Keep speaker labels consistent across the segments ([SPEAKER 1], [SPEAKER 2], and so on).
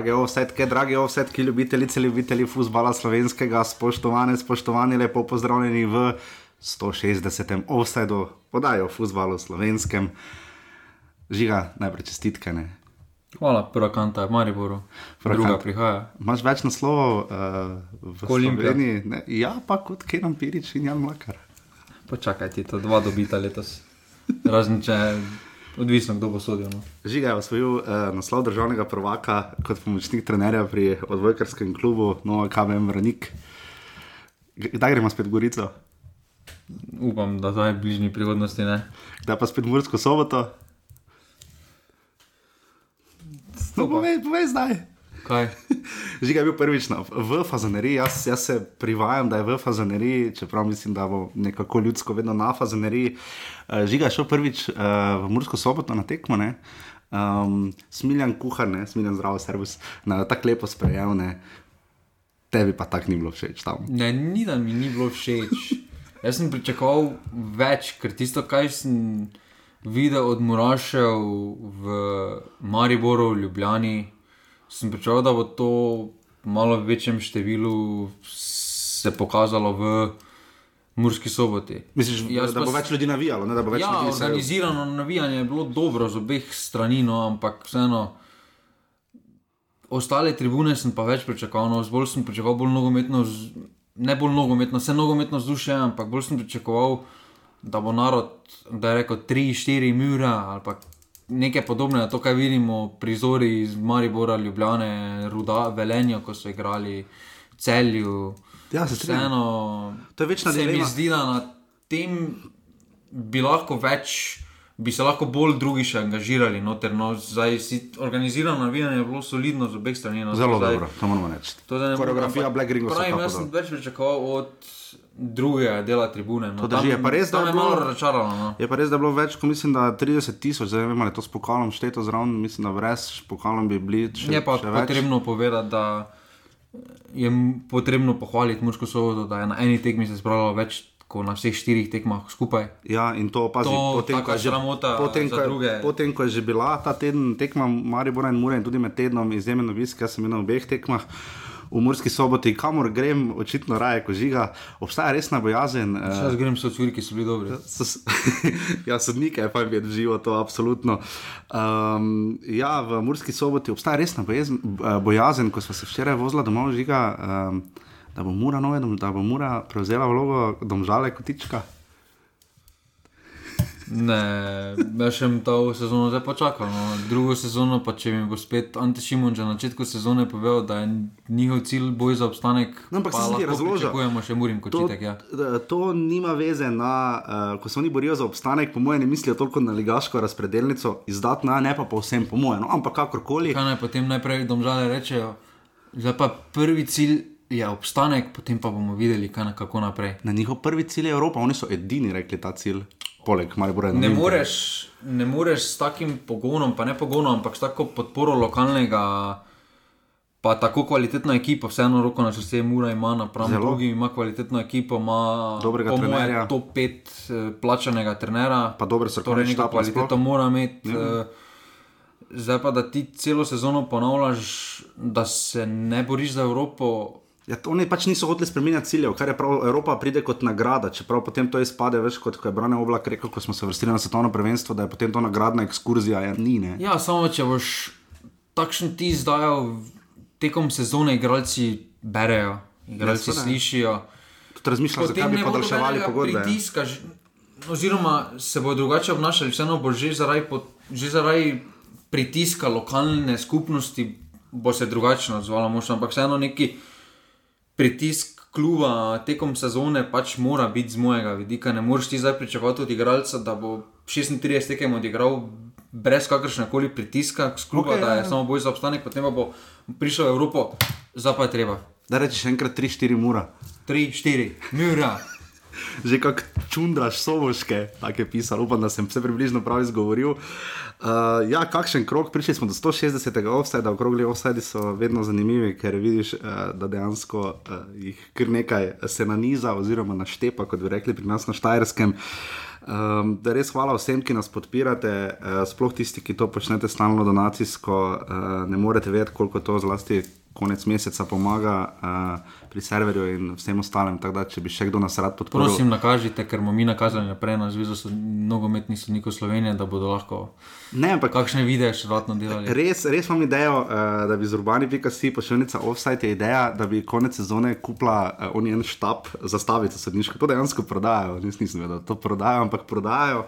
[SPEAKER 1] Drage ovsetke, drage ovsetke, ljubitelice, ljubitelji futbola slovenskega, spoštovane, spoštovani, lepo pozdravljeni v 160. ovsedu, podajo futbalu slovenskem. Žiga, najprej čestitke. Ne?
[SPEAKER 2] Hvala, prva kanta je Mariboru,
[SPEAKER 1] Prva
[SPEAKER 2] druga
[SPEAKER 1] kanta.
[SPEAKER 2] prihaja.
[SPEAKER 1] Imaš več naslovov uh, v? Ne? Ja, pa kot Kenan Pirič in Jan Mlakar.
[SPEAKER 2] Počakaj, ti to dva dobita letos. Razen če, odvisno kdo bo sodil. No.
[SPEAKER 1] Žiga je osvojil uh, naslov državnega prvaka kot pomočnik trenerja pri odbojkarskem klubu Nova KBM Vranik. G- Kdaj gremo spet v Gorico?
[SPEAKER 2] Upam, da zdaj v bližnji prihodnosti ne.
[SPEAKER 1] Kdaj pa spet v Mursko soboto? No, povej, povej zdaj.
[SPEAKER 2] Kaj?
[SPEAKER 1] Žiga je bil prvič na, v fazaneriji, jaz, jaz se privajam, da je v fazaneriji, čeprav mislim, da bo nekako ljudsko vedno na fazaneriji. Uh, Žiga je šel prvič uh, v Mursko soboto na tekmo, ne. Um, smiljan kuhar, ne, smiljan zdravo servis, na tako lepo sprejel, ne. Tebi pa tako ni bilo všeč tam.
[SPEAKER 2] Ne, ni da mi ni bilo všeč. Jaz sem pričakoval več, ker tisto, kar sem videl od Murašev v Mariboru, v Ljubljani, sem pričakoval, da bo to v malo večjem številu se pokazalo v Murski soboti.
[SPEAKER 1] Misliš,
[SPEAKER 2] Jaz
[SPEAKER 1] da
[SPEAKER 2] pa
[SPEAKER 1] bo
[SPEAKER 2] s-
[SPEAKER 1] več ljudi navijalo, ne, da bo več
[SPEAKER 2] Ja,
[SPEAKER 1] ljudi se-
[SPEAKER 2] organizirano navijanje je bilo dobro z obeh strani, no, ampak vseeno. Ostale tribune sem pa več pričakoval, no, bolj sem pričakoval bolj nogometno, ne bolj nogometno, vse nogometno vzdušje, ampak bolj sem pričakoval, da bo narod, da je rekel 3-4 mura ali pa nekaj podobnega, to, kar vidimo, prizori iz Maribora, Ljubljane, Ruda, Velenja, ko so igrali, Celju.
[SPEAKER 1] Ja, se.
[SPEAKER 2] Vseeno,
[SPEAKER 1] To je večna
[SPEAKER 2] se mi zdi, da na tem bi lahko več, bi se lahko bolj drugi še angažirali. Noter, no, zdaj si organizirano navijanje je bilo solidno z obeh strani. No,
[SPEAKER 1] Zelo
[SPEAKER 2] zdaj,
[SPEAKER 1] dobro, to moramo reči.
[SPEAKER 2] To, da ne morem-
[SPEAKER 1] Koreografija
[SPEAKER 2] ampak
[SPEAKER 1] Black Ringo
[SPEAKER 2] Pravim, jaz sem več pričakoval od drugega dela tribune. No.
[SPEAKER 1] To drži, je pa res, da
[SPEAKER 2] tam
[SPEAKER 1] je
[SPEAKER 2] je malo
[SPEAKER 1] bilo-
[SPEAKER 2] razočaralo. No.
[SPEAKER 1] Je pa res, da je bilo več, kot mislim, da 30 tisoč, zdaj ne vem, ali je to s pokalom šteto zraven, mislim, da brez pokalom bi bili še,
[SPEAKER 2] Je pa
[SPEAKER 1] še več.
[SPEAKER 2] potrebno povedati, da je potrebno pohvaliti Mursko soboto, da je na eni tekmi se zbralo več kot na vseh štirih tekmah skupaj.
[SPEAKER 1] Ja, in to opazi, potem, ko je že, potem, ko je, potem, ko je že bila ta teden tekma Maribora in Mure in tudi med tednom izjemen obisk, jaz sem bil na obeh tekmah. V Murski soboti, kamor grem, očitno raje, ko žiga, obstaja resna bojazen. eh,
[SPEAKER 2] Jaz grem so cviri, ki so bili dobri.
[SPEAKER 1] S- ja, sodnike je pa bi živo to, absolutno. Um, ja, v Murski soboti obstaja resna bojazen, bojazen ko smo se včeraj vozila domov, žiga, um, da bo Mura, nove, da bo Mura prevzela vlogo domžale kotička.
[SPEAKER 2] Ne, jaz še to sezono zdaj počakal. No. Drugo sezono, pa če mi bo spet Ante Šimon že na začetku sezone povedal, da je njihov cilj boj za obstanek,
[SPEAKER 1] No, ampak
[SPEAKER 2] pa
[SPEAKER 1] sem ti
[SPEAKER 2] lahko
[SPEAKER 1] razložil.
[SPEAKER 2] pričakujemo še Murim
[SPEAKER 1] To,
[SPEAKER 2] kočitek. Ja.
[SPEAKER 1] to nima veze na, uh, ko se oni borijo za obstanek, po mojem, ne mislijo toliko na ligaško razpredelnico, izdatna, ne pa povsem, po mojem, no, ampak kakorkoli.
[SPEAKER 2] Kaj naj potem najprej domžale rečejo? Zdaj pa prvi cilj je obstanek, potem pa bomo videli, kaj kako naprej.
[SPEAKER 1] Na njihov prvi cilj je Evropa, oni so edini rekli ta cilj, poleg Maribora
[SPEAKER 2] Ne moreš, ne moreš s takim pogonom, pa ne pogonom, ampak s tako podporo lokalnega, pa tako kvalitetno ekipo, vseeno roko na srce, Mura ima napram drugim, ima kvalitetno ekipo, ima
[SPEAKER 1] Dobrega trenerja.
[SPEAKER 2] top 5 eh, plačanega trenera.
[SPEAKER 1] Pa dober strokovni
[SPEAKER 2] torej neko kvaliteto
[SPEAKER 1] nasploh.
[SPEAKER 2] mora imeti. eh, Zdaj pa, da ti celo sezono ponavljaš, da se ne boriš za Evropo,
[SPEAKER 1] Ja, oni pač niso hoteli spremenjati ciljev, kar je prav, Evropa pride kot nagrada, čeprav potem to izpade več kot ko je Brane Oblak rekel, ko smo se vrstili na svetovno prvenstvo, da je potem to nagradna ekskurzija, ja, ni ne.
[SPEAKER 2] Ja, samo če boš takšen ti izdajal, tekom sezone igralci berejo, igralci
[SPEAKER 1] Ja,
[SPEAKER 2] ja, slišijo.
[SPEAKER 1] Tudi razmišljam, zakaj bi podaljševali pogodbe. ja.
[SPEAKER 2] pritiska, oziroma se bodo drugače obnašali, vseeno bo že zaradi, pot- že zaradi pritiska lokalne skupnosti, bo se drugače odzvala, možno, ampak vseeno neki pritisk kluba tekom sezone pač mora biti z mojega vidika. Ne moreš ti zdaj pričakovati od igralca, da bo 36 tekem odigral brez kakršne koli pritiska z kluba, okay, da
[SPEAKER 1] ja,
[SPEAKER 2] je
[SPEAKER 1] ja.
[SPEAKER 2] samo boj za obstanek, potem pa bo prišel v Evropo, zdaj pa je treba.
[SPEAKER 1] Da rečeš enkrat 3-4 mura.
[SPEAKER 2] 3, 4, mura.
[SPEAKER 1] Že kot čundraš soboške, tako je pisal, upam, da sem vse približno prav izgovoril. Uh, ja, kakšen krok, prišli smo do 160. offsajda, okrogli offsajdi so vedno zanimivi, ker vidiš, uh, da dejansko uh, jih kar nekaj se naniza oziroma naštepa, kot bi rekli pri nas na Štajerskem. Um, da res hvala vsem, ki nas podpirate, uh, sploh tisti, ki to počnete stalno donacijsko, uh, ne morete vedeti, koliko to zlasti konec meseca pomaga uh, pri serverju in vsem ostalim. Da, če bi še kdo nas rad podporil.
[SPEAKER 2] Prosim, nakažite, ker bomo mi nakazali naprej na Zvezo nogometnih sodnikov Slovenije, da bodo lahko
[SPEAKER 1] ne, ampak,
[SPEAKER 2] kakšne videe še vratno delali.
[SPEAKER 1] Res, res imam idejo, uh, da bi z urbani.si pošiljnica offside je ideja, da bi konec sezone kupila uh, oni en štab zastavice sodniške. To dejansko prodajajo, Nis, nisem vedel, da to prodajajo, ampak prodajajo.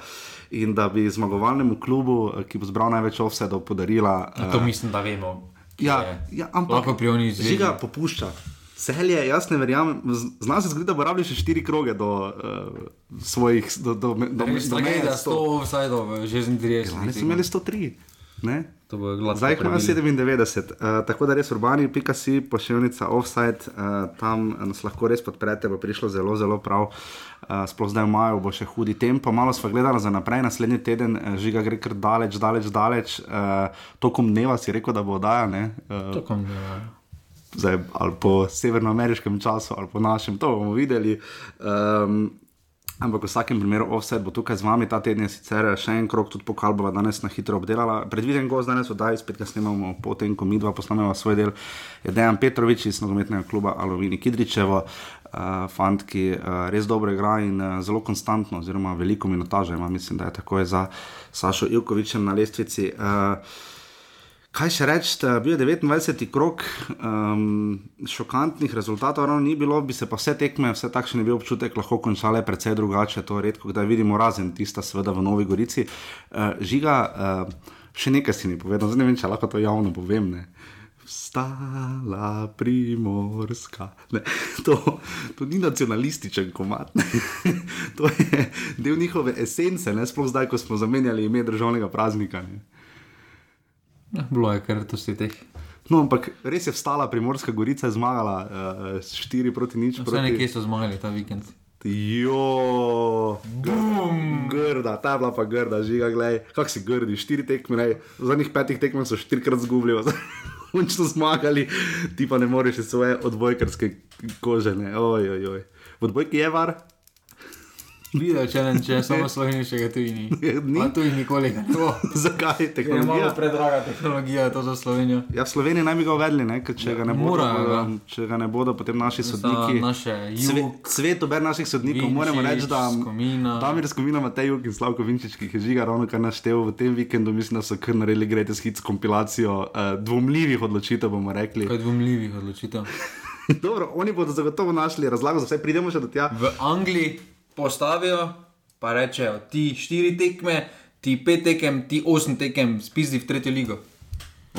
[SPEAKER 1] In da bi zmagovalnemu klubu, ki bo zbral največ offside, podarila.
[SPEAKER 2] Uh, to mislim, da vemo.
[SPEAKER 1] Ja, ja, ampak
[SPEAKER 2] lahko pri oni izvede.
[SPEAKER 1] Žiga popušča. Celje, jaz ne verjamem, znamo se zgoditi, da bo rabili še štiri kroge do uh, svojih, do, do, do, do,
[SPEAKER 2] do meja. Da, 100, vsaj do, že z 30.
[SPEAKER 1] Ja, so imeli 103. Ne?
[SPEAKER 2] Zdaj
[SPEAKER 1] jih ima 97, uh, tako da res urbani, pika si, pošiljnica offside, uh, tam nas lahko res podprete, bo prišlo zelo, zelo prav. Uh, sploh zdaj v maju bo še hudi tempo, malo smo gledali za naprej, naslednji teden uh, žiga gre kar daleč, daleč, daleč. Uh, tokom dneva si rekel, da bo oddaja.
[SPEAKER 2] Uh, tokom dneva.
[SPEAKER 1] Zdaj, ali po severnoameriškem času, ali po našem, to bomo videli. Um, Ampak v vsakem primeru, offset bo tukaj z vami ta teden, sicer še en krok, tudi pokal bo danes na hitro obdelala. Predviden gost danes oddaj, spet ga snemamo, potem ko mi dva posnamemo svoj del, je Dejan Petrovič iz nogometnega kluba Alovini Kidričevo, uh, fant, ki uh, res dobro igra in uh, zelo konstantno, oziroma veliko minutaže ima, mislim, da je tako je za Sašo Ilkovičem na lestvici. Uh, Kaj še reči, bil je 29. krok, um, šokantnih rezultatov ravno ni bilo, bi se pa vse tekme, vse takšne bi občutek lahko končale precej drugače, to redko, da vidimo razen tista, seveda v Novi Gorici. Uh, žiga, uh, še nekaj si mi povedal, zdaj ne vem, če lahko to javno povem. Ne. Stala primorska. Ne, to, to ni nacionalističen komat. to je del njihove esence, ne sploh zdaj, ko smo zamenjali ime državnega praznika. Ne.
[SPEAKER 2] Ja, bilo je kar to si teh.
[SPEAKER 1] No, ampak res je vstala Primorska Gorica, je zmagala uh, s 4 proti 0.
[SPEAKER 2] Vse nekje so zmagali ta vikend.
[SPEAKER 1] Jo, grda, ta bila pa grda, žiga, gledaj, kak si grdi, štiri tekme, ne, v zadnjih petih tekmah so štirikrat zgubili, končno zmagali, ti pa ne moreš svoje odbojkarske kože, ne, oj, oj, oj. V odbojki je var,
[SPEAKER 2] Video challenge, če samo slovenskega tujini. Ni tu nikoli ne bo.
[SPEAKER 1] Zakaj
[SPEAKER 2] te je malo predraga tehnologija, to za Slovenijo?
[SPEAKER 1] Ja, v Sloveniji naj bi ga uvedli, ne? ker če, ja, bodo, če ga ne bodo, potem naši sodniki. Svet ober naših sodnikov, Vinči, moramo reči, da Damir Skomina, Matej Juk in Slavko Vinčič, ki jih je žiga ravno kar naštel v tem vikendu, mislim, da so kar naredili greatest hits kompilacijo uh, dvomljivih odločitev, bomo rekli.
[SPEAKER 2] Kaj dvomljivih odločitev?
[SPEAKER 1] Dobro, oni bodo zagotovo našli razlago, za vse pridemo še do tja.
[SPEAKER 2] V Angliji postavijo, pa rečejo, ti štiri tekme, ti pet tekem, ti osem tekem, spizdi v tretjo ligo.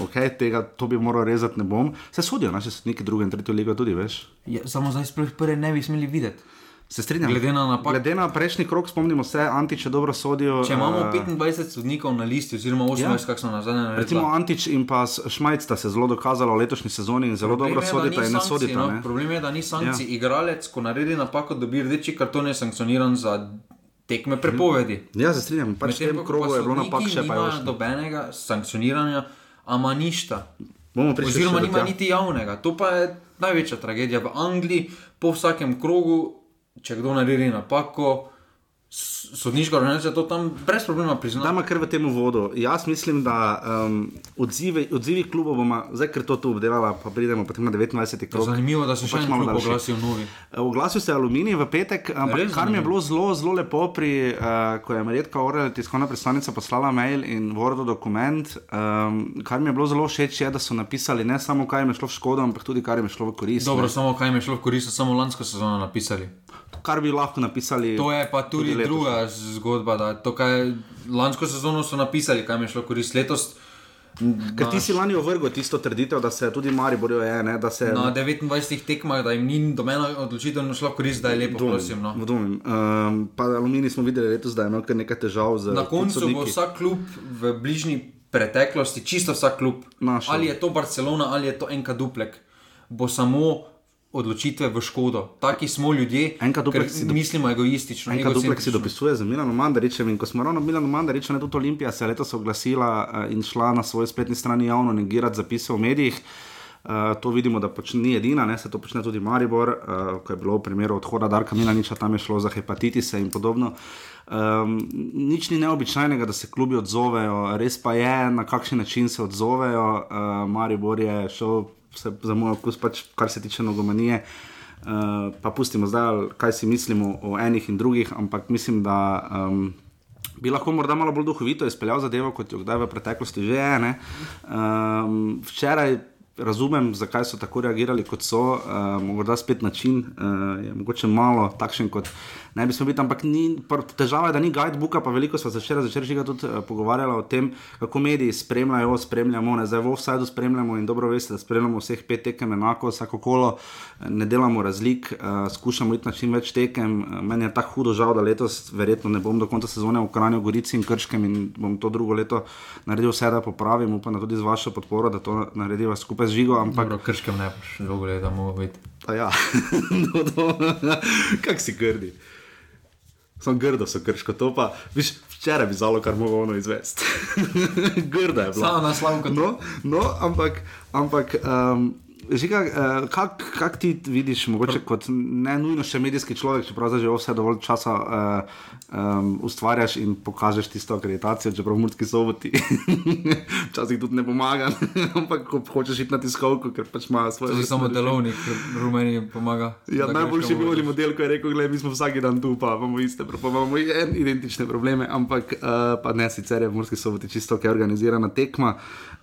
[SPEAKER 1] Ok, tega to bi moral rezati, ne bom. Se sodijo naše neki druge in tretje lige tudi, veš?
[SPEAKER 2] Ja, samo zdaj sploh prve ne bi smeli videti.
[SPEAKER 1] Se strinjam.
[SPEAKER 2] Glede na,
[SPEAKER 1] Glede na prejšnji krok, spomnimo se, Antič je dobro sodijo.
[SPEAKER 2] Če imamo uh, eh, 25 sodnikov na listi, oziroma 18, ja. kakšno na zadnje.
[SPEAKER 1] Recimo Antič in pa Šmajc sta se zelo dokazala v letošnji sezoni in zelo Problem dobro sodita in ne sodita. No.
[SPEAKER 2] Problem je, da ni sankcij. Ja. Igralec, ko naredi napako, dobi rdeči karton, je sankcioniran za tekme prepovedi.
[SPEAKER 1] Ja, se strinjam. Pač v tem krogu je bilo napak še pa
[SPEAKER 2] več. Dobenega sankcioniranja, ama ništa. Oziroma nima niti javnega. To pa je največja tragedija v Angliji, po vsakem krogu če kdo naredi napako, sodniška organizacija to tam brez problema prizna.
[SPEAKER 1] Dajmo kar v tem uvodu. Jaz mislim, da um, odzivi, odzivi klubov bomo, zdaj ker to tu obdelala, pa pridemo potem na 29. krog.
[SPEAKER 2] Zanimivo, da se še pač malo oglasil novi.
[SPEAKER 1] Eh, oglasil se je Aluminij v petek, ampak kar mi je bilo zelo, zelo lepo pri, uh, ko je Marjetka Orel, tiskovna predstavnica, poslala mail in Wordo dokument, um, kar mi je bilo zelo všeč, je, da so napisali ne samo, kaj jim je šlo v škodo, ampak tudi, kar jim je šlo v korist.
[SPEAKER 2] Dobro, ne. samo kaj jim je šlo v korist, samo lansko sezono napisali
[SPEAKER 1] kar bi lahko napisali.
[SPEAKER 2] To je pa tudi, tudi druga zgodba. To, kaj, lansko sezono so napisali, kaj mi je šlo korist letos.
[SPEAKER 1] Ker ti si lani ovrgel tisto trditev, da se tudi Mari borijo, je, da se.
[SPEAKER 2] Na 29 tekmah, da jim ni do mene odločitev šlo korist, da je lepo, dvomim, prosim. No.
[SPEAKER 1] Um, pa Alumini smo videli letos, da je imel nekaj težav z.
[SPEAKER 2] Na koncu bo vsak klub v bližnji preteklosti, čisto vsak klub, Našel. ali je to Barcelona ali je to enka duplek, bo samo odločitve v škodo. Taki smo ljudje, ki mislimo egoistično.
[SPEAKER 1] Enka duplek si dopisuje za Milano Mandaričem in ko smo ravno Milano Mandaričem, tudi Olimpija se je letos oglasila uh, in šla na svoji spletni strani javno negirati zapise v medijih. Uh, to vidimo, da pač ni edina, ne, se to počne tudi Maribor, uh, ko je bilo v primeru odhoda Darka Milaniča, tam je šlo za hepatitise in podobno. Um, nič ni neobičajnega, da se klubi odzovejo, res pa je, na kakšen način se odzovejo. Uh, Maribor je šel za moj okus, pač, kar se tiče nogomanije. Uh, pa pustimo zdaj, kaj si mislimo o enih in drugih, ampak mislim, da um, bi lahko morda malo bolj duhovito izpeljal zadevo, kot jo kdaj v preteklosti že je. Um, včeraj razumem, zakaj so tako reagirali, kot so, uh, morda spet način uh, je mogoče malo takšen, kot ne bi smel biti, ampak ni, težava je, da ni guidebooka, pa veliko smo se včeraj začeli že tudi uh, pogovarjali o tem, kako mediji spremljajo, spremljamo, ne zdaj v offsajdu spremljamo in dobro veste, da spremljamo vseh pet tekem enako, vsako kolo, ne delamo razlik, uh, skušamo iti na čim več tekem. Uh, meni je tako hudo žal, da letos verjetno ne bom do konca sezone v Kranju, Gorici in Krškem in bom to drugo leto naredil vse, da popravim, upam, tudi z vašo podporo, da to narediva skupaj z žigo. Ampak
[SPEAKER 2] Dobro, krškem ne boš dolgo leta mogel biti.
[SPEAKER 1] Ja, no, kak si grdi. Sem grdo, so krško to pa. Viš, včeraj bi zalo, kar mogo ono izvesti. Grda je bila.
[SPEAKER 2] Samo na slavku.
[SPEAKER 1] No, no, ampak, ampak um, Žiga, uh, kak, kak ti vidiš, mogoče kot ne nujno še medijski človek, čeprav že vse dovolj časa uh, um, ustvarjaš in pokažeš tisto akreditacijo, čeprav v Murski soboti včasih tudi ne pomaga, ampak ko hočeš iti na tiskovko, ker pač ima svoje.
[SPEAKER 2] Je samo delovnik, rumeni pomaga.
[SPEAKER 1] Ja, najboljši bi bili model, ko je rekel, gledaj, mi smo vsak dan tu, pa imamo iste, pa imamo identične probleme, ampak uh, pa ne, sicer je v Murski soboti čisto, ki je organizirana tekma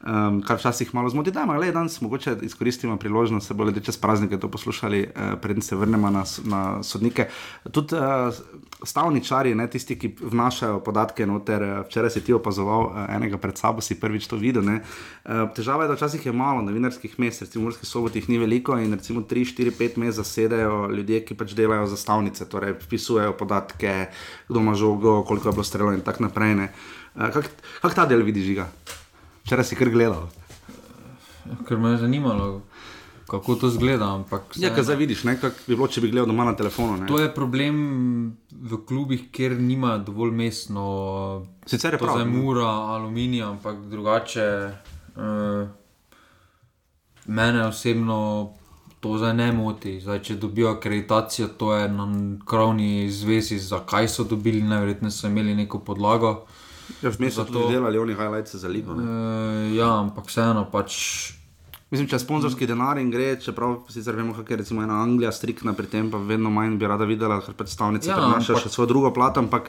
[SPEAKER 1] um, kar včasih malo zmoti. Da, le danes mogoče izkoristimo priložnost, da se bodo čez praznike to poslušali, uh, preden se vrnemo na, na sodnike. Tudi uh, stavničari, ne, tisti, ki vnašajo podatke noter, uh, včeraj si ti opazoval uh, enega pred sabo, si prvič to videl. Uh, težava je, da včasih je malo novinarskih mest, recimo v Murski soboti jih ni veliko in recimo 3, 4, 5 mest zasedajo ljudje, ki pač delajo za stavnice, torej vpisujejo podatke, kdo ima žogo, koliko je bilo strelo in tako naprej. Uh, Kako kak ta del vidiš, žiga? Včeraj si kar gledal.
[SPEAKER 2] Ker me je zanimalo, kako to zgleda.
[SPEAKER 1] Ja, kaj zdaj vidiš, ne, bi bilo, če bi gledal doma na telefonu. Ne?
[SPEAKER 2] To je problem v klubih, kjer nima dovolj mestno.
[SPEAKER 1] Sicer je to
[SPEAKER 2] za mura, aluminij, ampak drugače. Uh, mene osebno to zdaj ne moti. Zdaj, če dobijo akreditacijo, to je na krovni zvezi, zakaj so dobili, najverjetneje so imeli neko podlago.
[SPEAKER 1] Ja, Vmes so tudi delali oni highlights za ligo.
[SPEAKER 2] Uh, ja, ampak vseeno pač.
[SPEAKER 1] Mislim, če sponzorski denar in gre, čeprav sicer vemo, kako je recimo ena Anglija striktna pri tem, pa vedno manj bi rada videla, ker predstavnice ja, prenašajo še svojo drugo plat, ampak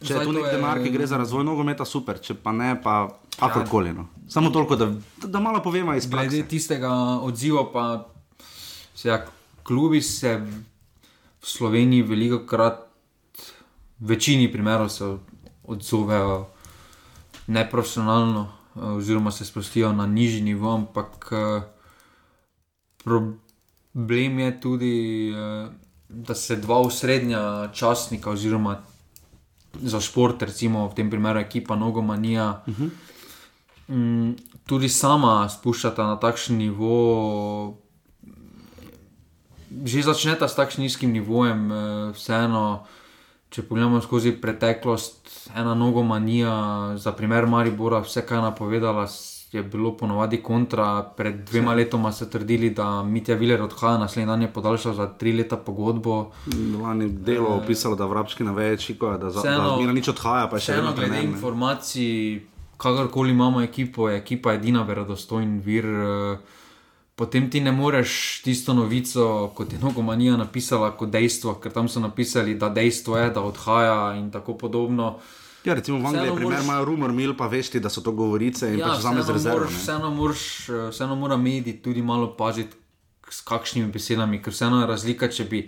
[SPEAKER 1] če je tu nek denar, ki gre za razvoj nogometa, super, če pa ne, pa kakorkoli. No. Samo toliko, da, da malo povemo iz prakse.
[SPEAKER 2] Glede tistega odziva, pa se ja, klubi se v Sloveniji veliko krat, v večini primerov se odzovejo neprofesionalno, oziroma se sprostijo na nižji nivo, ampak eh, problem je tudi, eh, da se dva usrednja časnika, oziroma za šport, recimo v tem primeru ekipa Nogomanija. Uh -huh. Tudi sama spuščata na takšen nivo, že začneta s takšnim nizkim nivojem, vseeno, če pogledamo skozi preteklost, ena nogomanija, za primer Maribora, vse kaj je napovedala, je bilo ponovadi kontra. Pred dvema letoma so trdili, da Mitja Viler odhaja, naslednji dan je podaljšal za tri leta pogodbo.
[SPEAKER 1] Lani delo e, opisalo, da vrabčki na več, da za Mira nič odhaja.
[SPEAKER 2] Še eno glede informacij, kakorkoli imamo ekipo, je ekipa edina verodostojen vir. Uh, potem ti ne moreš tisto novico, kot je Nogomanija napisala, kot dejstvo, ker tam so napisali, da dejstvo je, da odhaja in tako podobno.
[SPEAKER 1] Ja, recimo v Angliji moraš... imajo rumor, mil pa veš, da so to govorice in ja, pač zame z rezervo.
[SPEAKER 2] Vseeno, moraš, vseeno mora mediji tudi malo paziti, s kakšnimi besedami, ker vseeno je razlika, če bi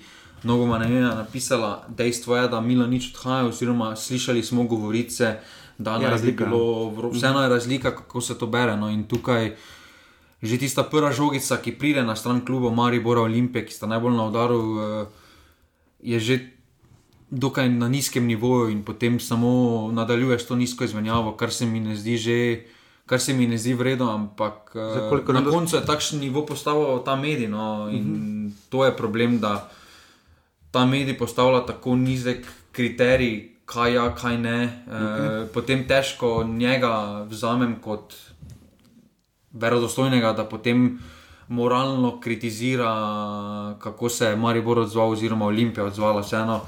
[SPEAKER 2] Nogomanija napisala, dejstvo je, da Milo nič odhaja, oziroma slišali smo govorice, da ja, je bilo, vseeno je razlika, kako se to bere. No, in tukaj že tista prva žogica, ki pride na stran kluba Maribora Olimpije, ki sta najbolj na udaru, eh, je že dokaj na nizkem nivoju in potem samo nadaljuješ to nizko izmenjavo, kar se mi ne zdi že. Kar se mi ne zdi vredno, ampak Zdaj, na koncu je takšen nivo postavil ta medij. No, in uh mhm. -huh. to je problem, da ta medij postavlja tako nizek kriterij, kaj ja, kaj ne. -huh. e, potem težko njega vzamem kot verodostojnega, da potem moralno kritizira, kako se je Maribor odzval, oziroma Olimpija odzvala. Vseeno,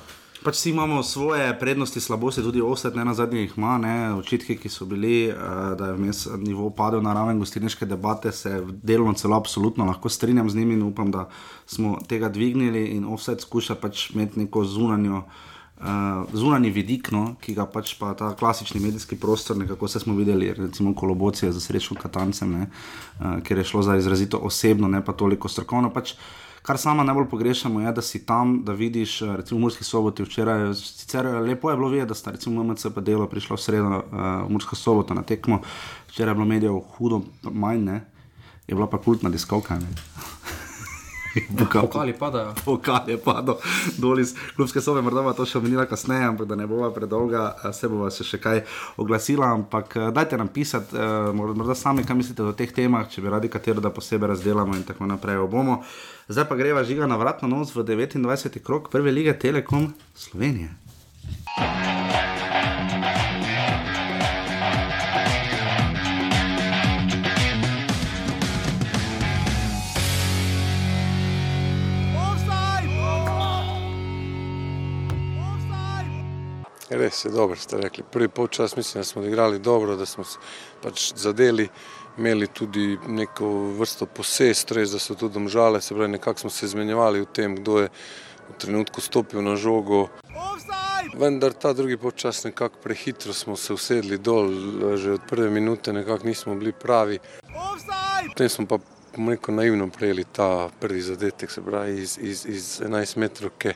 [SPEAKER 1] Pač vsi imamo svoje prednosti, slabosti, tudi ostat, ne na zadnje jih ima, ne, očitki, ki so bili, uh, da je vmes nivo padel na raven gostilniške debate, se delno celo absolutno lahko strinjam z njimi in upam, da smo tega dvignili in offset skuša pač imeti neko zunanjo. Uh, zunani vidik, no, ki ga pač pa ta klasični medijski prostor, nekako se smo videli, recimo kolobocije za srečo Katancem, ne, uh, ker je šlo za izrazito osebno, ne pa toliko strokovno. Pač, kar sama najbolj pogrešamo, je, da si tam, da vidiš, eh, recimo v Murski soboti včeraj, sicer lepo je bilo videti, da sta recimo MMC pa delo prišla v sredo uh, v Mursko soboto na tekmo, včeraj je bilo medijev hudo manj, ne, je bila pa kultna diskovka. ne.
[SPEAKER 2] pokali padajo.
[SPEAKER 1] Pokal je padel dol iz klubske sobe, morda bo to še omenila kasneje, ampak da ne bova predolga, eh, se bova se še kaj oglasila. Ampak eh, dajte nam pisati, eh, morda sami, kaj mislite o teh temah, če bi radi katero, da posebej razdelamo in tako naprej. Bomo. Zdaj pa greva žiga na vratno nos v 29. krok prve lige Telekom Slovenije.
[SPEAKER 3] Res je, dobro ste rekli. Prvi polčas mislim, da smo odigrali dobro, da smo se pač zadeli, imeli tudi neko vrsto posest, res da so tudi domžale, se pravi, nekako smo se izmenjevali v tem, kdo je v trenutku stopil na žogo. Vendar ta drugi polčas nekako prehitro smo se usedli dol, že od prve minute nekako nismo bili pravi. Potem smo pa rekel, naivno prejeli ta prvi zadetek, se pravi iz, iz, iz 11 metrovke.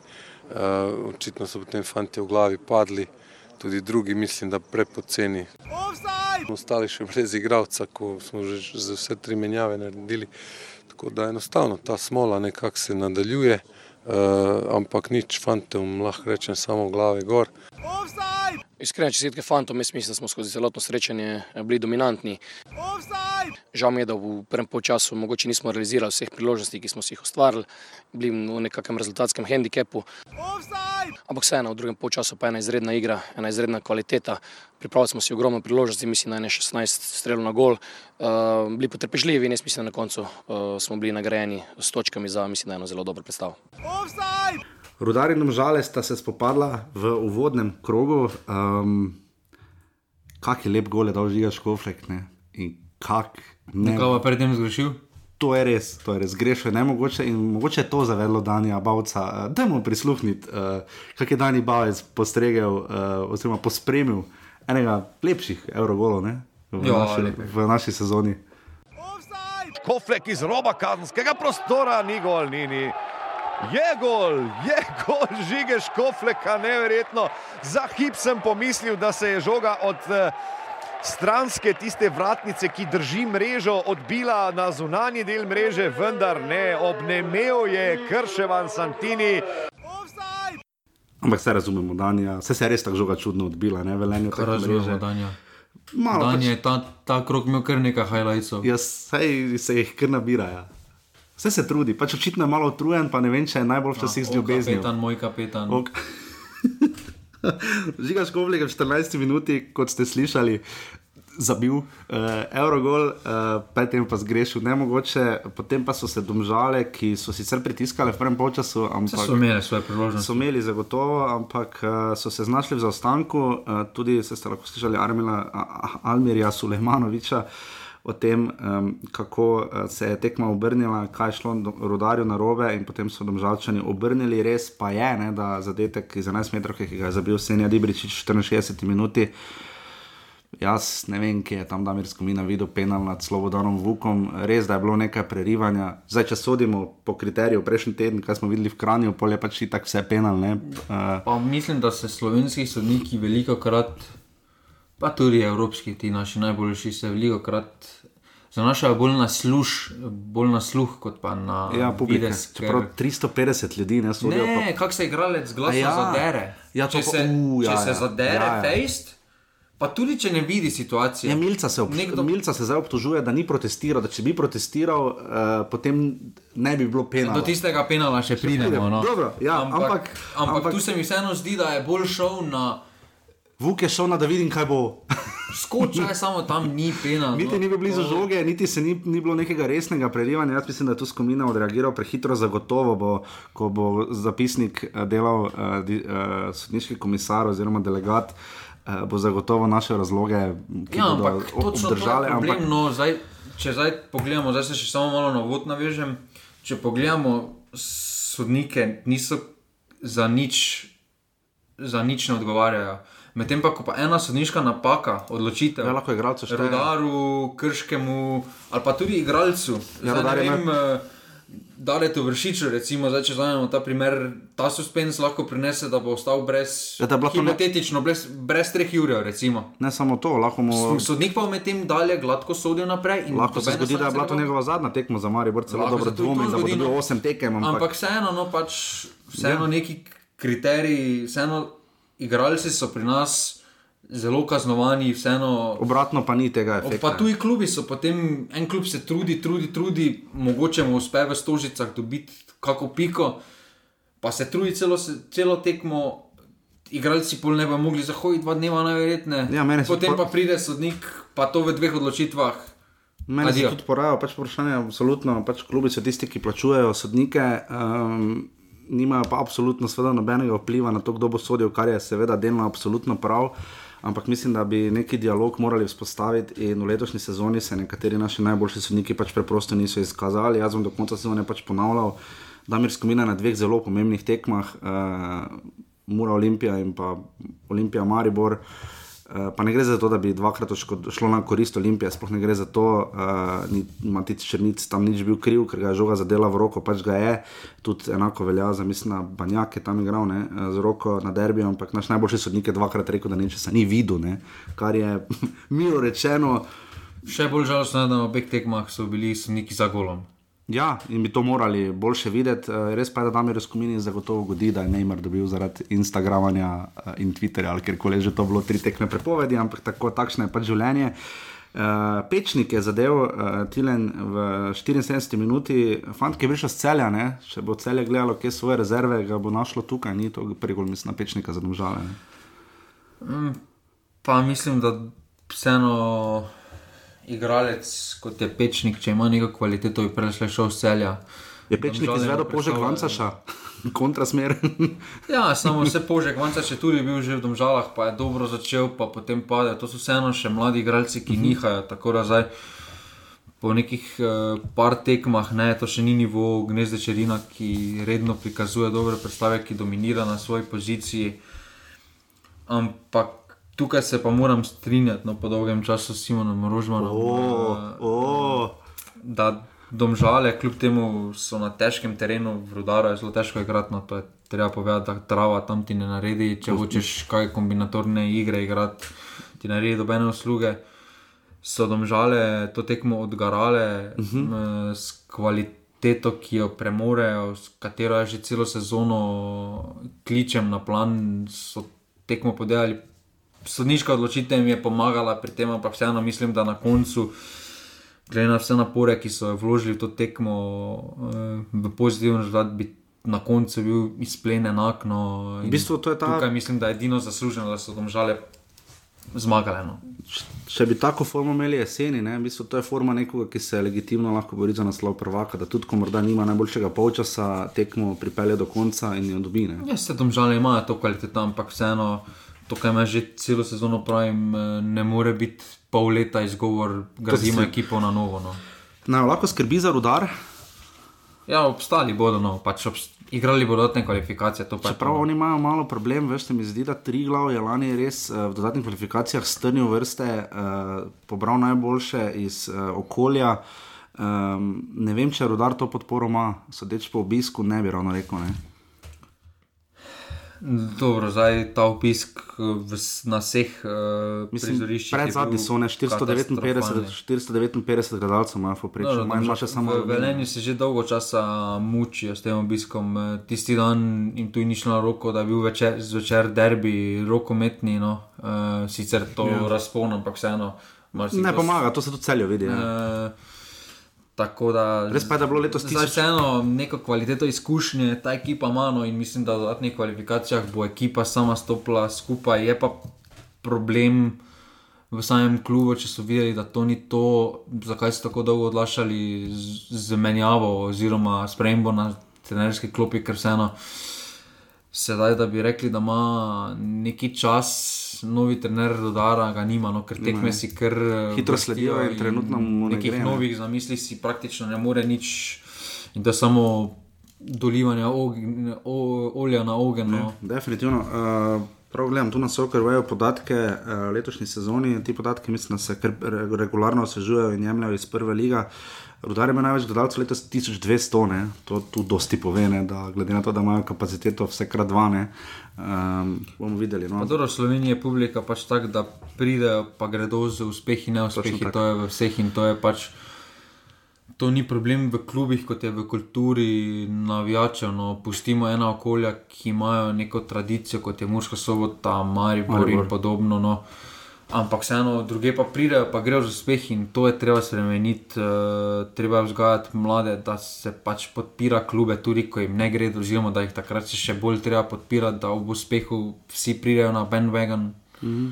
[SPEAKER 3] Uh, očitno so potem fanti v glavi padli, tudi drugi, mislim, da prepoceni. Smo ostali še brez igralca, ko smo že za vse tri menjave naredili. Tako da enostavno ta smola nekako se nadaljuje, uh, ampak nič fantom lahko rečem samo glave gor.
[SPEAKER 4] Iskrene čestitke fantom, jaz mislim, da smo skozi celotno srečanje eh, bili dominantni. Žal mi je, da v prvem polčasu mogoče nismo realizirali vseh priložnosti, ki smo si jih ustvarili, bili v nekakšnem rezultatskem handikepu. Ampak vseeno, v drugem polčasu pa ena izredna igra, ena izredna kvaliteta. Pripravili smo si ogromno priložnosti, mislim, da je 16 strelov na gol. Uh, bili potrpežljivi in jaz mislim, da na koncu uh, smo bili nagrajeni s točkami za, mislim, da eno zelo dobro predstavo.
[SPEAKER 1] Rudar in žale sta se spopadla v uvodnem krogu. Um, kak je lep gol, je dal žiga škoflek. Ne? In kak ne.
[SPEAKER 2] Nekaj pa predtem zgrešil.
[SPEAKER 1] To je res, to je res, greš je nemogoče in mogoče je to zavedlo Danja Bavca. Uh, Dajmo prisluhniti, uh, kak je Dani Bavec postregel uh, oziroma pospremil enega lepših evrogolov ne? v,
[SPEAKER 2] Ja,
[SPEAKER 1] naši,
[SPEAKER 2] lepih.
[SPEAKER 1] v naši sezoni.
[SPEAKER 5] Koflek iz roba kazenskega prostora, ni gol, ni, ni. Je gol, je gol, žige Škofleka, neverjetno. Za hip sem pomislil, da se je žoga od eh, stranske tiste vratnice, ki drži mrežo, odbila na zunanji del mreže, vendar ne, obnemel je Krševan Santini.
[SPEAKER 1] Ampak se razumemo, Danja, se je res tako žoga čudno odbila, ne velenju.
[SPEAKER 2] Kar razumemo, Danja.
[SPEAKER 1] Malo pač,
[SPEAKER 2] Danja je ta, ta krok imel kar nekaj highlightsov.
[SPEAKER 1] Ja, sej se jih kar nabirajo. Vse se trudi, pač očitno je malo utrujen, pa ne vem, če je najbolj včasih z
[SPEAKER 2] O,
[SPEAKER 1] ljubeznijo.
[SPEAKER 2] Kapetan, moj kapetan.
[SPEAKER 1] Ok. Žiga Škovlik je v 14 minuti, kot ste slišali, zabil uh, Eurogol, uh, predtem pa zgrešil nemogoče, potem pa so se domžale, ki so sicer pritiskale v prvem polčasu, ampak
[SPEAKER 2] so imeli svoje priložnosti.
[SPEAKER 1] so imeli zagotovo, ampak uh, so se znašli v zaostanku, uh, tudi se ste lahko slišali Armila, A- Almirja Sulejmanoviča. O tem, um, kako uh, se je tekma obrnila, kaj je šlo rodarju na robe, in potem so domžalčani obrnili. Res pa je, ne, da zadetek iz 11 metrov, ki ga je zabil Senja Dibričič v 64 minuti. Jaz ne vem, kje je tam Damir Skomina videl penal nad Slobodanom Vukom. Res, da je bilo nekaj prerivanja. Zdaj, če sodimo po kriteriju prejšnji teden, kaj smo videli v Kranju, pol je pač tako vse penal. ne. Uh,
[SPEAKER 2] Pa mislim, da se slovenski sodniki veliko krat, pa tudi evropski, ti naši najboljši, se veliko krat zanašajo bolj na, služ, bolj na sluh, kot pa na
[SPEAKER 1] ja, publika.
[SPEAKER 2] vides. ker-
[SPEAKER 1] Čeprav 350 ljudi ne sodijo. pa-
[SPEAKER 2] Ne, kako se igralec glasno
[SPEAKER 1] ja.
[SPEAKER 2] zadere.
[SPEAKER 1] Ja,
[SPEAKER 2] če
[SPEAKER 1] pa-
[SPEAKER 2] se,
[SPEAKER 1] u, ja,
[SPEAKER 2] če se
[SPEAKER 1] ja.
[SPEAKER 2] zadere,
[SPEAKER 1] Ja,
[SPEAKER 2] ja, fejst, pa tudi če ne vidi situacije.
[SPEAKER 1] Ja, Milca se, ob,
[SPEAKER 2] Nekdo-
[SPEAKER 1] Milca se zdaj obtožuje, da ni protestiral, da če bi protestiral, uh, potem ne bi bilo penala.
[SPEAKER 2] Do tistega penala še pridemo. No.
[SPEAKER 1] Dobro, ja, ampak-
[SPEAKER 2] ampak, ampak,
[SPEAKER 1] ampak-
[SPEAKER 2] tu se mi vseeno zdi, da je bolj šel na
[SPEAKER 1] Vuk je šel na da vidim, kaj bo.
[SPEAKER 2] Skočaj, samo tam ni pena.
[SPEAKER 1] Niti
[SPEAKER 2] no.
[SPEAKER 1] ni bil blizu žoge, niti se ni, ni bilo nekega resnega prelivanja. Jaz mislim, da je tu Skomina odreagiral prehitro, zagotovo bo, ko bo zapisnik eh, delal uh, di, uh, sodniški komisar oziroma delegat, uh, bo zagotovo naše razloge, ki
[SPEAKER 2] Ja,
[SPEAKER 1] bodo
[SPEAKER 2] ampak je
[SPEAKER 1] obdržale.
[SPEAKER 2] problem.
[SPEAKER 1] Ampak,
[SPEAKER 2] No, zdaj, če zdaj pogledamo, zdaj se še samo malo na vod navežem. Če pogledamo, sodnike niso za nič, za nič ne odgovarjajo. Medtem pa, ko pa ena sodniška napaka, odločitev,
[SPEAKER 1] Ja, lahko igralcu šteje.
[SPEAKER 2] Rodaru, Krškemu ali pa tudi igralcu.
[SPEAKER 1] Ja,
[SPEAKER 2] Zdaj, ne
[SPEAKER 1] je
[SPEAKER 2] vem, eh, Da je to vršič, recimo, zdaj, če vzamemo ta primer, ta suspens lahko prinese, da bo ostal brez,
[SPEAKER 1] Ja, da je bila to ne-
[SPEAKER 2] hipotetično, brez, brez treh jurjev, recimo.
[SPEAKER 1] ne samo to, lahko mu.
[SPEAKER 2] Sodnik pa med tem dalje gladko sodijo naprej.
[SPEAKER 1] Lahko se zgodi, da je bila to njegova zadnja tekma za Maribor, celo
[SPEAKER 2] Lahko
[SPEAKER 1] dobro dvomim, da bo
[SPEAKER 2] zgodi,
[SPEAKER 1] dobil
[SPEAKER 2] no.
[SPEAKER 1] 8 tekem. Ampak,
[SPEAKER 2] Ampak vseeno, no, pač, vseeno ja. neki kriteriji, vseeno igralci so pri nas zelo kaznovani, vseeno.
[SPEAKER 1] obratno pa ni tega efekta.
[SPEAKER 2] Pa tuji klubi so potem, en klub se trudi, trudi, trudi, mogoče mu uspe v stožicah dobiti kako piko, pa se trudi celo, se- celo tekmo. Igralci pol ne bi mogli zahoditi dva dneva, najverjetneje.
[SPEAKER 1] Ja, se
[SPEAKER 2] Potem
[SPEAKER 1] po-
[SPEAKER 2] pa pride sodnik, pa to v dveh odločitvah.
[SPEAKER 1] Meni se
[SPEAKER 2] Adijo.
[SPEAKER 1] tudi porajajo pač vprašanje, absolutno, pač klubi so tisti, ki plačujejo sodnike, um, nimajo pa absolutno seveda nobenega vpliva na to, kdo bo sodil, kar je seveda delno absolutno prav. Ampak mislim, da bi neki dialog morali vzpostaviti in v letošnji sezoni se nekateri naši najboljši sodniki pač preprosto niso izkazali. Jaz bom do konca sezone pač ponavljal, da mir skomina na dveh zelo pomembnih tekmah, uh, Mura Olimpija in pa Olimpija Maribor. Uh, pa ne gre za to, da bi dvakrat šlo na korist Olimpije, sploh ne gre za to, uh, ni Matic Črnic tam nič bil kriv, ker ga je žoga zadela v roko, pač ga je. Tudi enako velja za, mislim, na Banjak je tam igral ne, eh, z roko na derbijo, ampak naš najboljši sodnik je dvakrat rekel, da nečesa ni videl, ne, kar je milo rečeno.
[SPEAKER 2] Še bolj žalostno je, da na obeh tekmah so bili sodniki za golom.
[SPEAKER 1] Ja, in bi to morali boljše videti. Eh, Res pa je, da Damir Skomini zagotovo godi, da je Neymar dobil zaradi Instagramanja eh, in Twitterja ali kjerkoli je že to bilo tri tekme prepovedi, ampak tako, takšno je pač življenje. Uh, Pečnik je zadev uh, Tilen v 74 minuti, fant, ki je prišel z celja, ne? če bo celje gledalo, kje svoje rezerve, ga bo našlo tukaj, ni to prigol, mislim, na Pečnika za domžale. ne.
[SPEAKER 2] Pa mislim, da vseeno igralec kot je pečnik, če ima neko kvaliteto, bi prej šel v celja.
[SPEAKER 1] Je Pečnik izvedel požek Vancaša, kontrasmer.
[SPEAKER 2] Ja, samo vse požek, Vancač je tudi bil že v domžalah, pa je dobro začel, pa potem pade. To so vseeno še mladi igralci, ki nihajo, tako da zdaj. Po nekih uh, par tekmah, ne, to še ni nivo gnezde Čerina, ki redno prikazuje dobre predstave, ki dominira na svoji poziciji. Ampak tukaj se pa moram strinjati, no, po dolgem času s Simonom Rožmanom,
[SPEAKER 1] Oh, oh.
[SPEAKER 2] da domžale, kljub temu so na težkem terenu, v Rudaru je zelo težko igrati. No, to je treba povedati, da trava tam ti ne naredi. Če hočeš kaj kombinatorne igre igrati, ti naredi dobene usluge. So domžale to tekmo odgarale uh -huh. s kvaliteto, ki jo premorejo, s katero jaz že celo sezono kličem na plan, so tekmo podelali. Sodniška odločitev jim je pomagala pri tem, ampak vseeno mislim, da na koncu glede na vse napore, ki so vložili v to tekmo, eh, v pozitivno rezultat, bi na koncu bil izplen enak. No, in
[SPEAKER 1] bistvu to je ta-
[SPEAKER 2] Tukaj mislim, da je edino zasluženo, da so domžale zmagale. No.
[SPEAKER 1] Če bi tako formo imeli jeseni, ne, v bistvu to je forma nekoga, ki se legitimno lahko bori za naslov prvaka, da tudi ko morda nima najboljšega polčasa, tekmo pripelje do konca in jo dobi. Ne.
[SPEAKER 2] Ja, se domžale imajo to kvaliteto, ampak vseeno, to, kar me že celo sezono pravim, eh, ne more biti pol leta izgovor, gradimo ekipo na novo. No.
[SPEAKER 1] Naj lahko skrbi za rudar,
[SPEAKER 2] Ja, obstali bodo, no, pač obst igrali bodo dodatne kvalifikacije.
[SPEAKER 1] čeprav
[SPEAKER 2] no.
[SPEAKER 1] oni imajo malo problem, veš, se mi zdi, da tri glav je lani res uh, v dodatnih kvalifikacijah strnil vrste, uh, pobral najboljše iz uh, okolja. Um, ne vem, če rudar to podporo ima, sodeč po obisku, ne bi ravno rekel. Ne.
[SPEAKER 2] Dobro, zdaj ta opisk eh, v, na vseh uh, prizoriščih.
[SPEAKER 1] pred
[SPEAKER 2] je
[SPEAKER 1] zadnji
[SPEAKER 2] bil
[SPEAKER 1] so ne 459,
[SPEAKER 2] katastrofalni.
[SPEAKER 1] 459 gledalcev,
[SPEAKER 2] Dobro,
[SPEAKER 1] poprečje, manj
[SPEAKER 2] Domžal-
[SPEAKER 1] še samo
[SPEAKER 2] V Velenju se že dolgo časa mučijo s tem obiskom. Eh, Tisti dan jim tu ni šlo na roko, da je bil večer, zvečer derbi rokometni, no. uh, sicer to
[SPEAKER 1] Ja.
[SPEAKER 2] razpon, ampak vseeno.
[SPEAKER 1] Ne pomaga, to se tudi celjo vidi. Ja.
[SPEAKER 2] Tako da,
[SPEAKER 1] Res pa je, da je bilo letos
[SPEAKER 2] Zdaj,
[SPEAKER 1] tisoč-
[SPEAKER 2] vseeno neko kvaliteto izkušnje, ta ekipa ima, no, in mislim, da v dodatnih kvalifikacijah bo ekipa sama stopila skupaj. Je pa problem v samem klubu, če so videli, da to ni to, zakaj so tako dolgo odlašali z, z menjavo oziroma spremembo na trenerski klopi, ker vseeno. Sedaj, da bi rekli, da ima neki čas, novi trener rodara, ga nima, no, ker tekme si kar eh,
[SPEAKER 1] Hitro sledijo in trenutno mu ne
[SPEAKER 2] nekih
[SPEAKER 1] gre, ne.
[SPEAKER 2] novih zamisli si praktično ne more nič, in da samo dolivanje ognj, o, olja na ogenj. No.
[SPEAKER 1] Definitivno. Uh, prav gledam tu na Sokar, vejo podatke uh, letošnji sezoni. Ti podatki, mislim, da se kar re- regularno osvežujejo in jemljajo iz prve lige. Rudar ima največ gledalcev letos 1200, ne? to tu dosti pove, ne? da glede na to, da imajo kapaciteto vsekrat dva, ne? um, bomo videli. No?
[SPEAKER 2] Dobro, v Sloveniji je publika pač tako, da pridejo, pa gredo z uspehi, neuspehi,
[SPEAKER 1] Točno tako.
[SPEAKER 2] to je v vseh in to je pač. To ni problem v klubih, kot je v kulturi navijačev. No, pustimo ena okolja, ki imajo neko tradicijo, kot je Murska sobota, Maribor, Maribor. in podobno. No. Ampak vseeno, druge pa pridejo, pa grejo z uspehi in to je treba spremeniti. Uh, treba je vzgajati mlade, da se pač podpira klube, tudi ko jim ne gre, oziroma da jih takrat se še bolj treba podpirati, da ob uspehu vsi pridejo na bandwagon. Mm -hmm.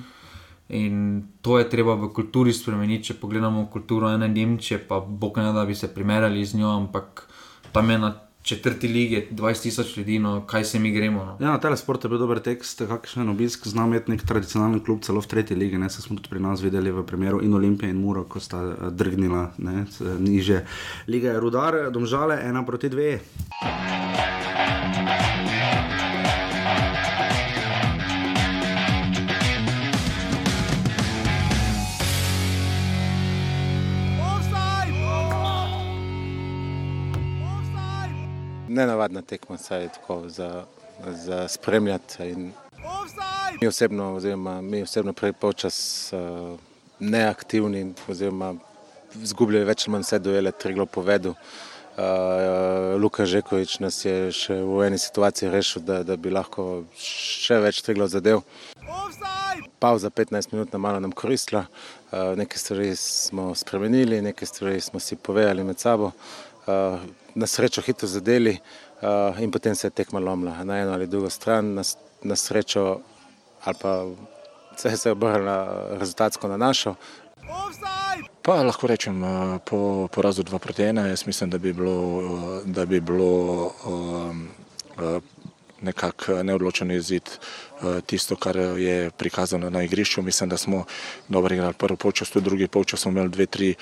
[SPEAKER 2] In to je treba v kulturi spremeniti. Če pogledamo kulturo ene Nemčije, pa bog ne da bi se primerjali z njo, ampak tam je na četrti lige 20 tisoč ljudi, no kaj se mi gremo. No.
[SPEAKER 1] Ja, na telesport je bil dober tekst, kakšen obisk zna imeti nek tradicionalni klub, celo v tretji ligi. Ne, saj smo tudi pri nas videli v primeru in Olimpije in Muro, ko sta eh, drgnila ne, niže. Liga je rudar, domžale, ena proti dve.
[SPEAKER 6] Nenavadna tekma, saj je tako za, za spremljati. In Mi osebno, oziroma mi osebno prej polčas uh, neaktivni, oziroma izgubljali več ali manj vse dojele, triglo povedal. Uh, Luka Žekovič nas je še v eni situaciji rešil, da, da bi lahko še več triglo zadev. Pauza 15 minut nam malo nam koristila, uh, nekaj stvari smo spremenili, nekaj stvari smo si povedali med sabo, uh, na srečo hitro zadeli uh, in potem se je tekma lomila na eno ali drugo stran, na, na srečo ali pa se je obrnilo rezultatsko na našo.
[SPEAKER 7] Pa lahko rečem, eh, po porazu 2 proti 1, jaz mislim, da bi bilo, eh, da bi bilo um, nekako neodločen izid tisto, kar je prikazano na igrišču. Mislim, da smo dobro igrali prvo polčas, tudi drugi polčas smo imeli dve, tri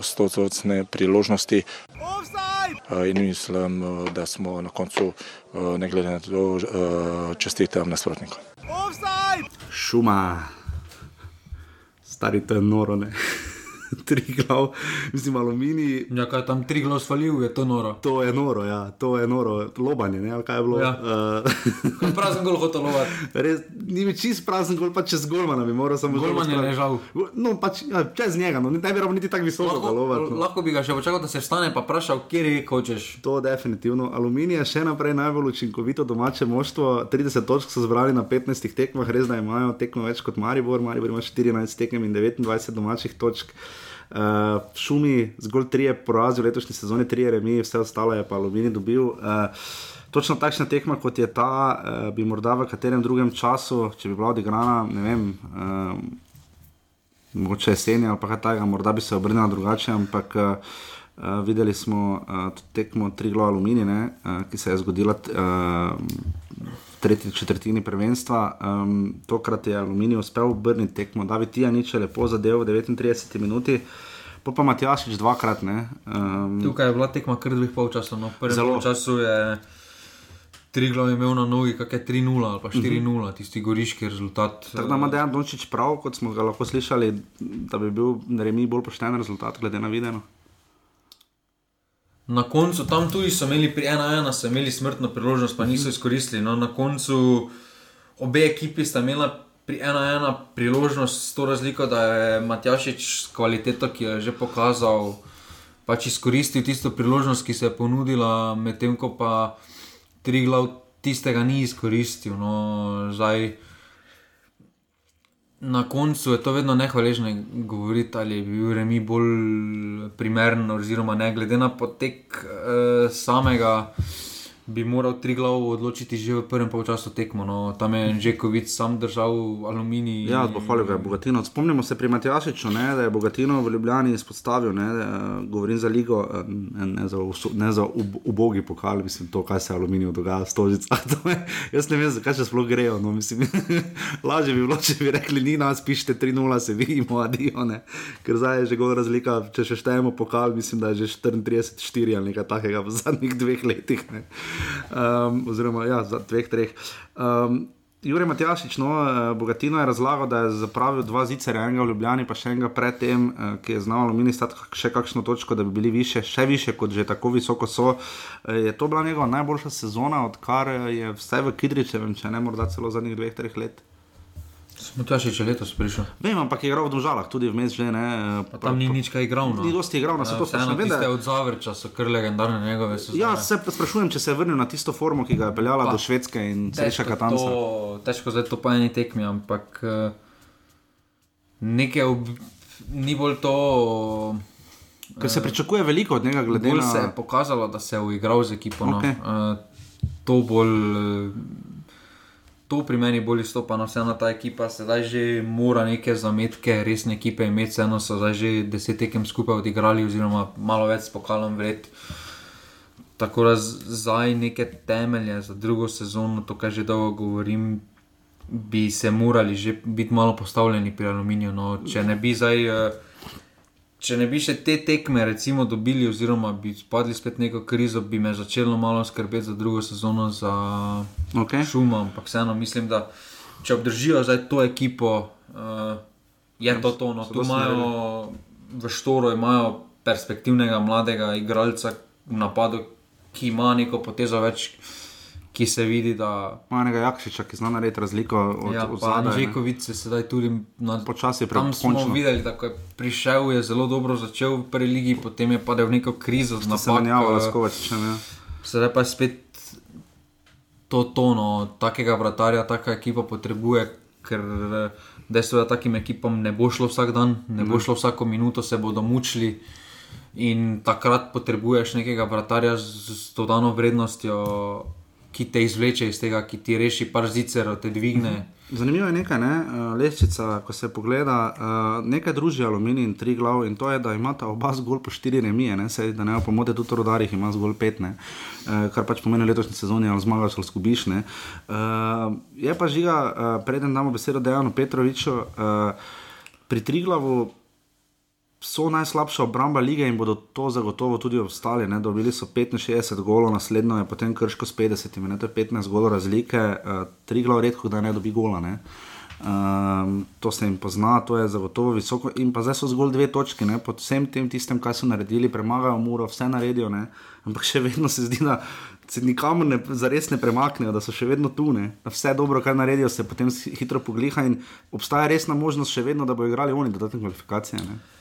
[SPEAKER 7] stotne priložnosti. Eh, In mislim, eh, da smo na koncu, eh, ne glede na to, eh, čestitam nasprotnikom.
[SPEAKER 1] Šuma, stari to je noro, ne. Tri glav, mislim, aluminij.
[SPEAKER 2] Ja, kaj tam tri glas falil, je to noro.
[SPEAKER 1] To je noro, ja, to je noro, lobanje, ne, kaj je bilo.
[SPEAKER 2] Ja.
[SPEAKER 1] Uh,
[SPEAKER 2] Prazen gol hotel lovati.
[SPEAKER 1] Res, ni mi čist prazen, gol pa čez Golmana bi moral samo
[SPEAKER 2] Golman je ležal.
[SPEAKER 1] No, pač ja, čez njega, no, ne bi rabo niti tako visoko
[SPEAKER 2] Lahko,
[SPEAKER 1] galovati. No.
[SPEAKER 2] lahko bi ga še počakal, da se vstane, pa vprašal, kje je hočeš.
[SPEAKER 1] To definitivno. Aluminij je še naprej najbolj učinkovito domače moštvo. 30 točk so zbrali na 15 tekmah, res da imajo tekmo več kot Maribor. Maribor ima 14 tekem in 29 domačih točk. Uh, šumi zgolj trije porazi v letošnji sezoni, trije remi, vse ostalo je pa Aluminij dobil. Uh, Točno takšna tekma, kot je ta, uh, bi morda v katerem drugem času, če bi bila odigrana, ne vem, um, mogoče jeseni ali kaj takega, morda bi se obrnila drugače, ampak uh, uh, videli smo uh, tekmo Triglo Alumini, ne, uh, ki se je zgodila uh, tretji četrtini prvenstva. Um, tokrat je Alumini uspel obrniti tekmo, David Tijanič je lepo zadev v 39 minuti. Pol pa Matjašič dvakrat, ne. Um,
[SPEAKER 2] Tukaj je bila tekma kar dveh polčasov. No. V prvem
[SPEAKER 1] Zelo.
[SPEAKER 2] času je Triglav imel na nogi kakšne 3-0 ali pa 4-0, mm -hmm. tisti goriški rezultat.
[SPEAKER 1] Tako da ima Dejan Dončić prav, kot smo ga lahko slišali, da bi bil remi bolj pošten rezultat, glede na videno.
[SPEAKER 2] Na koncu tam tudi so imeli pri 1-1, so imeli smrtno priložnost, pa niso izkoristili. No, na koncu obe ekipi sta imela pri 1-1 priložnost s to razliko, da je Matjašič s kvaliteto, ki jo je že pokazal, pač izkoristil tisto priložnost, ki se je ponudila, medtem ko pa Triglav tistega ni izkoristil. No, zdaj, Na koncu je to vedno nehvaležno govoriti, ali je bil remi bolj primeren, oziroma ne, glede na potek uh, samega. Bi moral tri glavo odločiti že v prvem polčasu tekmo. No. Tam je Žekovic sam držal aluminij.
[SPEAKER 1] Ja, pohvalil ga je Bogatino. Spomnimo se pri Matjašiču, ne, da je Bogatino v Ljubljani izpostavil, ne, da, govorim za ligo, ne, ne za, ne za ub, ubogi pokal, mislim, to, kaj se aluminiju dogaja s tožicami. Jaz ne vem, zakaj še sploh grejo. No, mislim, lažje bi bilo, če bi rekli, ni nas, pišete 3-0, se vidimo, adijo, ne. Ker zdaj je že gor razlika, če še štejemo pokal, mislim, da je že 34-4 ali nekaj takega v zadnjih dveh letih. Ne. Um, oziroma, ja, za dveh, treh. Um, Jurek Matjašič, no, eh, Bogatino je razlagal, da je zapravil dva zicerja, enega v Ljubljani, pa še enega predtem, eh, ki je znal alumini stati še kakšno točko, da bi bili više, še više, kot že tako visoko so. Eh, Je to bila njegova najboljša sezona, odkar je vse v Kidričevem, če ne morda celo zadnjih dveh, treh let.
[SPEAKER 2] Smo to še letos prišel.
[SPEAKER 1] Vem, ampak je igral v Domžalah, tudi ne.
[SPEAKER 2] Pa tam ni nič kaj igral. No.
[SPEAKER 1] Ni dosti igral, na se to sprašujem. Vem,
[SPEAKER 2] tiste
[SPEAKER 1] da-
[SPEAKER 2] od Zavrča so kar legendarne njegove sezone.
[SPEAKER 1] Ja, se pa sprašujem, če se je vrnil na tisto formo, ki ga je peljala do Švedske in Sreša
[SPEAKER 2] Težko
[SPEAKER 1] Katanca.
[SPEAKER 2] to- Težko zdaj to po eni tekmi, ampak eh, nekaj ob, ni bolj to.
[SPEAKER 1] Ker se pričakuje veliko od njega, glede na
[SPEAKER 2] se je pokazalo, da se je uigral z ekipo. No.
[SPEAKER 1] Okej.
[SPEAKER 2] Uh, to bolj. To pri meni bolj izstopa, no vseeno ta ekipa sedaj že mora neke zametke, resne ekipe imeti, vseeno so zdaj že deset tekem skupaj odigrali, oziroma malo več s pokalom vred. Tako da zdaj neke temelje za drugo sezono, to kar že dolgo govorim, bi se morali že biti malo postavljeni pri aluminiju. No, če ne bi zdaj. eh, Če ne bi še te tekme recimo dobili, oziroma bi spadli spet neko krizo, bi me začelo malo skrbeti za drugo sezono, za
[SPEAKER 1] Okay.
[SPEAKER 2] šumo. Ampak vseeno mislim, da če obdržijo zdaj to ekipo, uh, je to to. No. Tu imajo v Štoru imajo perspektivnega mladega igralca v napadu, ki ima neko potezo več, ki se vidi, da.
[SPEAKER 1] Ima enega Jakšiča, ki zna narediti razliko od,
[SPEAKER 2] Ja, pa
[SPEAKER 1] zadaj. ne.
[SPEAKER 2] Žekovic se sedaj tudi na
[SPEAKER 1] Počasi je
[SPEAKER 2] Tam smo videli, da ko je prišel, je zelo dobro začel v prvi ligi, potem je padel v neko krizo z napako.
[SPEAKER 1] Laskovačičem, ja.
[SPEAKER 2] Sedaj pa je spet to tono, takega vratarja, taka ekipa potrebuje, ker eh, dejstvo je, da takim ekipam ne bo šlo vsak dan, ne bo šlo vsako minuto, se bodo mučili. In takrat potrebuješ nekega vratarja z, z dodano vrednostjo, ki te izvleče iz tega, ki ti reši par zicerov, te dvigne.
[SPEAKER 1] Zanimivo je nekaj, ne? uh, leščica, ko se pogleda, uh, nekaj druži aluminij in tri glav, in to je, da imata oba zgolj po štiri remije, ne? Sej, da ne pomote tudi rodarjih, ima zgolj pet, ne? uh, kar pač pomeni letošnji sezoni, ali zmagaš ali skubiš. ne. Je pa žiga, preden damo besedo Dejanu Petroviču, pri Triglavu so najslabša obramba lige in bodo to zagotovo tudi ostali. Ne? Dobili so 65 golov, naslednjo je potem krško s 50, ne? to je 15 golov razlike, uh, tri glav redko, da ne dobi gola. Ne? Um, to se jim pozna, to je zagotovo visoko. In pa zdaj so zgolj dve točke, ne? pod vsem tem, tistem, kar so naredili, premagajo muro, vse naredijo, ne? ampak še vedno se zdi, da se nikamor ne, zares ne premaknejo, da so še vedno tu. Ne? Da vse dobro, kar naredijo, se potem hitro pogliha in obstaja resna možnost še vedno, da bodo igrali oni dodatne kvalifikacije. Ne?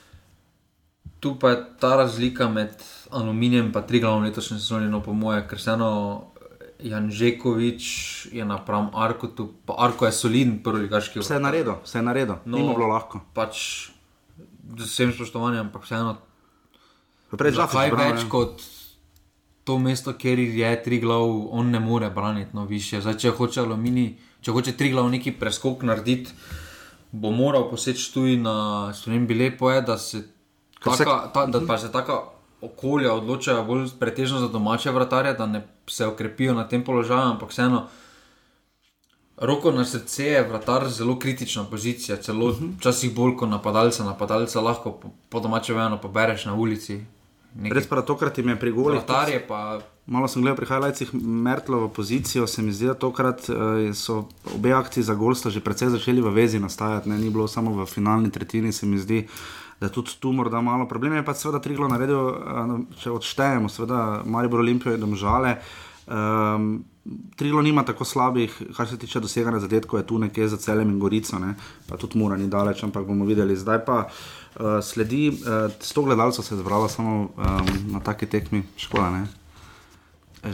[SPEAKER 2] Tu pa je ta razlika med aluminijem in Triglavom letošnje sezone, no po moje, ker vseeno Janžekovič je napram Arkotu, pa Arko je soliden prvoligaški
[SPEAKER 1] Vse je naredil, vse je naredil, no, ni bilo lahko.
[SPEAKER 2] Pač z vsem spoštovanjem, ampak vseeno
[SPEAKER 1] branil,
[SPEAKER 2] več kot to mesto, kjer je tri glav, on ne more braniti, no više. Zdaj, če hoče aluminij, če hoče tri glav neki preskok narediti, bo moral poseči tudi na spremembi lepo je, da se
[SPEAKER 1] se-
[SPEAKER 2] taka, ta, da pa se taka okolja odločajo bolj pretežno za domače vratarje, da ne se okrepijo na tem položaju, ampak vseeno. Roko na srce je vratar zelo kritična pozicija, celo včasih bolj kot napadalca. Napadalca lahko po, po domače vejano pobereš na ulici.
[SPEAKER 1] Res pa tokrat jim je pri golih.
[SPEAKER 2] Vratar je pa
[SPEAKER 1] Malo sem gledal pri highlightsih Mertlovo pozicijo, se mi zdi, da tokrat uh, so obe akciji za gol sta že precej začeli v vezi nastajati, ne? ni bilo samo v finalni tretjini, se mi zdi, da tudi tu morda malo. Problem je pa seveda Triglo naredil, uh, če odštejemo, seveda Maribor Olimpijo je domžale. Um, Trilo nima tako slabih, kar se tiče doseganja zadetkov, je tu nekje za celem in gorico, ne? pa tudi mora ni daleč, ampak bomo videli. Zdaj pa uh, sledi, uh, 100 gledalcev se je zbralo samo um, na taki tekmi, škoda ne.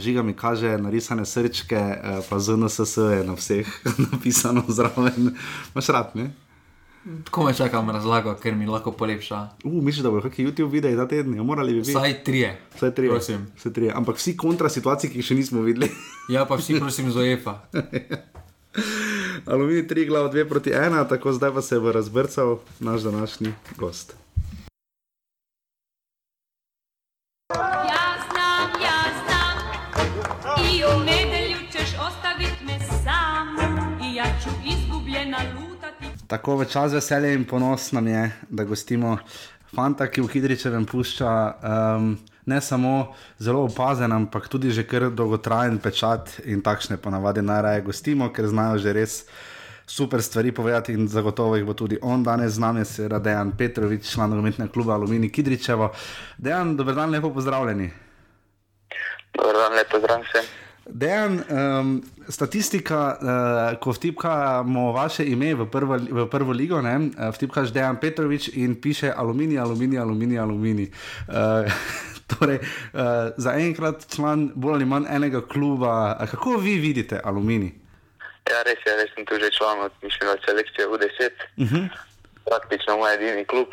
[SPEAKER 1] Žiga mi kaže narisane srčke, eh, pa ZNSS je na vseh napisano zraven. Imaš rad, ne?
[SPEAKER 2] Ko me čakam razlago, ker mi lahko polepša.
[SPEAKER 1] Uh, misliš, da bo kakšen YouTube video ta teden, ja, morali bi biti.
[SPEAKER 2] Vsaj trije.
[SPEAKER 1] Vsaj trije.
[SPEAKER 2] Prosim.
[SPEAKER 1] Vsaj trije. Ampak vsi kontra situacij, ki jih še nismo videli.
[SPEAKER 2] Ja, pa vsi prosim z OEFA.
[SPEAKER 1] Aluminij 3 glav 2 proti 1, tako zdaj pa se bo razbrcal naš današnji gost. Tako v čas veselja in ponos nam je, da gostimo fanta, ki v Hidričevem pušča um, ne samo zelo opazen, ampak tudi že kar dolgotrajen pečat in takšne ponavadi najraje gostimo, ker znajo že res super stvari povedati in zagotovo jih bo tudi on danes z nami, seveda Dejan Petrovič, član nogometnega kluba Alumini Kidričevo. Dejan, dober dan, lepo pozdravljeni.
[SPEAKER 8] Dobar dan, lepo zdrav vsem.
[SPEAKER 1] Dejan, um, statistika, uh, ko vtipkamo vaše ime v prvo, v prvo ligo, ne, uh, vtipkaš Dejan Petrovič in piše aluminij, aluminij, aluminij, aluminij. Uh, torej, uh, za enkrat član bolj ali manj enega kluba. Kako vi vidite aluminij?
[SPEAKER 8] Ja, res je, res sem tu že član od mislim, da selekcije U10.
[SPEAKER 1] Uh -huh.
[SPEAKER 8] Praktično moj edini klub.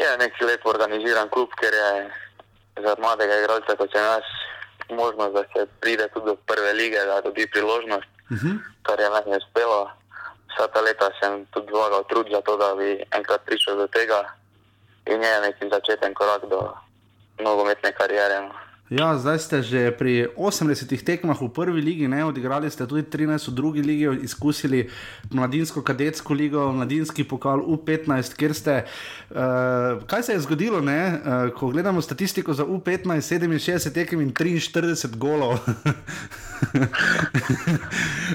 [SPEAKER 8] Je nek lep organiziran klub, ker je za mladega igralca kot sem jaz možnost, da se pride tudi do prve lige, da dobi priložnost,
[SPEAKER 1] Uh -huh.
[SPEAKER 8] kar je meni uspelo. Vsa ta leta sem tudi vlagal trud za to, da bi enkrat prišel do tega in je neki začeten korak do nogometne kariere. no.
[SPEAKER 1] Ja, zdaj ste že pri 80 tekmah v prvi ligi, ne, odigrali ste tudi 13 v drugi ligi, izkusili mladinsko kadetsko ligo, mladinski pokal U15, kjer ste. Uh, kaj se je zgodilo, ne, uh, ko gledamo statistiko za U15, 67 tekem in 43 golov.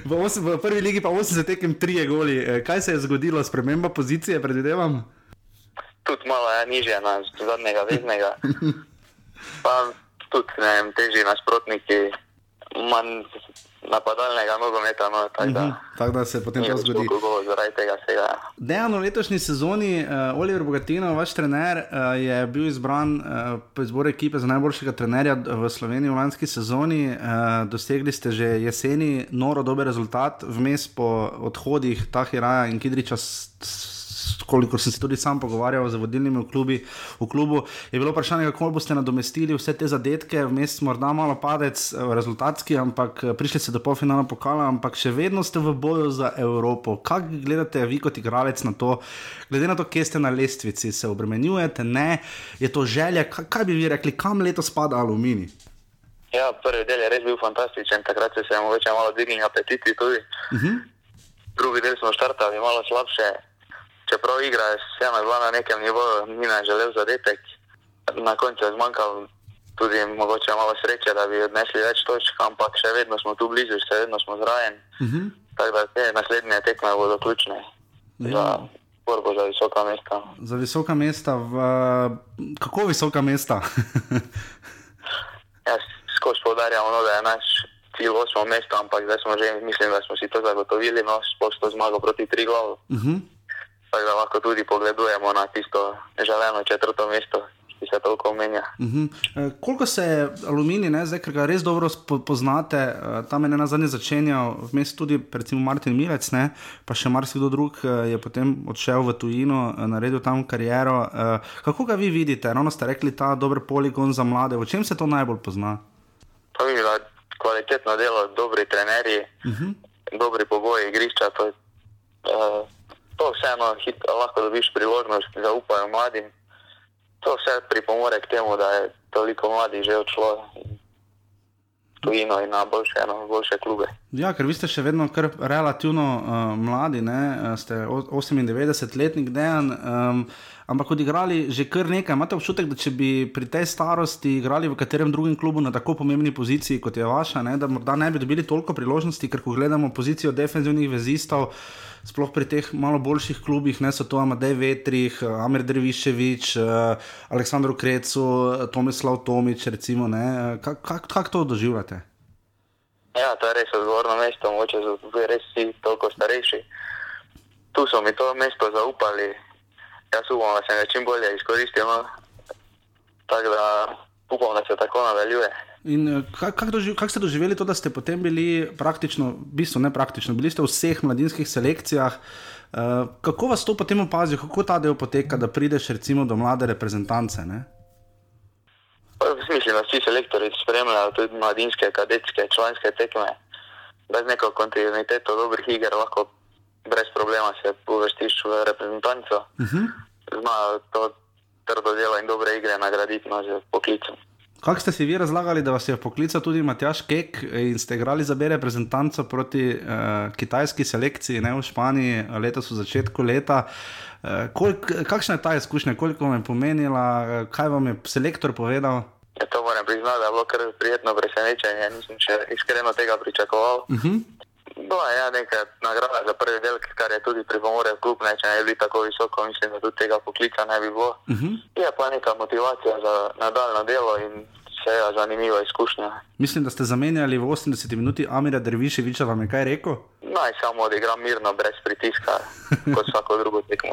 [SPEAKER 1] v, osem, v prvi ligi pa 80 tekem 3 goli. Uh, kaj se je zgodilo, sprememba pozicije, predvidevam?
[SPEAKER 8] Tudi malo je nižje na zadnjega veznega. Pa tudi ne vem, težji nasprotniki, manj napadalnega nogometa. No, tako da,
[SPEAKER 1] Mhm, Tako da se potem to zgodi.
[SPEAKER 8] zaradi tega vsega.
[SPEAKER 1] Dejan v letošnji sezoni, uh, Oliver Bogatino, vaš trener, uh, je bil izbran uh, po izboru ekipe za najboljšega trenerja v Sloveniji v lanski sezoni. Uh, dosegli ste že jeseni noro dober rezultat, vmes po odhodih Tahiraja in Kidriča. Kolikor sem se tudi sam pogovarjal z vodilnimi v, klubi, v klubu, je bilo vprašanje, kako boste nadomestili vse te zadetke, vmes morda malo padec eh, rezultatski, ampak eh, prišli ste do polfinala pokala, ampak še vedno ste v boju za Evropo. Kaj gledate vi kot igralec na to, glede na to, kje ste na lestvici, se obremenjujete, ne, je to želja, kaj, kaj bi vi rekli, kam letos spada aluminij?
[SPEAKER 8] Ja, prvi del je res bil fantastičen, takrat se mogoče malo dvignili apetiti tudi.
[SPEAKER 1] Uh -huh.
[SPEAKER 8] Drugi del smo štartali malo slabše, čeprav igra je vseeno bila na nekem nivoju, ni nam želel zadetek. Na koncu je zmanjkalo tudi mogoče malo sreče, da bi odnesli več točk, ampak še vedno smo tu blizu, še vedno smo zraven.
[SPEAKER 1] Uh -huh.
[SPEAKER 8] Tako da te naslednje tekme bodo ključne
[SPEAKER 1] Ja.
[SPEAKER 8] za borbo za visoka mesta.
[SPEAKER 1] Za visoka mesta, v, kako visoka mesta?
[SPEAKER 8] Jaz skozi poudarjamo, no, da je naš cilj osmo mesto, ampak zdaj smo že, mislim, da smo si to zagotovili, no, sploh s to zmago proti tri glavu.
[SPEAKER 1] uh -huh.
[SPEAKER 8] Tako da lahko tudi pogledujemo na tisto želeno četrto mesto, se toliko omenja.
[SPEAKER 1] Uh -huh. e, koliko se je aluminij, ne, zdaj, ker ga res dobro poznate, e, tam je na zadnje začenjal, vmes tudi recimo Martin Milec, ne, pa še marsikdo drug e, je potem odšel v tujino, e, naredil tam kariero. E, kako ga vi vidite? Ravno ste rekli, ta dober poligon za mlade, v čem se to najbolj pozna?
[SPEAKER 8] Pa vidim, da kvalitetno delo, dobri trenerji,
[SPEAKER 1] Uh -huh.
[SPEAKER 8] dobri pogoji igrišča. To, uh, to vseeno hitro lahko dobiš priložnost, zaupajo mladim. To vse pripomore k temu, da je toliko mladih že odšlo in tujino in na boljše, no, boljše klube.
[SPEAKER 1] Ja, ker vi ste še vedno kar relativno uh, mladi, ne? Eh, ste o- 98-letnik dejan, um, ampak odigrali že kar nekaj. Imate občutek, da če bi pri tej starosti igrali v katerem drugem klubu na tako pomembni poziciji kot je vaša, ne? da morda ne bi dobili toliko priložnosti, ker ko gledamo pozicijo defenzivnih vezistov, sploh pri teh malo boljših klubih, ne so to Amadej Vetrih, eh, Amir Dreviševič, uh, Aleksandr Krecu, eh, Tomislav Tomič, recimo, ne? Kako kak, kak to doživljate?
[SPEAKER 8] Ja, to je res odgovorno mesto, mogoče so tudi res vsi toliko starejši. Tu so mi to mesto zaupali, jaz upam, da sem ga čim bolje izkoristil. No. Tako da upam, da se tako nadaljuje.
[SPEAKER 1] In eh, kako kak doživ, kak ste doživeli to, da ste potem bili praktično, v bistvu ne praktično, bili ste v vseh mladinskih selekcijah, Uh, kako vas to potem opazijo, kako ta del poteka, da prideš recimo do mlade reprezentance? Ne?
[SPEAKER 8] Mislim, da vsi selektori spremljajo tudi mladinske, kadetske, članske tekme. Brez neko kontinuiteto dobrih iger lahko brez problema se uvrstiš v reprezentanco.
[SPEAKER 1] Uh -huh.
[SPEAKER 8] Znajo to trdo delo in dobre igre nagraditi no, z poklicem.
[SPEAKER 1] Kako ste si vi razlagali, da vas je poklical tudi Matjaš Kek in ste igrali za B reprezentanco proti uh, kitajski selekciji ne, v Španiji letos v začetku leta? Uh, kolik, kakšna je ta izkušnja, koliko vam je pomenila, uh, kaj vam je selektor povedal?
[SPEAKER 8] Ja, to moram priznati, da je bilo kar prijetno presenečenje. Nisem še iskreno tega pričakoval.
[SPEAKER 1] Uh -huh.
[SPEAKER 8] Bila je ja, neka nagrada za prvi del, kar je tudi pripomore v klub, ne, če ne bi bili tako visoko, mislim, da tudi tega poklica ne bi bilo.
[SPEAKER 1] Uh -huh.
[SPEAKER 8] Je pa neka motivacija za nadaljno delo in vse zanimiva izkušnja.
[SPEAKER 1] Mislim, da ste zamenjali v 80 minuti Amira Derviševiča, vam je kaj rekel?
[SPEAKER 8] Naj samo odigram mirno, brez pritiska, kot vsako drugo tekmo.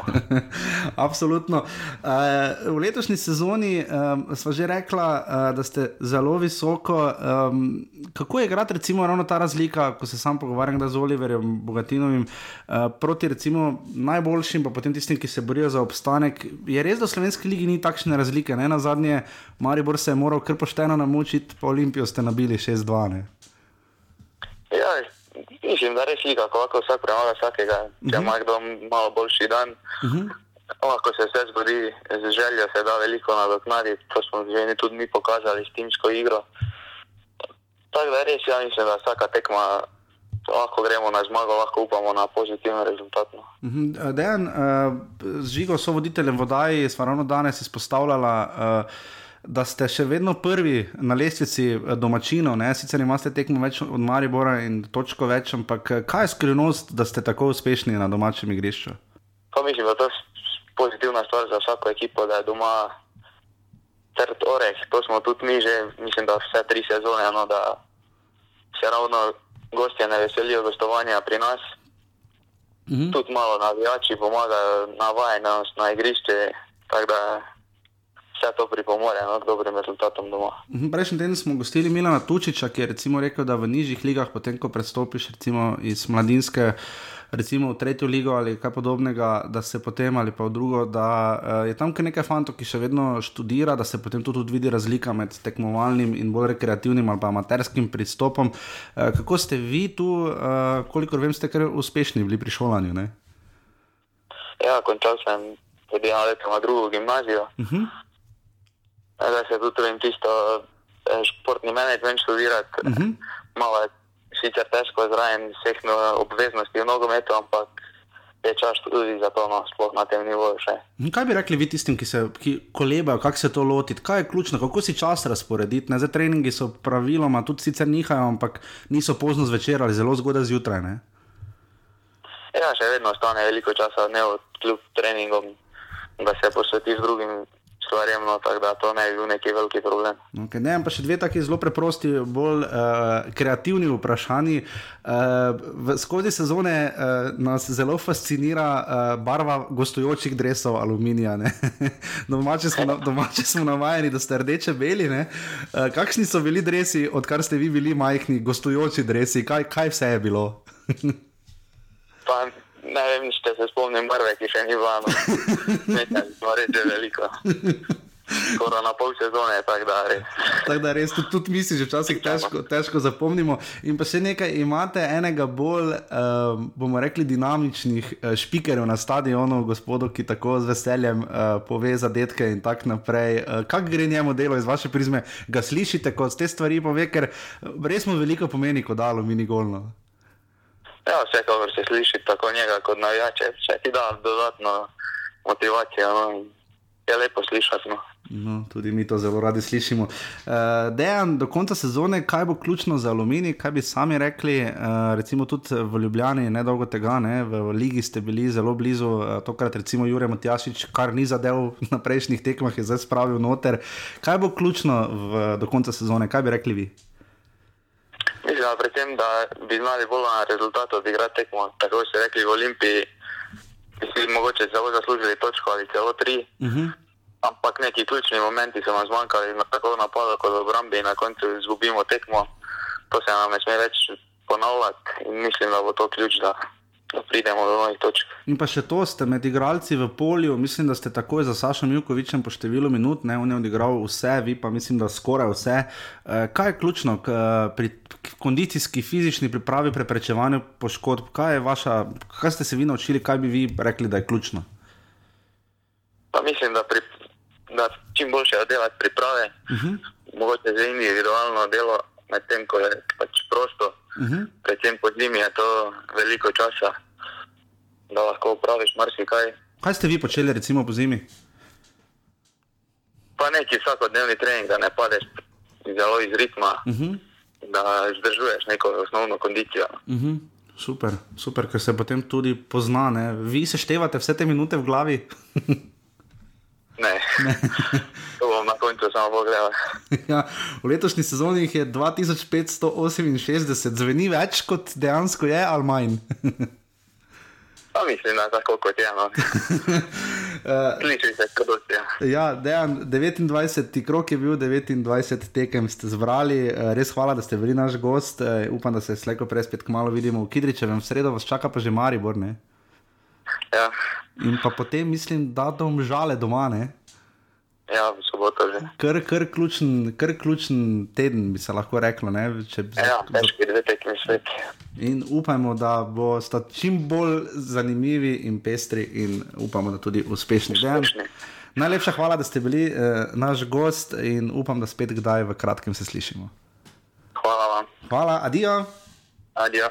[SPEAKER 1] Absolutno. Uh, v letošnji sezoni um, smo že rekla, uh, da ste zelo visoko. Um, kako je igrati, recimo, ravno ta razlika, ko se sam pogovarjam z Oliverjem Bogatinovim, uh, proti recimo najboljšim, pa potem tistim, ki se borijo za obstanek. Je res, da v slovenski ligi ni takšne razlike. Ne? Na zadnje, Maribor se je moral kar pošteno namučiti, pa Olimpijo ste nabili 6-2. ne?
[SPEAKER 8] Ja, mislim, da res liga, ko lahko vsak premaga vsakega. Če ima kdo malo boljši dan,
[SPEAKER 1] Uh -huh.
[SPEAKER 8] lahko se vse zgodi, z željo se da veliko nadoknaditi. To smo že tudi mi pokazali s timsko igro. Tako da res, ja mislim, da vsaka tekma lahko gremo na zmago, lahko upamo na pozitiven rezultat. No.
[SPEAKER 1] Mhm. Dejan, uh, z Žigo, so voditeljem vodaji, smo ravno danes izpostavljala. Uh, Da ste še vedno prvi na lestvici eh, domačinov, ne? sicer imate tekmo več od Maribora in točko več, ampak eh, kaj je skrivnost, da ste tako uspešni na domačem igrišču?
[SPEAKER 8] Pa mislim, da to je pozitivna stvar za vsako ekipo, da je doma trd oreh. To smo tudi mi že, mislim, da vse tri sezone, no, da se ravno gostje ne veselijo gostovanja pri nas.
[SPEAKER 1] Mhm.
[SPEAKER 8] Tudi malo navijači pomagajo navajenost na igrišče, tako da vse to pripomore no, k dobrim rezultatom doma.
[SPEAKER 1] Mhm, Prejšnji teden smo gostili Milana Tučiča, ki je recimo rekel, da v nižjih ligah, potem ko prestopiš recimo iz mladinske. Recimo v tretjo ligo ali kaj podobnega, da se potem ali pa v drugo, da uh, je tam kar nekaj fantov, ki še vedno študira, da se potem tu tudi vidi razlika med tekmovalnim in bolj rekreativnim ali pa amaterskim pristopom. Uh, kako ste vi tu, uh, kolikor vem, ste kar uspešni bili pri šolanju? Ne?
[SPEAKER 8] Ja, končal sem tudi na drugo gimnazijo.
[SPEAKER 1] Uh -huh.
[SPEAKER 8] Zdaj se tudi trudim tisto športni menedžment študirati.
[SPEAKER 1] Uh -huh.
[SPEAKER 8] Malo je sicer težko zraven vseh no, obveznosti v nogometu, ampak je čas tudi za to, no, sploh na tem nivoju še.
[SPEAKER 1] Kaj bi rekli vi tistim, ki se ki kolebajo, kako se to lotiti, kaj je ključno, kako si čas razporediti? Ne? Zdaj, treningi so praviloma tudi sicer nihajo, ampak niso pozno zvečer ali zelo zgodaj zjutraj. Ne?
[SPEAKER 8] Ja, še vedno ostane veliko časa dnev kljub treningom, da se posvetiš drugim stvarem, no, tako da to ne bi bil neki veliki problem.
[SPEAKER 1] Okay, ne, pa še dve taki zelo preprosti, bolj uh, kreativni vprašanji. Uh, v, skozi sezone uh, nas zelo fascinira uh, barva gostujočih dresov aluminija. ne. domače, smo, na- domače smo navajeni, da ste rdeče-beli. Uh, kakšni so bili dresi, odkar ste vi bili majhni, gostujoči dresi, kaj, kaj vse je bilo?
[SPEAKER 8] Pa ne vem, če se spomnim barve, ki še ni no. nekaj smo res že veliko. Skoraj na pol sezone, tako da res.
[SPEAKER 1] Tako da res tudi, tudi mi si že včasih težko, težko zapomnimo. In pa še nekaj, imate enega bolj, uh, bomo rekli, dinamičnih uh, špikerjev na stadionu, gospodu, ki tako z veseljem uh, pove zadetke in tako naprej. Uh, Kako gre njemu delo iz vaše prizme? Ga slišite, ko te stvari pove, ker eh, res mu veliko pomeni, ko da alumini golno.
[SPEAKER 8] Ja, vsekakor se sliši tako njega kot navijače, vse ti da dodatno motivacijo. No. Je lepo slišati. No.
[SPEAKER 1] No, tudi mi to zelo radi slišimo. Uh, Dejan, do konca sezone, kaj bo ključno za aluminij, kaj bi sami rekli, uh, recimo tudi v Ljubljani, nedolgo tega, ne, v, Ligi ste bili zelo blizu, uh, tokrat recimo Jurek Matjašič, kar ni zadev na prejšnjih tekmah, je zdaj spravil noter. Kaj bo ključno v, do konca sezone, kaj bi rekli vi?
[SPEAKER 8] Mislim, da predvsem, da bi znali bolj na rezultat odigrati tekmo. Tako ste rekli v Olimpiji, bi si mogoče zelo zaslužili točko ali celo tri.
[SPEAKER 1] Uh -huh.
[SPEAKER 8] Ampak neki ključni momenti so nam zmanjkali, na- tako v napadu kot v obrambi, in na koncu izgubimo tekmo. To se nam ne sme več ponavljati in mislim, da bo to ključ, da da pridemo do novih točk.
[SPEAKER 1] In pa še to, ste med igralci v polju, mislim, da ste takoj za Sašom Jukovičem po številu minut, ne, on je odigral vse, vi pa mislim, da skoraj vse. Eh, kaj je ključno k, pri k kondicijski, fizični pripravi, preprečevanju poškodb? Kaj, je vaša, kaj ste se vi naučili, kaj bi vi rekli, da je ključno?
[SPEAKER 8] Pa mislim, da, pri, da čim boljše oddelati priprave, uh -huh. mogoče za individualno delo, medtem ko je pač prosto. Uh -huh. Predvsem po zimi je to veliko časa, da lahko upraviš marsikaj.
[SPEAKER 1] Kaj ste vi počeli, recimo po zimi?
[SPEAKER 8] Pa neki vsakodnevni trening, da ne padeš zelo iz ritma, uh -huh. da zdržuješ neko osnovno kondicijo.
[SPEAKER 1] Uh -huh. Super, super, ker se potem tudi pozna. Ne? Vi seštevate vse te minute v glavi?
[SPEAKER 8] Ne, to bom na koncu samo pogledal.
[SPEAKER 1] ja, v letošnji sezoni jih je 2568, zveni več kot dejansko je, ali manj.
[SPEAKER 8] pa mislim, da tako kot je. No. Sliši se, kot je.
[SPEAKER 1] Ja, dejan, 29. krok je bil, 29 tekem ste zbrali. Eh, res hvala, da ste bili naš gost. Eh, upam, da se slejko prej spet kmalo vidimo v Kidričevem. V sredo vas čaka pa že Maribor. Ne?
[SPEAKER 8] Ja.
[SPEAKER 1] In pa potem mislim, da dom žale doma. Ne?
[SPEAKER 8] Ja, v soboto že.
[SPEAKER 1] Kar, kar, ključen, kar ključen teden bi se lahko reklo. Ne?
[SPEAKER 8] Če, ja, težki dve tekmi svet.
[SPEAKER 1] In upajmo, da bo sta čim bolj zanimivi in pestri, in upamo, da tudi uspešni. uspešni. Najlepša hvala, da ste bili eh, naš gost in upam, da spet kdaj v kratkem se slišimo.
[SPEAKER 8] Hvala vam.
[SPEAKER 1] Hvala, adijo.
[SPEAKER 8] Adijo.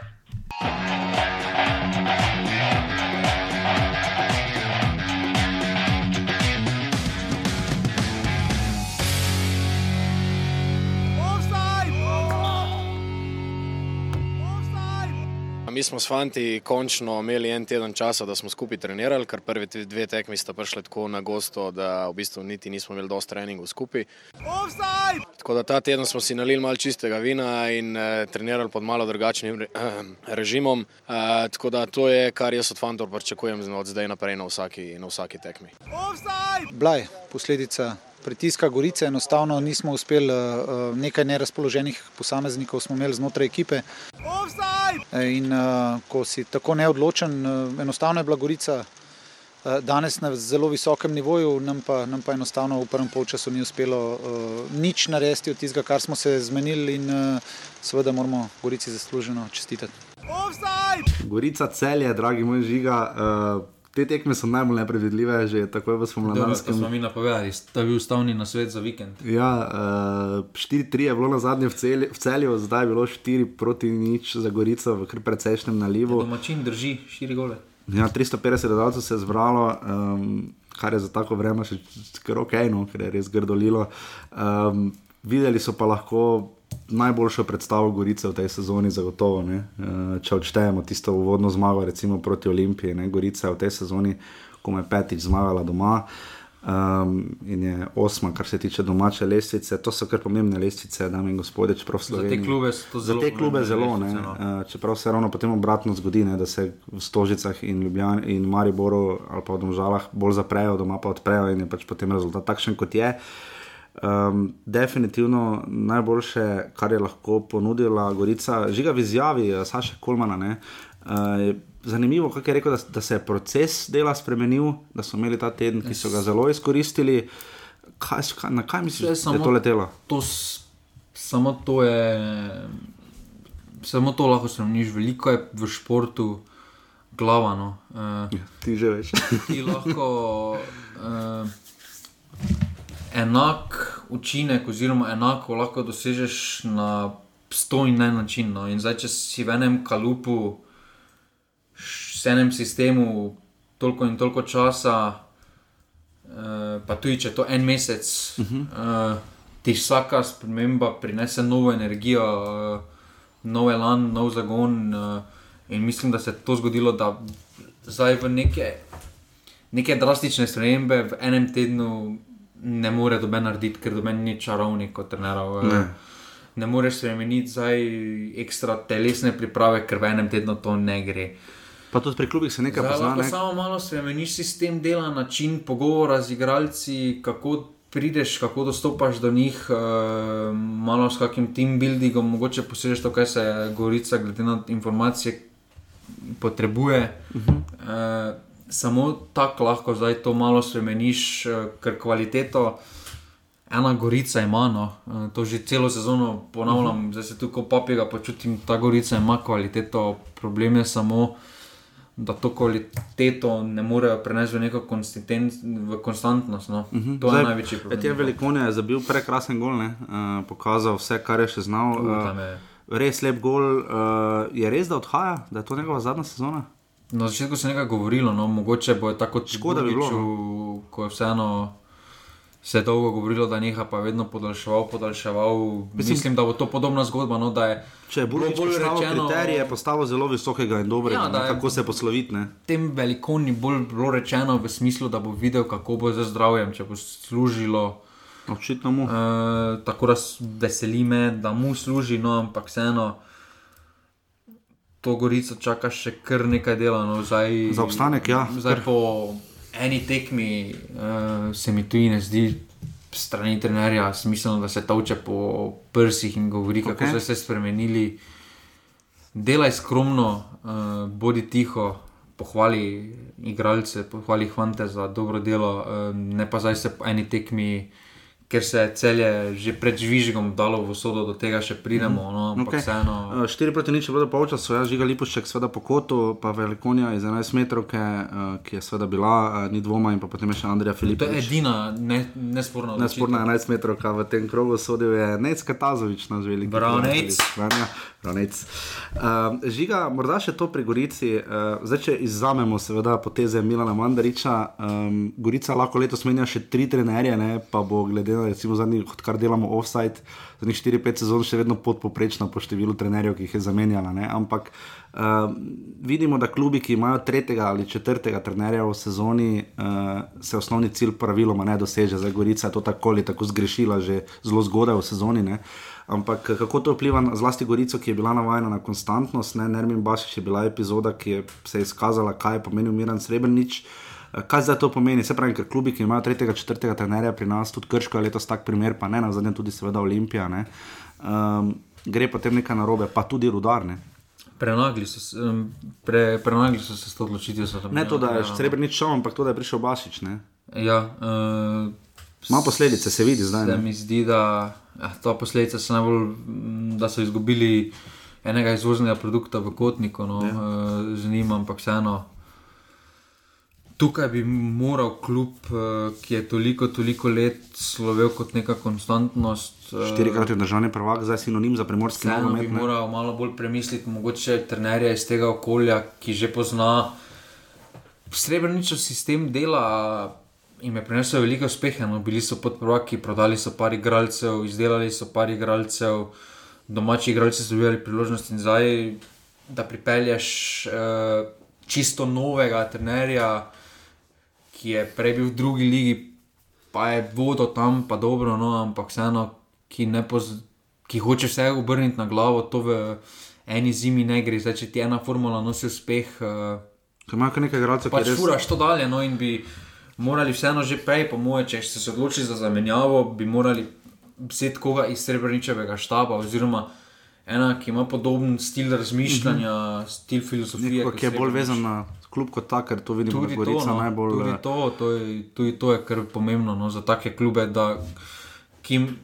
[SPEAKER 4] Mi smo s fanti končno imeli en teden časa, da smo skupaj trenirali, ker prvi dve tekmi sta prišli tako na gosto, da v bistvu niti nismo imeli dosti treningov skupaj. Offside! Tako da ta teden smo si nalili malo čistega vina in eh, trenirali pod malo drugačnim eh, režimom. Eh, tako da to je, kar jaz od fantov pričakujem od zdaj naprej na vsaki, na vsaki tekmi.
[SPEAKER 9] Blaj, posledica pritiska Gorice, enostavno nismo uspeli, uh, nekaj nerazpoloženih posameznikov smo imeli znotraj ekipe. In uh, ko si tako neodločen, uh, enostavno je bila Gorica danes na zelo visokem nivoju, nam pa, nam pa enostavno v prvem polčasu ni uspelo nič narediti od tistega, kar smo se zmenili in seveda moramo Gorici zasluženo čestitati.
[SPEAKER 1] Gorica celje, dragi moj žiga. Uh... Te tekme so najbolj neprevidljive, že tako v spomladanskem.
[SPEAKER 2] To smo mi napovedali, to je bil ustavni na svet za vikend.
[SPEAKER 1] Ja, uh, eh, 4-3 je bilo na zadnje v, celi, v celju, zdaj je bilo 4 proti nič za Gorico v kar precejšnjem nalivu.
[SPEAKER 2] Ja, domačin drži 4 gole.
[SPEAKER 1] Ja, 350 gledalcev se je zbralo, um, kar je za tako vreme še kar ok, no, ker je res grdolilo. Um, videli so pa lahko najboljšo predstavo Gorice v tej sezoni, zagotovo. Ne? Eh, če odštejemo tisto uvodno zmago, recimo proti Olimpiji, ne? Gorica je v tej sezoni, ko je petič zmagala doma. Um, in je osma, kar se tiče domače lestvice. To so kar pomembne lestvice, dame in gospodje. Za
[SPEAKER 2] te klube so zelo,
[SPEAKER 1] te klube zelo ne. No. Uh, čeprav se ravno potem obratno zgodi, ne, da se v Stožicah in Ljubljani in Mariboru ali pa v Domžalah bolj zaprejo, doma pa odprejo in je pač potem rezultat takšen, kot je. Uh, Um, definitivno najboljše, kar je lahko ponudila Gorica, žiga v izjavi uh, Saša Kolmana. Uh, zanimivo, kako je rekel, da, da se je proces dela spremenil, da so imeli ta teden, ki so ga zelo izkoristili. Kaj, kaj, na kaj misliš, da je to letelo?
[SPEAKER 2] To, samo to je. Samo to lahko spremeniš, veliko je v športu, glavano. Uh,
[SPEAKER 1] ja, ti že veš.
[SPEAKER 2] ti lahko. Uh, enak učinek, oziroma enako lahko dosežeš na sto in en način. No. In zdaj, če si v enem kalupu, v enem sistemu, toliko in toliko časa, uh, pa tudi če to en mesec, uh -huh. uh, ti vsaka sprememba prinese novo energijo, uh, nov elan, nov zagon. Uh, in mislim, da se je to zgodilo, da zdaj v neke. Neke drastične spremembe v enem tednu ne more doben narediti, ker doben ni čarovnik kot trener. Ne. ne moreš spremeniti zdaj ekstra telesne priprave, ker v enem tednu to ne gre.
[SPEAKER 1] Pa tudi pri klubih se nekaj pozna.
[SPEAKER 2] Ne? Samo malo spremeniš sistem dela, način pogovora z igralci, kako prideš, kako dostopaš do njih, uh, malo s kakim team buildingom, mogoče posežeš to, kaj se govorica, glede na informacije, potrebuje. Uh -huh. uh, samo tako lahko zdaj to malo spremeniš, uh, ker kvaliteto. Ena gorica ima, no. Eh, to že celo sezono ponavljam, uh -huh. zdaj se tu kot papiga počutim, ta gorica ima kvaliteto, problem je samo, da to kvaliteto ne morejo prenesti v neko v konstantnost. No. Uh -huh. To zdaj, je največji problem.
[SPEAKER 1] Etienne Velikonja je zabil prekrasen gol, ne? uh, pokazal vse, kar je še znal. Uh, res lep gol, uh, je res, da odhaja, da je to njegova zadnja sezona.
[SPEAKER 2] Na začetku se je nekaj govorilo, no, mogoče bo tako
[SPEAKER 1] škoda, da bi bilo.
[SPEAKER 2] No. Ko je vseeno se je dolgo govorilo, da neha pa vedno podaljševal, podaljševal. Mislim, Mislim, da bo to podobna zgodba. No, je
[SPEAKER 1] če je bolj, bolj rečeno, kriterij je postavil zelo visokega in dobrega, ja, kako se posloviti.
[SPEAKER 2] Tem velikom ni bolj bilo rečeno v smislu, da bo videl, kako bo za zdravjem, če bo služilo.
[SPEAKER 1] Očitno mu.
[SPEAKER 2] E, tako da veseli me, da mu služi, no, ampak vseeno. To gorico čaka še kar nekaj dela. No, zdaj,
[SPEAKER 1] za obstanek, ja.
[SPEAKER 2] Zdaj po eni tekmi uh, se mi tudi ne zdi, strani trenerja, smiselno, da se toče po prsih in govori, kako okay. so se spremenili. Delaj skromno, uh, bodi tiho, pohvali igralce, pohvali hvante za dobro delo, uh, ne pa zdaj se po eni tekmi ker se je celje že pred žvižgom dalo v sodo, do tega še pridemo. No, okay. vseeno...
[SPEAKER 1] 4 eh, proti nič je bilo polčasa, jaz žiga Lipošček, seveda po kotu, pa Velikonja iz 11 metrov, uh, ki je seveda bila, uh, ni dvoma in pa potem je še Andrija Filipa.
[SPEAKER 2] To je edina ne, nesporna.
[SPEAKER 1] Nesporna 11 metrov, ki v tem krogu sodil je Necka Tazovič, naš veliki.
[SPEAKER 2] Branec.
[SPEAKER 1] Ronec. Uh, žiga, morda še to pri Gorici. Uh, zdaj, če izzamemo, seveda, poteze Milana Mandariča, um, Gorica lahko letos menja še tri trenerje, ne, pa bo glede na to, odkar delamo offside, zadnjih 4-5 sezon še vedno podpoprečna po številu trenerjev, ki jih je zamenjala. Ne, ampak uh, vidimo, da klubi, ki imajo tretjega ali četrtega trenerja v sezoni, uh, se osnovni cilj praviloma ne doseže. Zdaj, Gorica je to tako ali tako zgrešila že zelo zgodaj v sezoni. Ne. Ampak kako to vpliva na zlasti Gorico, ki je bila navajena na konstantnost, ne Nermin Bašič je bila epizoda, ki je se izkazala, kaj je pomenil Miran Srebrenic. Kaj zdaj to pomeni? Se pravi, ker klubi, ki imajo tretjega, četrtega trenerja pri nas, tudi Krško je letos tak primer, pa ne na zadnje, tudi seveda Olimpija, um, gre potem nekaj narobe, pa tudi rudarne.
[SPEAKER 2] Prenagli so, pre, prenagli so se s to odločitvijo.
[SPEAKER 1] Ne to, da je ja. Srebrenic šel, ampak to, da je prišel Bašič. Ne?
[SPEAKER 2] Ja, uh,
[SPEAKER 1] Ima posledice, se vidi zdaj.
[SPEAKER 2] Se mi zdi, da ja, to posledice so najbolj, mm, da so izgubili enega izvoznega produkta v kotniku, no, ja. uh, z njim, ampak vseeno. Tukaj bi moral klub, uh, ki je toliko, toliko let slovel kot neka konstantnost.
[SPEAKER 1] Uh, Štirikrat je državni prvak, zdaj sinonim za primorski.
[SPEAKER 2] Vseeno bi moral malo bolj premisliti, mogoče trenerje iz tega okolja, ki že pozna. Srebrničev sistem dela jim je prinesel veliko uspeha. No. Bili so podprvaki, prodali so par igralcev, izdelali so par igralcev, domači igralci so dobili priložnost in zdaj, da pripelješ uh, čisto novega trenerja, ki je prej bil v drugi ligi, pa je vodo tam, pa dobro, no, ampak vseeno, ki, ki hoče vse obrniti na glavo, to v eni zimi ne gre. Zdaj, če ti ena formula nosi uspeh. Uh,
[SPEAKER 1] Imajo nekaj igralcev,
[SPEAKER 2] pač ki jih furaš to dalje. No, in bi morali vseeno že prej, po moje, če ste se odločili za zamenjavo, bi morali vzeti koga iz srebrničevega štaba, oziroma ena, ki ima podoben stil razmišljanja, mm -hmm. stil filozofije.
[SPEAKER 1] Nekako, ki je bolj vezan na klub kot tak, ker to vidimo, da je to no, najbolj.
[SPEAKER 2] Tudi
[SPEAKER 1] eh,
[SPEAKER 2] to, to, je, tudi to je kar pomembno no, za take klube, da, ki jim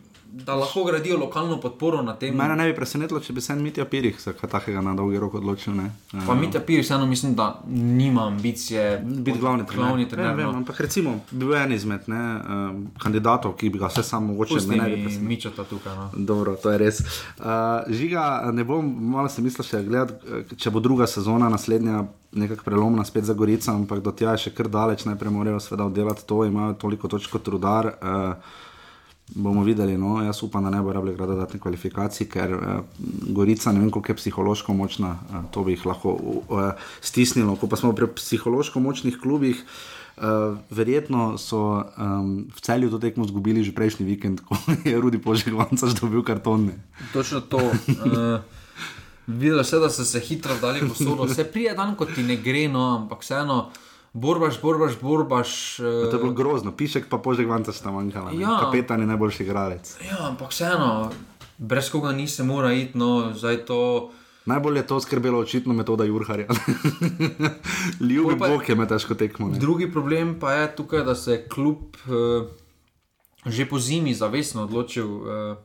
[SPEAKER 2] da lahko gradijo lokalno podporo na tem.
[SPEAKER 1] Mene ne bi presenetilo, če bi se en Mitja Pirih za kaj takega na dolgi rok odločil. Ne?
[SPEAKER 2] Pa uh, Mitja Pirih, vseeno mislim, da nima ambicije
[SPEAKER 1] biti glavni trener.
[SPEAKER 2] Glavni trener ja, vem,
[SPEAKER 1] no. Ampak recimo, bil je en izmed ne, um, kandidatov, ki bi ga vse samo mogoče
[SPEAKER 2] zmenil. Mičata tukaj. No.
[SPEAKER 1] Dobro, to je res. Uh, žiga, ne bom, malo se mislil še gledati, če bo druga sezona naslednja. Nekako prelomna spet za Gorico, ampak do tega je še kar daleč, najprej morajo seveda oddelati to, imajo toliko točk kot rudar. Uh, bomo videli. No? Jaz upam, da ne bo rabljeno graditi dodatne kvalifikacije, ker uh, Gorica ne vem, koliko je psihološko močna, uh, to bi jih lahko uh, stisnilo. Ko pa smo pri psihološko močnih klubih. Uh, verjetno so um, v celju to tekmo izgubili že prejšnji vikend, ko je Rudi Požegovanca že dobil kartone.
[SPEAKER 2] Točno to. Uh, videlo se, da so se hitro dali po sodu. Vse prije dan, ko ti ne gre, no, ampak vseeno. Uh, Borbaš, borbaš, borbaš.
[SPEAKER 1] Uh... To je bilo grozno, pišek pa požek vanta sta manjkala. Ja. Kapetan je najboljši igralec.
[SPEAKER 2] Ja, ampak vseeno, brez koga nisi mora iti, no, zdaj to.
[SPEAKER 1] Najbolj je to skrbelo očitno metoda Jurharja. Ljubi bog je me težko tekmo. ne.
[SPEAKER 2] Drugi problem pa je tukaj, da se je klub uh, že po zimi zavestno odločil, uh,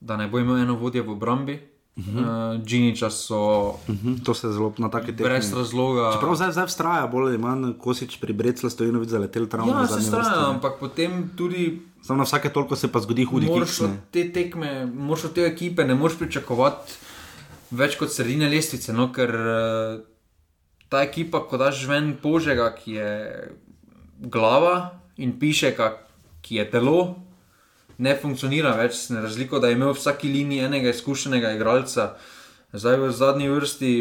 [SPEAKER 2] da ne bo imel eno vodje v obrambi. Uh -huh. uh, Džiniča so
[SPEAKER 1] Mhm, To se zelo na take tekme.
[SPEAKER 2] brez razloga.
[SPEAKER 1] Čeprav zdaj, zdaj vztraja, bolj ali manj Kosič pri Breclu Stojinovic zaletel travmo.
[SPEAKER 2] Ja, se strinjam, ampak potem tudi
[SPEAKER 1] Samo na vsake toliko se pa zgodi hudi
[SPEAKER 2] moraš
[SPEAKER 1] kiks.
[SPEAKER 2] od
[SPEAKER 1] ne.
[SPEAKER 2] te tekme, moraš od te ekipe, ne moreš pričakovati več kot sredine lestvice, no, ker uh, ta ekipa, ko daš ven požega, ki je glava in piše, ki je telo, ne funkcionira več, ne razliko, da je imel v vsaki liniji enega izkušenega igralca, zdaj v zadnji vrsti.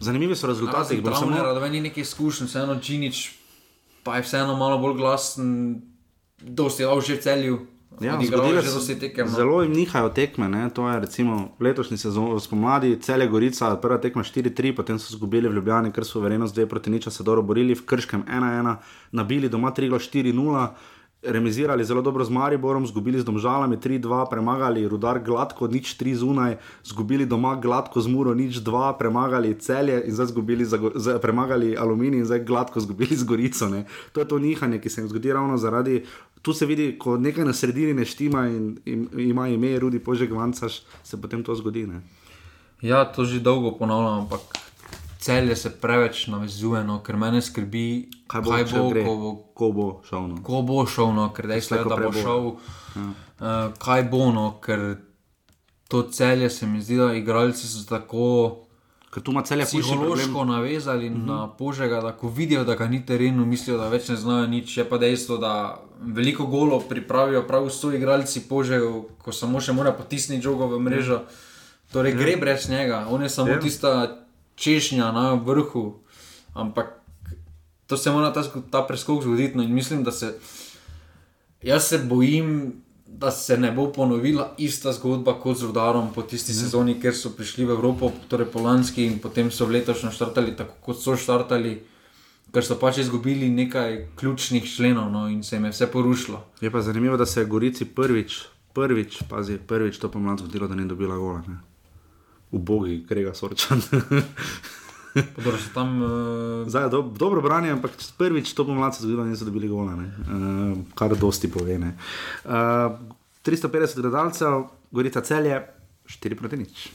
[SPEAKER 1] Zanimivi so rezultati, bom samo-
[SPEAKER 2] da meni nekaj izkušenj, vseeno Džinič, pa je vseeno malo bolj glasen, dosti je že v celju.
[SPEAKER 1] Ja,
[SPEAKER 2] tekem. no.
[SPEAKER 1] Zelo jim nihajo tekme, ne? to je recimo letošnji sezon spomladi, cele Gorica, prva tekma 4-3, potem so izgubili v Ljubljani, ker so verjetno zdaj proti niča se dobro borili, v Krškem 1-1, nabili doma 3-4-0. Remizirali zelo dobro z Mariborom, izgubili z Domžalami 3-2, premagali Rudar gladko, nič 3 zunaj, izgubili doma gladko z Muro, nič 2, premagali celje in zdaj izgubili, za, Go- z, premagali Aluminij in zdaj gladko izgubili z Gorico. Ne. To je to nihanje, ki se jim zgodi ravno zaradi. Tu se vidi, ko nekaj na sredini ne štima in, in ima ime Rudi Požek Vancaš, se potem to zgodi. Ne.
[SPEAKER 2] Ja, to že dolgo ponavljam, ampak celje se preveč navezuje, no, ker mene skrbi,
[SPEAKER 1] Kaj bo,
[SPEAKER 2] kaj bo
[SPEAKER 1] gre?
[SPEAKER 2] ko bo,
[SPEAKER 1] Ko bo šel. No.
[SPEAKER 2] ko bo šel, no, ker dejstvo je, da bo šel. Uh, kaj bo, no, ker to celje se mi zdi, da igralci so tako.
[SPEAKER 1] Ker tu ima celje hujši
[SPEAKER 2] psihološko
[SPEAKER 1] problem.
[SPEAKER 2] navezali uh -huh. na požega, da ko vidijo, da ga ni terenu, mislijo, da več ne znajo nič. Je pa dejstvo, da veliko golo pripravijo prav so igralci požegal, ko samo še mora potisniti žogo v mrežo. Torej,
[SPEAKER 1] Ja.
[SPEAKER 2] gre brez njega, on je samo
[SPEAKER 1] Ja.
[SPEAKER 2] tista češnja na vrhu. Ampak to se mora ta, ta preskok zgoditi. No, in mislim, da se. Jaz se bojim, da se ne bo ponovila ista zgodba kot z Rudarom po tisti ne. sezoni, ker so prišli v Evropo, torej po lanski in potem so v letošnjem štartali tako, kot so štartali, ker so pač izgubili nekaj ključnih členov no, in se jim je vse porušilo.
[SPEAKER 1] Je pa zanimivo, da se je Gorici prvič, prvič, pazi, prvič to pomlad zgodilo, da ni dobila gola. Ne. Ubogi, grega sorčan.
[SPEAKER 2] Dobro, tam, uh...
[SPEAKER 1] Zdaj, do, dobro branje, ampak prvič to pomlad se zgodilo, niso dobili gola, ne. uh, kar dosti pove. ne. Uh, 350 gledalcev, Gorica celje, 4 proti nič.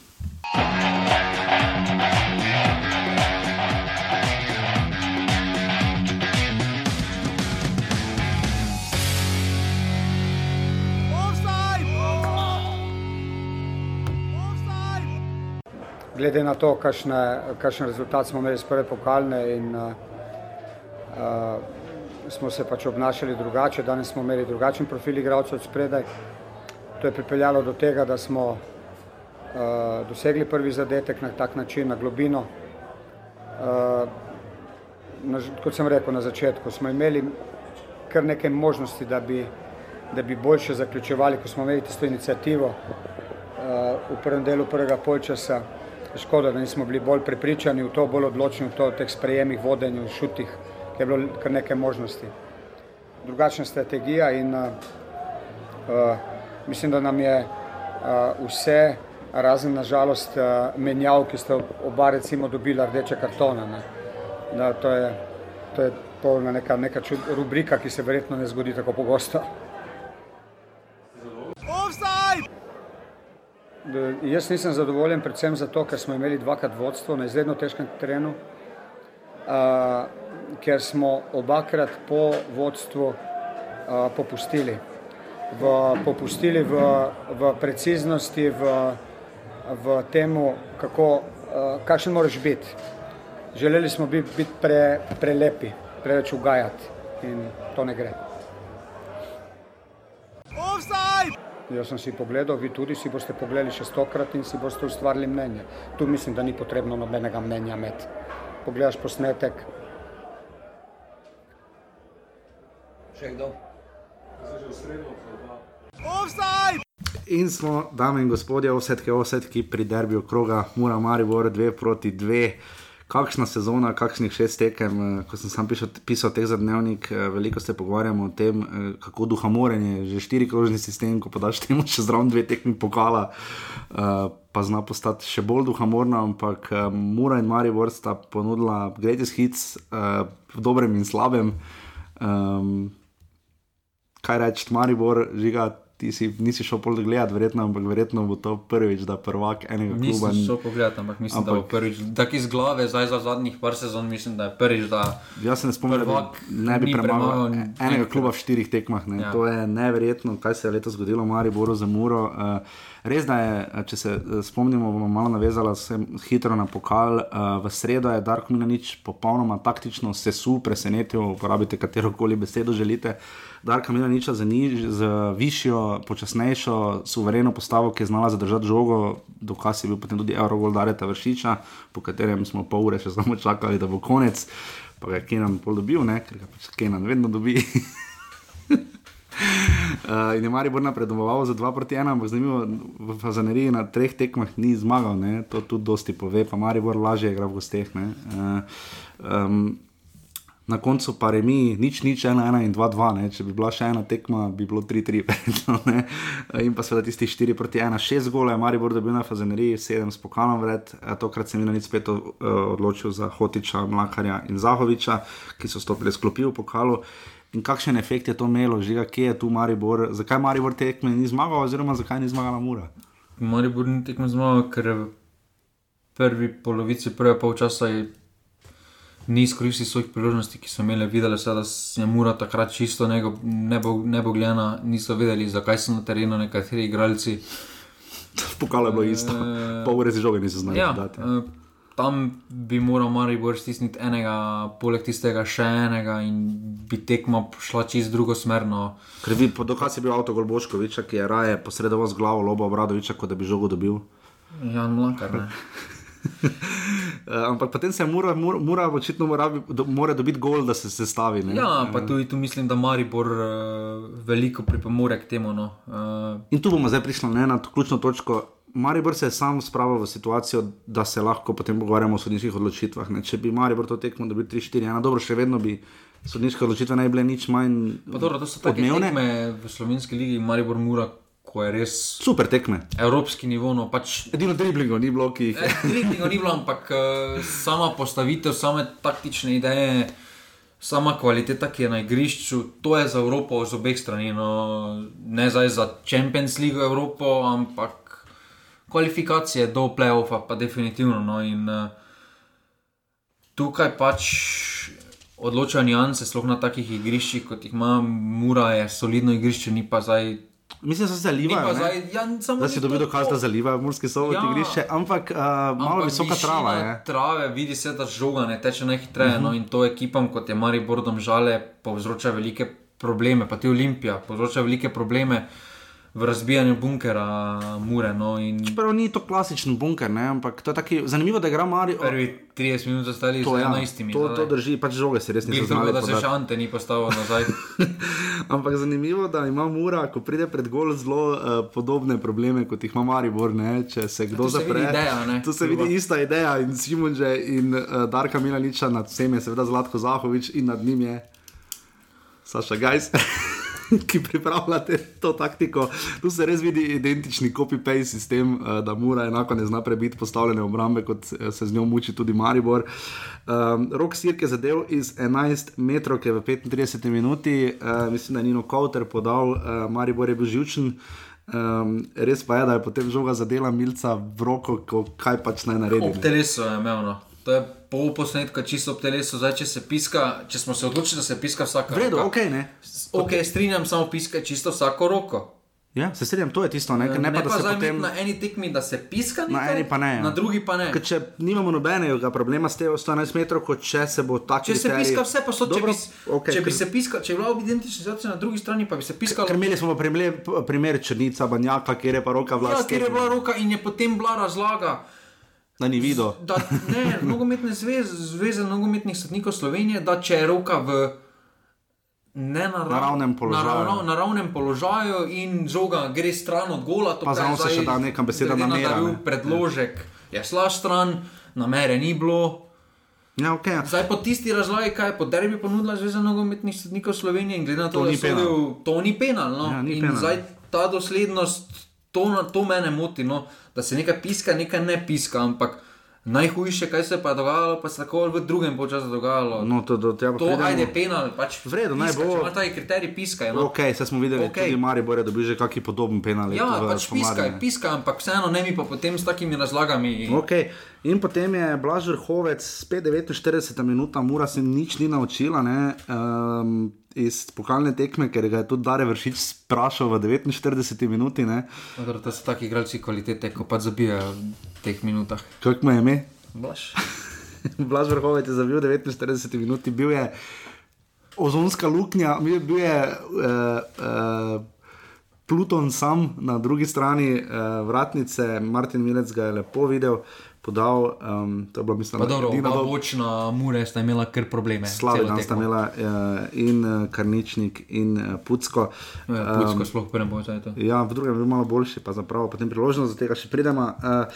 [SPEAKER 10] Glede na to, kakšne, kakšen rezultat smo imeli iz prve pokalne in uh, uh, smo se pač obnašali drugače, danes smo imeli drugačen profil igralcev od spredaj. To je pripeljalo do tega, da smo uh, dosegli prvi zadetek na tak način, na globino. Uh, na, kot sem rekel na začetku, smo imeli kar nekaj možnosti, da bi, da bi boljše zaključevali, ko smo imeli tisto inicijativo uh, v prvem delu prvega polčasa. Škoda, da nismo bili bolj prepričani v to, bolj odločni v to, v teh sprejemih, vodenju, šutih, ker je bilo kar nekaj možnosti. Drugačna strategija in uh, uh, mislim, da nam je uh, vse, razen nažalost uh, menjav, ki ste oba recimo dobila rdeče kartone. Ne. Da, to je, to je polna neka, neka čud, rubrika, ki se verjetno ne zgodi tako pogosto. Da, Jaz nisem zadovoljen, predvsem zato, ker smo imeli dvakrat vodstvo na izredno težkem terenu, uh, ker smo obakrat po vodstvu uh, popustili. V, popustili v, v preciznosti, v, v tem, kako, uh, kakšen moraš biti. Želeli smo biti pre, prelepi, preveč ugajati in to ne gre. Jaz sem si pogledal, vi tudi si boste pogledali še stokrat in si boste ustvarili mnenje. Tu mislim, da ni potrebno nobenega mnenja med. Pogledaš posnetek.
[SPEAKER 2] Še kdo?
[SPEAKER 1] In smo, dame in gospodje, vsetke osetki pri derbiju kroga, mora Maribor 2 proti 2. kakšna sezona, kakšnih šest tekem, eh, ko sem sam pisal, pisal teh za dnevnik, eh, veliko se pogovarjamo o tem, eh, kako duhamoren je že štiri krožni sistem, ko podaš temu še zraven dve tekmi pokala, pa zna postati še bolj duhamorna, ampak Mura in Maribor sta ponudila greatest hits v dobrem in slabem. Um, kaj reči, Maribor, žiga, ti si, nisi šel pol gledati, verjetno, ampak verjetno bo to prvič, da prvak enega kluba.
[SPEAKER 2] Nisem šel pogledat, ampak mislim, ampak, da bo prvič. Tako iz glave, zdaj za zadnjih par sezon, mislim, da je prvič, da.
[SPEAKER 1] Jaz se ne spomnim, da ne bi premagal enega kluba v štirih tekmah. Ja.
[SPEAKER 2] Ja.
[SPEAKER 1] To je neverjetno, kaj se je letos zgodilo v Mariboru za Muro. Uh, res da je, eh, če se eh, spomnimo, bomo malo navezala se hitro na pokal. Uh, v sredo je Darko Milanič popolnoma taktično sesul, presenetil, uporabite katero koli besedo želite. Darka Milaniča z, niž, z višjo, počasnejšo, suvereno postavo, ki je znala zadržati žogo, dokaz je bil potem tudi Eurogol Dareta Vršiča, po katerem smo pol ure še samo čakali, da bo konec. Pa ga je Kenan pol dobil, ne? ker ga pač Kenan vedno dobi. Uh, in je Maribor napredoval za 2 proti 1, ampak zanimivo, v Fazaneriji na treh tekmah ni zmagal, ne? to tudi dosti pove, pa Maribor lažje igra v gosteh. ne. Uh, um, na koncu pa remi, nič, nič, 1, 1 in 2, 2, ne? če bi bila še ena tekma, bi bilo 3, 3, verjetno. ne. In pa seveda tisti 4 proti 1, 6 gole je Maribor dobil na Fazaneriji, 7 s pokalom vred, tokrat se je Milanic spet uh, odločil za Hotiča, Mlakarja in Zahoviča, ki so stopili sklopi v pokalu. In kakšen efekt je to imelo, žiga, kje je tu Maribor, zakaj Maribor tekme ni zmagal, oziroma zakaj ni zmagala Mura?
[SPEAKER 2] Maribor ni tekmo zmagal, ker prvi polovici prvega polčasa je ni izkoristil svojih priložnosti, ki so imeli, videli so, da je Mura takrat čisto nebo, nebo, nebogljena, niso vedeli, zakaj so na terenu nekateri igralci.
[SPEAKER 1] V pokalu je bilo isto, pol ure si žoge niso znali
[SPEAKER 2] Ja,
[SPEAKER 1] dati.
[SPEAKER 2] eh, tam bi moral Maribor stisniti enega, poleg tistega še enega in bi tekma šla čist drugo smerno.
[SPEAKER 1] Ker bi po dokazu bil avto Golboškoviča, ki je raje posredoval z glavo lobo Obradoviča, kot da bi žogo dobil.
[SPEAKER 2] Jan Mlakar, ne.
[SPEAKER 1] Uh, ampak potem se mora, mora, mora očitno mora, do, mora dobiti gol, da se sestavi. Ne?
[SPEAKER 2] Ja, pa
[SPEAKER 1] Eh,
[SPEAKER 2] tudi tu mislim, da Maribor uh, veliko pripomore k temu. No. Uh,
[SPEAKER 1] In tu bomo zdaj prišli ne, na to ključno točko. Maribor se je sam spravil v situacijo, da se lahko potem pogovarjamo o sodniških odločitvah. Ne. Če bi Maribor to tekmo dobil 3-4-1, dobro, še vedno bi sodniške odločitve bi bile nič manj
[SPEAKER 2] pa dobro, to so take
[SPEAKER 1] odmevne.
[SPEAKER 2] v slovenski ligi, Maribor Mura, ko je res
[SPEAKER 1] Super tekme.
[SPEAKER 2] evropski nivo. No, pač,
[SPEAKER 1] Edino driblingov ni bilo, ki jih je.
[SPEAKER 2] Driblingov ni bilo, ampak uh, sama postavitev, same taktične ideje. Sama kvaliteta, ki je na igrišču, to je za Evropo z obeh strani. No, ne zdaj za Champions League Evropo, ampak kvalifikacije do playoffa, pa definitivno. No, in, uh, tukaj pač odločajo nianse, sploh na takih igriščih, kot jih ima Mura, je solidno igrišče, ni pa zdaj.
[SPEAKER 1] Mislim, da se ne.
[SPEAKER 2] zdaj, ja,
[SPEAKER 1] Da si dobil dokaz, da zalivajo Murski sobot
[SPEAKER 2] Ja.
[SPEAKER 1] ja. igrišče, ampak uh, malo
[SPEAKER 2] Ampak
[SPEAKER 1] visoka trava je.
[SPEAKER 2] Trave, vidi se, da žoga ne teče najhitreje. Uh
[SPEAKER 1] Mhm.
[SPEAKER 2] -huh. no, in to ekipam, kot je Maribor Domžale, povzroča velike probleme, pa tudi Olimpija, povzroča velike probleme v razbijanju bunkera Mure. No, in
[SPEAKER 1] Čeprav ni to klasičen bunker, ne, ampak to je taki, zanimivo, da igra Marijo.
[SPEAKER 2] prvi 30 minut ostali z
[SPEAKER 1] ja,
[SPEAKER 2] 11.
[SPEAKER 1] to, to drži, pač žoge se res niso znali.
[SPEAKER 2] dobro, da se še Ante ni postavil nazaj.
[SPEAKER 1] Ampak zanimivo, da ima Mura, ko pride pred gol, zelo uh, podobne probleme, kot jih ima Maribor. Ne? Če se kdo
[SPEAKER 2] se
[SPEAKER 1] zapre,
[SPEAKER 2] vidi ideja, ne,
[SPEAKER 1] tu se
[SPEAKER 2] kluba.
[SPEAKER 1] vidi ista ideja. In Simonže in uh, Darka Milaniča, nad vsem je seveda Zlatko Zahovič in nad njim je Saša Gajs. Ki pripravljate to taktiko, tu se res vidi identični copy-paste sistem, eh, da mora enako ne zna prebiti postavljene obrambe, kot eh, se z njo muči tudi Maribor. Um, Rok Sirk je zadev iz 11 metrov, ki je v 35 minuti, uh, mislim, da je Nino Kauter podal, uh, Maribor je bil živčen. Um, res pa je, da je potem žoga zadela milca v roko, ko, kaj pač naj naredi.
[SPEAKER 2] Ob telesu je imel. No. To je pol posnetka, čisto ob telesu. Zdaj, če se piska, če smo se odločili, da se piska vsaka
[SPEAKER 1] V redu,
[SPEAKER 2] roka.
[SPEAKER 1] ok, ne.
[SPEAKER 2] Ok, strinjam, samo piska čisto vsako roko.
[SPEAKER 1] Ja, se strinjam, to je tisto, ne, ker ne,
[SPEAKER 2] ne
[SPEAKER 1] pa, da
[SPEAKER 2] pa
[SPEAKER 1] se
[SPEAKER 2] zdaj
[SPEAKER 1] potem.
[SPEAKER 2] na eni tekmi, da se piska,
[SPEAKER 1] Na
[SPEAKER 2] nekaj,
[SPEAKER 1] eni pa ne. Ja.
[SPEAKER 2] na drugi pa ne.
[SPEAKER 1] Ker če nimamo nobenega problema s tem 111 metrov, kot če se bo ta
[SPEAKER 2] Če se piska vse posod, če,
[SPEAKER 1] Dobro,
[SPEAKER 2] bi, s-
[SPEAKER 1] okej,
[SPEAKER 2] če bi
[SPEAKER 1] ker-
[SPEAKER 2] se piskal, če je bila identična situacija na drugi strani, pa bi se piskalo.
[SPEAKER 1] Ker imeli smo primer, primer Črnica, Banjaka, kjer je pa roka
[SPEAKER 2] Ja,
[SPEAKER 1] vlast.
[SPEAKER 2] ker je bila roka in je potem bila razlaga.
[SPEAKER 1] Da ni videl.
[SPEAKER 2] Da, ne, nogometne zveze, zveze nogometnih sodnikov Slovenije, da če je roka v nenarav,
[SPEAKER 1] Naravnem položaju.
[SPEAKER 2] naravno, naravnem položaju in žoga gre stran od gola, to
[SPEAKER 1] Pa zraven se še da neka beseda
[SPEAKER 2] na daril
[SPEAKER 1] ne.
[SPEAKER 2] Predložek je šla stran, namere ni bilo.
[SPEAKER 1] Ja, okay.
[SPEAKER 2] Zdaj po tisti razlagi, kaj je po derbi ponudila Zveza nogometnih sodnikov Slovenije in glede na to,
[SPEAKER 1] To
[SPEAKER 2] da je to ni penal. No?
[SPEAKER 1] Ja, ni penal.
[SPEAKER 2] zdaj ta doslednost, to, to mene moti, no? da se nekaj piska, nekaj ne piska, ampak najhujše, kaj se je pa dogajalo, pa se tako v drugem počasu dogajalo.
[SPEAKER 1] No, to, do pa
[SPEAKER 2] to
[SPEAKER 1] pridemo.
[SPEAKER 2] ajde penal, pač
[SPEAKER 1] V redu, naj
[SPEAKER 2] piska,
[SPEAKER 1] bo.
[SPEAKER 2] Če ima ta kriterij, piskaj. No?
[SPEAKER 1] Ok, zdaj smo videli, okay. tudi Maribor je dobil že kakšen podoben penal.
[SPEAKER 2] Ja,
[SPEAKER 1] v
[SPEAKER 2] pač piskaj,
[SPEAKER 1] ne.
[SPEAKER 2] piskaj, ampak vseeno ne mi pa potem s takimi razlagami.
[SPEAKER 1] Okay. In potem je Blaž Vrhovec, spet 49 minuta, Mura se nič ni naučila ne, um, iz pokalne tekme, ker ga je tudi Dare Vršič sprašal v 49 minuti.
[SPEAKER 2] Dobro, to so taki igralci kvalitete, ko pa zabijajo v teh minutah.
[SPEAKER 1] Kako mu je ime?
[SPEAKER 2] Blaž.
[SPEAKER 1] Blaž Vrhovec je zabil 49 minut, bil je ozonska luknja, bil bil je uh, uh, Pluton sam na drugi strani uh, vratnice, Martin Milec ga je lepo videl. Podal, um, to je bilo, mislim,
[SPEAKER 2] Pa dobro,
[SPEAKER 1] edina
[SPEAKER 2] oba
[SPEAKER 1] dob-
[SPEAKER 2] bočna Mure sta imela kar probleme. Celo
[SPEAKER 1] dan sta imela uh, in uh, Karničnik in uh, Pucko.
[SPEAKER 2] Ja, Pucko sploh v prvem polčasu.
[SPEAKER 1] Ja, v drugem je bil malo boljši, pa zapravo potem priložnost, do tega še pridemo. Uh,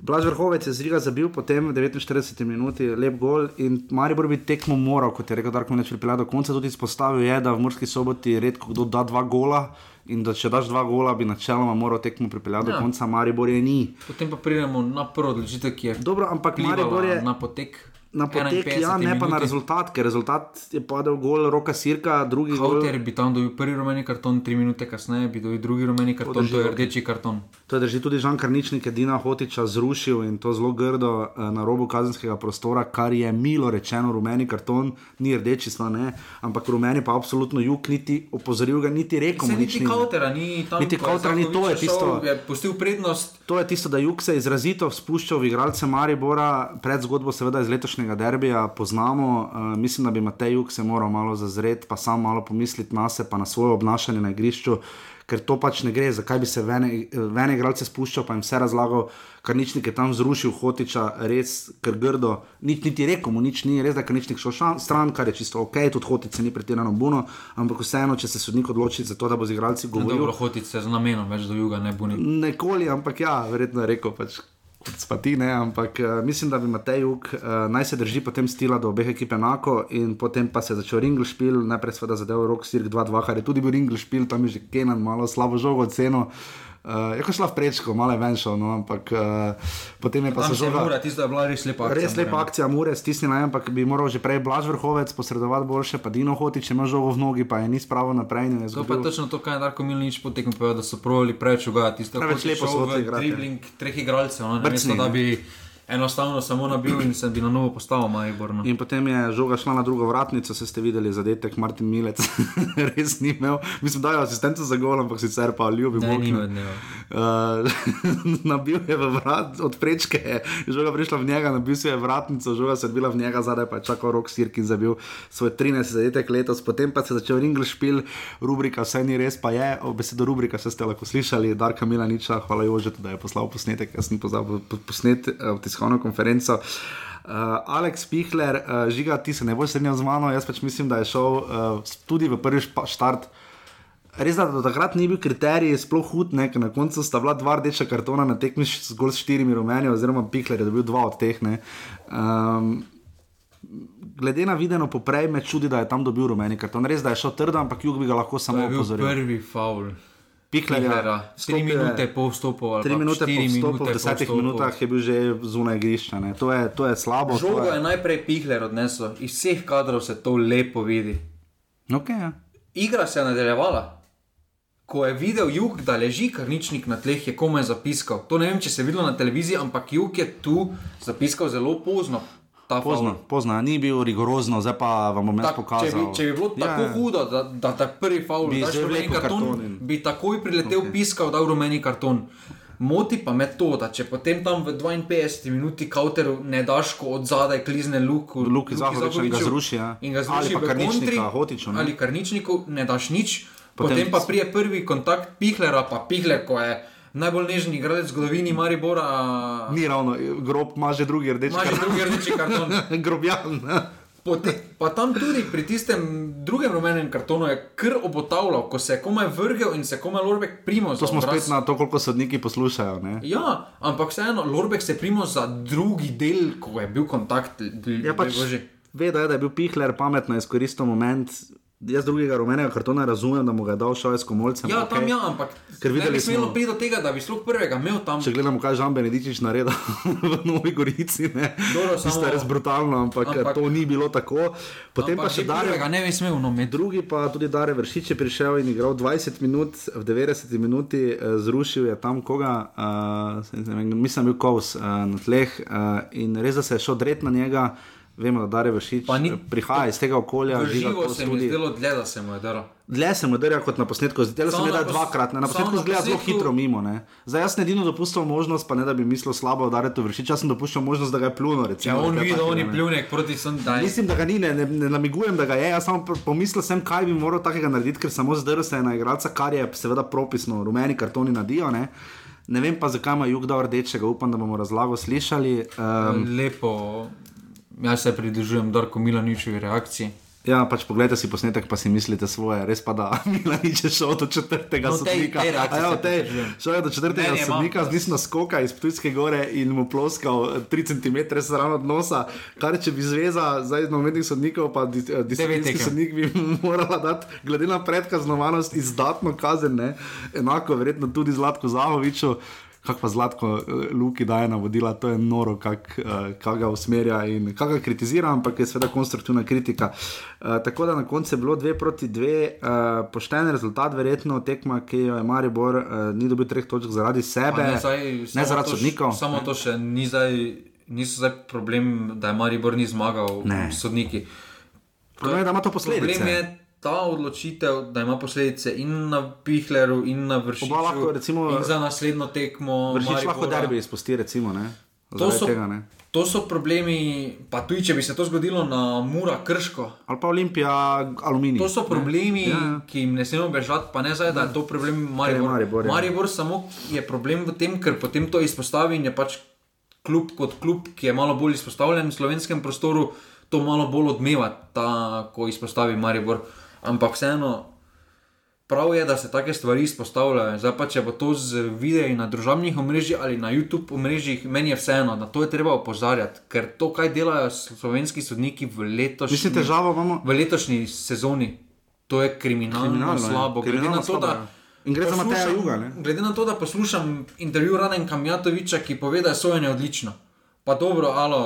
[SPEAKER 1] Blaž Vrhovec je z Riga zabil, potem v 49 minuti lep gol in Maribor bi tekmo moral, kot je rekel Darko Mleč, pripeljati do konca. Tudi izpostavil je, da v Murski soboti redko kdo da dva gola in da če daš dva gola, bi načeloma moral tekmo pripeljati ja.
[SPEAKER 2] Ja.
[SPEAKER 1] do konca, Maribor je ni.
[SPEAKER 2] Potem pa pridemo na prvo odločitev, ki je
[SPEAKER 1] Dobro, ampak Maribor je
[SPEAKER 2] na potek.
[SPEAKER 1] Na potek,
[SPEAKER 2] 51
[SPEAKER 1] ja, ne pa na
[SPEAKER 2] minuti.
[SPEAKER 1] rezultat, ker rezultat je padel gol Roka Sirka, drugi gol.
[SPEAKER 2] Kauter bi tam dobil prvi rumeni karton, tri minute kasneje bi dobil drugi rumeni karton,
[SPEAKER 1] drži,
[SPEAKER 2] to je rdeči karton.
[SPEAKER 1] To je drži tudi Žan Karničnik, Dina Hotiča zrušil in to zelo grdo eh, na robu kazenskega prostora, kar je milo rečeno, rumeni karton, ni rdeči, sva ne, ampak rumeni pa absolutno jug, niti opozoril ga, niti rekel
[SPEAKER 2] niti
[SPEAKER 1] ni.
[SPEAKER 2] Kautera ni tam.
[SPEAKER 1] Niti
[SPEAKER 2] je
[SPEAKER 1] Kautera ni, to je tisto.
[SPEAKER 2] Je pustil prednost.
[SPEAKER 1] To je tisto, da Juk se je izrazito spuščal v igralce Maribora, pred zgodbo seveda iz letošnjega derbija poznamo. Uh, mislim, da bi Matej Juk se moral malo zazreti, pa sam malo pomisliti na sebe, pa na svoje obnašanje na igrišču, ker to pač ne gre, zakaj bi se v ene, igralce spuščal, pa jim vse razlagal, kar nič je tam zrušil, hotiča, res, ker grdo, nič niti rekel mu, nič ni, res da je nič šel šan- stran, kar je čisto ok, tudi hotice ni pretirano buno, ampak vseeno, če se sodnik odloči za to, da bo z igralci govoril.
[SPEAKER 2] dobro, hotice z namenom, več do juga ne bo ni.
[SPEAKER 1] Nikoli, ampak ja, verjetno je rekel, pač, kot spati, ne, ampak uh, mislim, da bi Matej Juk uh, naj se drži potem stila do obeh ekip enako in potem pa se je začel ringl špil, najprej seveda zadev rok Sirk 2-2, kar je tudi bil ringl špil, tam je že Kenan malo slabo žogo oceno. Uh, je ko šla v prečko, malo je ven šel, no, ampak uh, potem je pa se
[SPEAKER 2] se
[SPEAKER 1] žoga.
[SPEAKER 2] mura, tisto je bila res lepa akcija.
[SPEAKER 1] Res lepa akcija, Mure, stisnila je, ampak bi moral že prej Blaž vrhovec posredovati boljše, pa Dino Hotič ima žogo v nogi, pa je ni spravo naprej. in je
[SPEAKER 2] To pa je točno to, kar je Darko Milnič potekel, povedal, da so provali preveč ugajati. Tisto,
[SPEAKER 1] Preveč
[SPEAKER 2] kot je
[SPEAKER 1] lepo so ja.
[SPEAKER 2] Dribling treh igralcev, no,
[SPEAKER 1] Brcni,
[SPEAKER 2] namesto da
[SPEAKER 1] ne.
[SPEAKER 2] Enostavno samo nabil in se bi na novo postavil Maribor. No.
[SPEAKER 1] In potem je žoga šla na drugo vratnico, se ste videli, zadetek Martin Milec, res ni imel. Mislim, da je asistenca za gol, ampak sicer pa ljubi Bog.
[SPEAKER 2] dneva.
[SPEAKER 1] Uh, nabil je v vrat, od prečke je žoga prišla v njega, nabil si je vratnico, žoga se je bila v njega, zadaj pa je čakal rok Sirk in zabil svoj 13 zadetek letos, potem pa se je začel ringl špil, rubrika vse ni res, pa je, o besedo rubrika se ste lahko slišali, Darka Milaniča, hvala Jožetu, da je poslal posnetek, jaz sem pozabil po- posnet uh, v tiskovno konferenco. Uh, Aleks Pihler, uh, žiga, ti se ne boš strinjal z mano, jaz pač mislim, da je šel uh, tudi v prvi štart. Res je, da do takrat ni bil kriterij, sploh hud, ne, na koncu sta bila dva rdeča kartona na tekmi s zgolj s štirimi rumeni, oziroma Pihler je dobil dva od teh. ne. Um, glede na videno poprej, me čudi, da je tam dobil rumeni karton. Res, da je šel trdo, ampak jug bi ga lahko samo
[SPEAKER 2] je
[SPEAKER 1] opozoril.
[SPEAKER 2] prvi faul. Pihlera. Tri
[SPEAKER 1] je-
[SPEAKER 2] minute po vstopu. ali
[SPEAKER 1] Tri minute po vstopu, v desetih
[SPEAKER 2] vstopu.
[SPEAKER 1] minutah je bil že zunaj igrišča. ne. To je, to je slabo. to
[SPEAKER 2] Žogo je najprej Pihler odnesel, iz vseh kadrov se to lepo vidi.
[SPEAKER 1] Okay, ja.
[SPEAKER 2] Igra se je nadaljevala. Ko je videl jug, da leži karničnik na tleh, je komaj zapiskal. To ne vem, če se je videlo na televiziji, ampak jug je tu zapiskal zelo pozno.
[SPEAKER 1] Pozno, pozno, ni bil rigorozno, zdaj pa vam bom jaz
[SPEAKER 2] Tak, če,
[SPEAKER 1] pokazal.
[SPEAKER 2] bi, če bi bilo
[SPEAKER 1] Ja,
[SPEAKER 2] tako
[SPEAKER 1] ja.
[SPEAKER 2] hudo, da, da ta prvi faul,
[SPEAKER 1] Bi
[SPEAKER 2] da
[SPEAKER 1] že
[SPEAKER 2] je rumeni karton,
[SPEAKER 1] karton in-
[SPEAKER 2] bi takoj priletel, okay. piskal, dal rumeni karton. Moti pa me to, da če potem tam v 52 minuti kauteru ne daš, ko od zadaj klizne luku,
[SPEAKER 1] Luki Zahoviča in ga zruši, ja.
[SPEAKER 2] in ga
[SPEAKER 1] Ali
[SPEAKER 2] zruši
[SPEAKER 1] Karničnika,
[SPEAKER 2] kontri,
[SPEAKER 1] Hotiču, ne.
[SPEAKER 2] ali karničniku, ne daš nič,
[SPEAKER 1] Potem-
[SPEAKER 2] potem, potem pa prije prvi kontakt Pihlera, pa Pihler, ko je najbolj nežni igralec v zgodovini Maribora.
[SPEAKER 1] Ni ravno, grob ima že drugi rdeči
[SPEAKER 2] Ima že drugi rdeči karton.
[SPEAKER 1] Grobjan.
[SPEAKER 2] Potem, pa tam tudi pri tistem drugem rumenem kartonu je kar obotavljal, ko se je komaj vrgel in se je komaj Lorbek primo.
[SPEAKER 1] To smo spet na to, koliko sodniki poslušajo. Ne?
[SPEAKER 2] Ja, ampak vseeno, Lorbek se je primo za drugi del, ko je bil kontakt.
[SPEAKER 1] Ja, pač ve, da je, je bil Pihler pametno izkoristil moment. Jaz drugega rumenega kartona razumem, da mu ga je dal s komolcem.
[SPEAKER 2] Ja, tam
[SPEAKER 1] okej.
[SPEAKER 2] ja, ampak
[SPEAKER 1] Ker
[SPEAKER 2] ne
[SPEAKER 1] videli
[SPEAKER 2] bi smelo priti do tega, da bi sploh prvega imel tam.
[SPEAKER 1] Če gledamo, kaj Žan Benedičič naredil v Novi Gorici, ne. Tisto
[SPEAKER 2] samo-
[SPEAKER 1] je res brutalno, ampak, ampak to ni bilo tako. Potem
[SPEAKER 2] Ampak
[SPEAKER 1] pa še
[SPEAKER 2] prvega ne bi smel, no, med.
[SPEAKER 1] Drugi pa tudi Dare Vršič je prišel in igral 20 minut, v 90 minuti eh, zrušil je tam koga, uh, mislim, da je bil Kovs uh, na tleh uh, in res, da se je šel dret na njega. Vemo, da Dare Vršič
[SPEAKER 2] ni-
[SPEAKER 1] prihaja iz tega okolja.
[SPEAKER 2] Živo se mi je zdelo dlje, da se mu je dalo.
[SPEAKER 1] Dlje se mu drja kot na posnetku, zdaj se mi da
[SPEAKER 2] pos-
[SPEAKER 1] dvakrat, ne? na posnetku zgleda zelo hitro mimo. Ne? Zdaj jaz edino dopustil možnost, pa ne da bi mislil slabo udariti vršič, jaz sem dopuščal možnost, da ga je plunil. Recimo,
[SPEAKER 2] on
[SPEAKER 1] nekaj
[SPEAKER 2] vidi, da on je pljunek proti Sundaju.
[SPEAKER 1] Mislim, da ga ni, ne, ne, ne namigujem, da ga je. Jaz samo pomislil sem, kaj bi moral takega narediti, ker samo zdrl se je na igralca, kar je seveda propisno, rumeni kartoni nadijo. Ne? ne vem pa, zakaj ima jug dal rdečega, upam, da bomo razlago slišali. Um,
[SPEAKER 2] Lepo, jaz se pridružujem Darko Milaničevi reakciji.
[SPEAKER 1] Ja, pač pogledajte si posnetek, pa si mislite svoje. Res pa da, Milanič je šel do četrtega
[SPEAKER 2] No, tej-
[SPEAKER 1] sodnika.
[SPEAKER 2] tej reakciji
[SPEAKER 1] A ja, tej, šel je do četrtega
[SPEAKER 2] je
[SPEAKER 1] sodnika,
[SPEAKER 2] malo-
[SPEAKER 1] z nisno skoka iz Ptujske gore in mu ploskal 3 cm stran od nosa. Kar če bi zveza, zdaj novinarskih sodnikov, pa dis- eh, disciplinski sodnik bi morala dati, glede na predkaznovanost, izdatno kazen, ne? enako verjetno tudi Zlatko Zahoviču. Kako pa Zlatko eh, Luki daje navodila, to je noro, kako kak ga usmerja in kako ga kritizira, ampak je seveda konstruktivna kritika. Uh, tako da na koncu je bilo dve proti dve, uh, pošten rezultat, verjetno tekma, ki jo je Maribor uh, ni dobil treh točk zaradi sebe,
[SPEAKER 2] Pa Ne, zdaj,
[SPEAKER 1] ne
[SPEAKER 2] samo
[SPEAKER 1] zaradi sodnikov.
[SPEAKER 2] Samo to še ni zdaj, niso zdaj problem, da je Maribor ni zmagal
[SPEAKER 1] Ne.
[SPEAKER 2] sodniki.
[SPEAKER 1] Problem je, da ima to posledice.
[SPEAKER 2] Problem je ta odločitev, da ima posledice in na Pihleru, in na Vršiču.
[SPEAKER 1] Oba lahko, recimo,
[SPEAKER 2] in za naslednjo tekmo.
[SPEAKER 1] Vršič lahko
[SPEAKER 2] Maribora.
[SPEAKER 1] derbi izpusti, recimo. Ne?
[SPEAKER 2] To
[SPEAKER 1] Zaradi
[SPEAKER 2] so,
[SPEAKER 1] tega, ne.
[SPEAKER 2] to so problemi, pa tudi če bi se to zgodilo na Mura, Krško.
[SPEAKER 1] Ali pa Olimpija, Aluminij.
[SPEAKER 2] To so problemi,
[SPEAKER 1] Ja, ja.
[SPEAKER 2] ki jim ne smemo bežati, pa ne zdaj, da je to problem Maribor.
[SPEAKER 1] Maribor, ja.
[SPEAKER 2] Maribor samo je problem v tem, ker potem to izpostavi in je pač klub kot klub, ki je malo bolj izpostavljen v slovenskem prostoru, to malo bolj odmeva, ta, ko izpostavi Maribor. Ampak vseeno, prav je, da se take stvari izpostavljajo. Zdaj pa če bo to z videi na družabnih omrežjih ali na YouTube omrežjih, meni je vseeno, da to je treba opozarjati, ker to, kaj delajo slovenski sodniki v letošnjem
[SPEAKER 1] Mislim, težavo imamo.
[SPEAKER 2] v letošnji sezoni. To je kriminalno,
[SPEAKER 1] Kriminalno,
[SPEAKER 2] kriminalno
[SPEAKER 1] ja.
[SPEAKER 2] slabo. Glede
[SPEAKER 1] Kriminalno
[SPEAKER 2] na, to,
[SPEAKER 1] slabo,
[SPEAKER 2] da.
[SPEAKER 1] In gre za Mateja
[SPEAKER 2] poslušam-
[SPEAKER 1] Juga, ne?
[SPEAKER 2] glede na to, da poslušam intervju Raden Kamjatoviča, ki pove, da je sojenje odlično. Pa dobro, alo,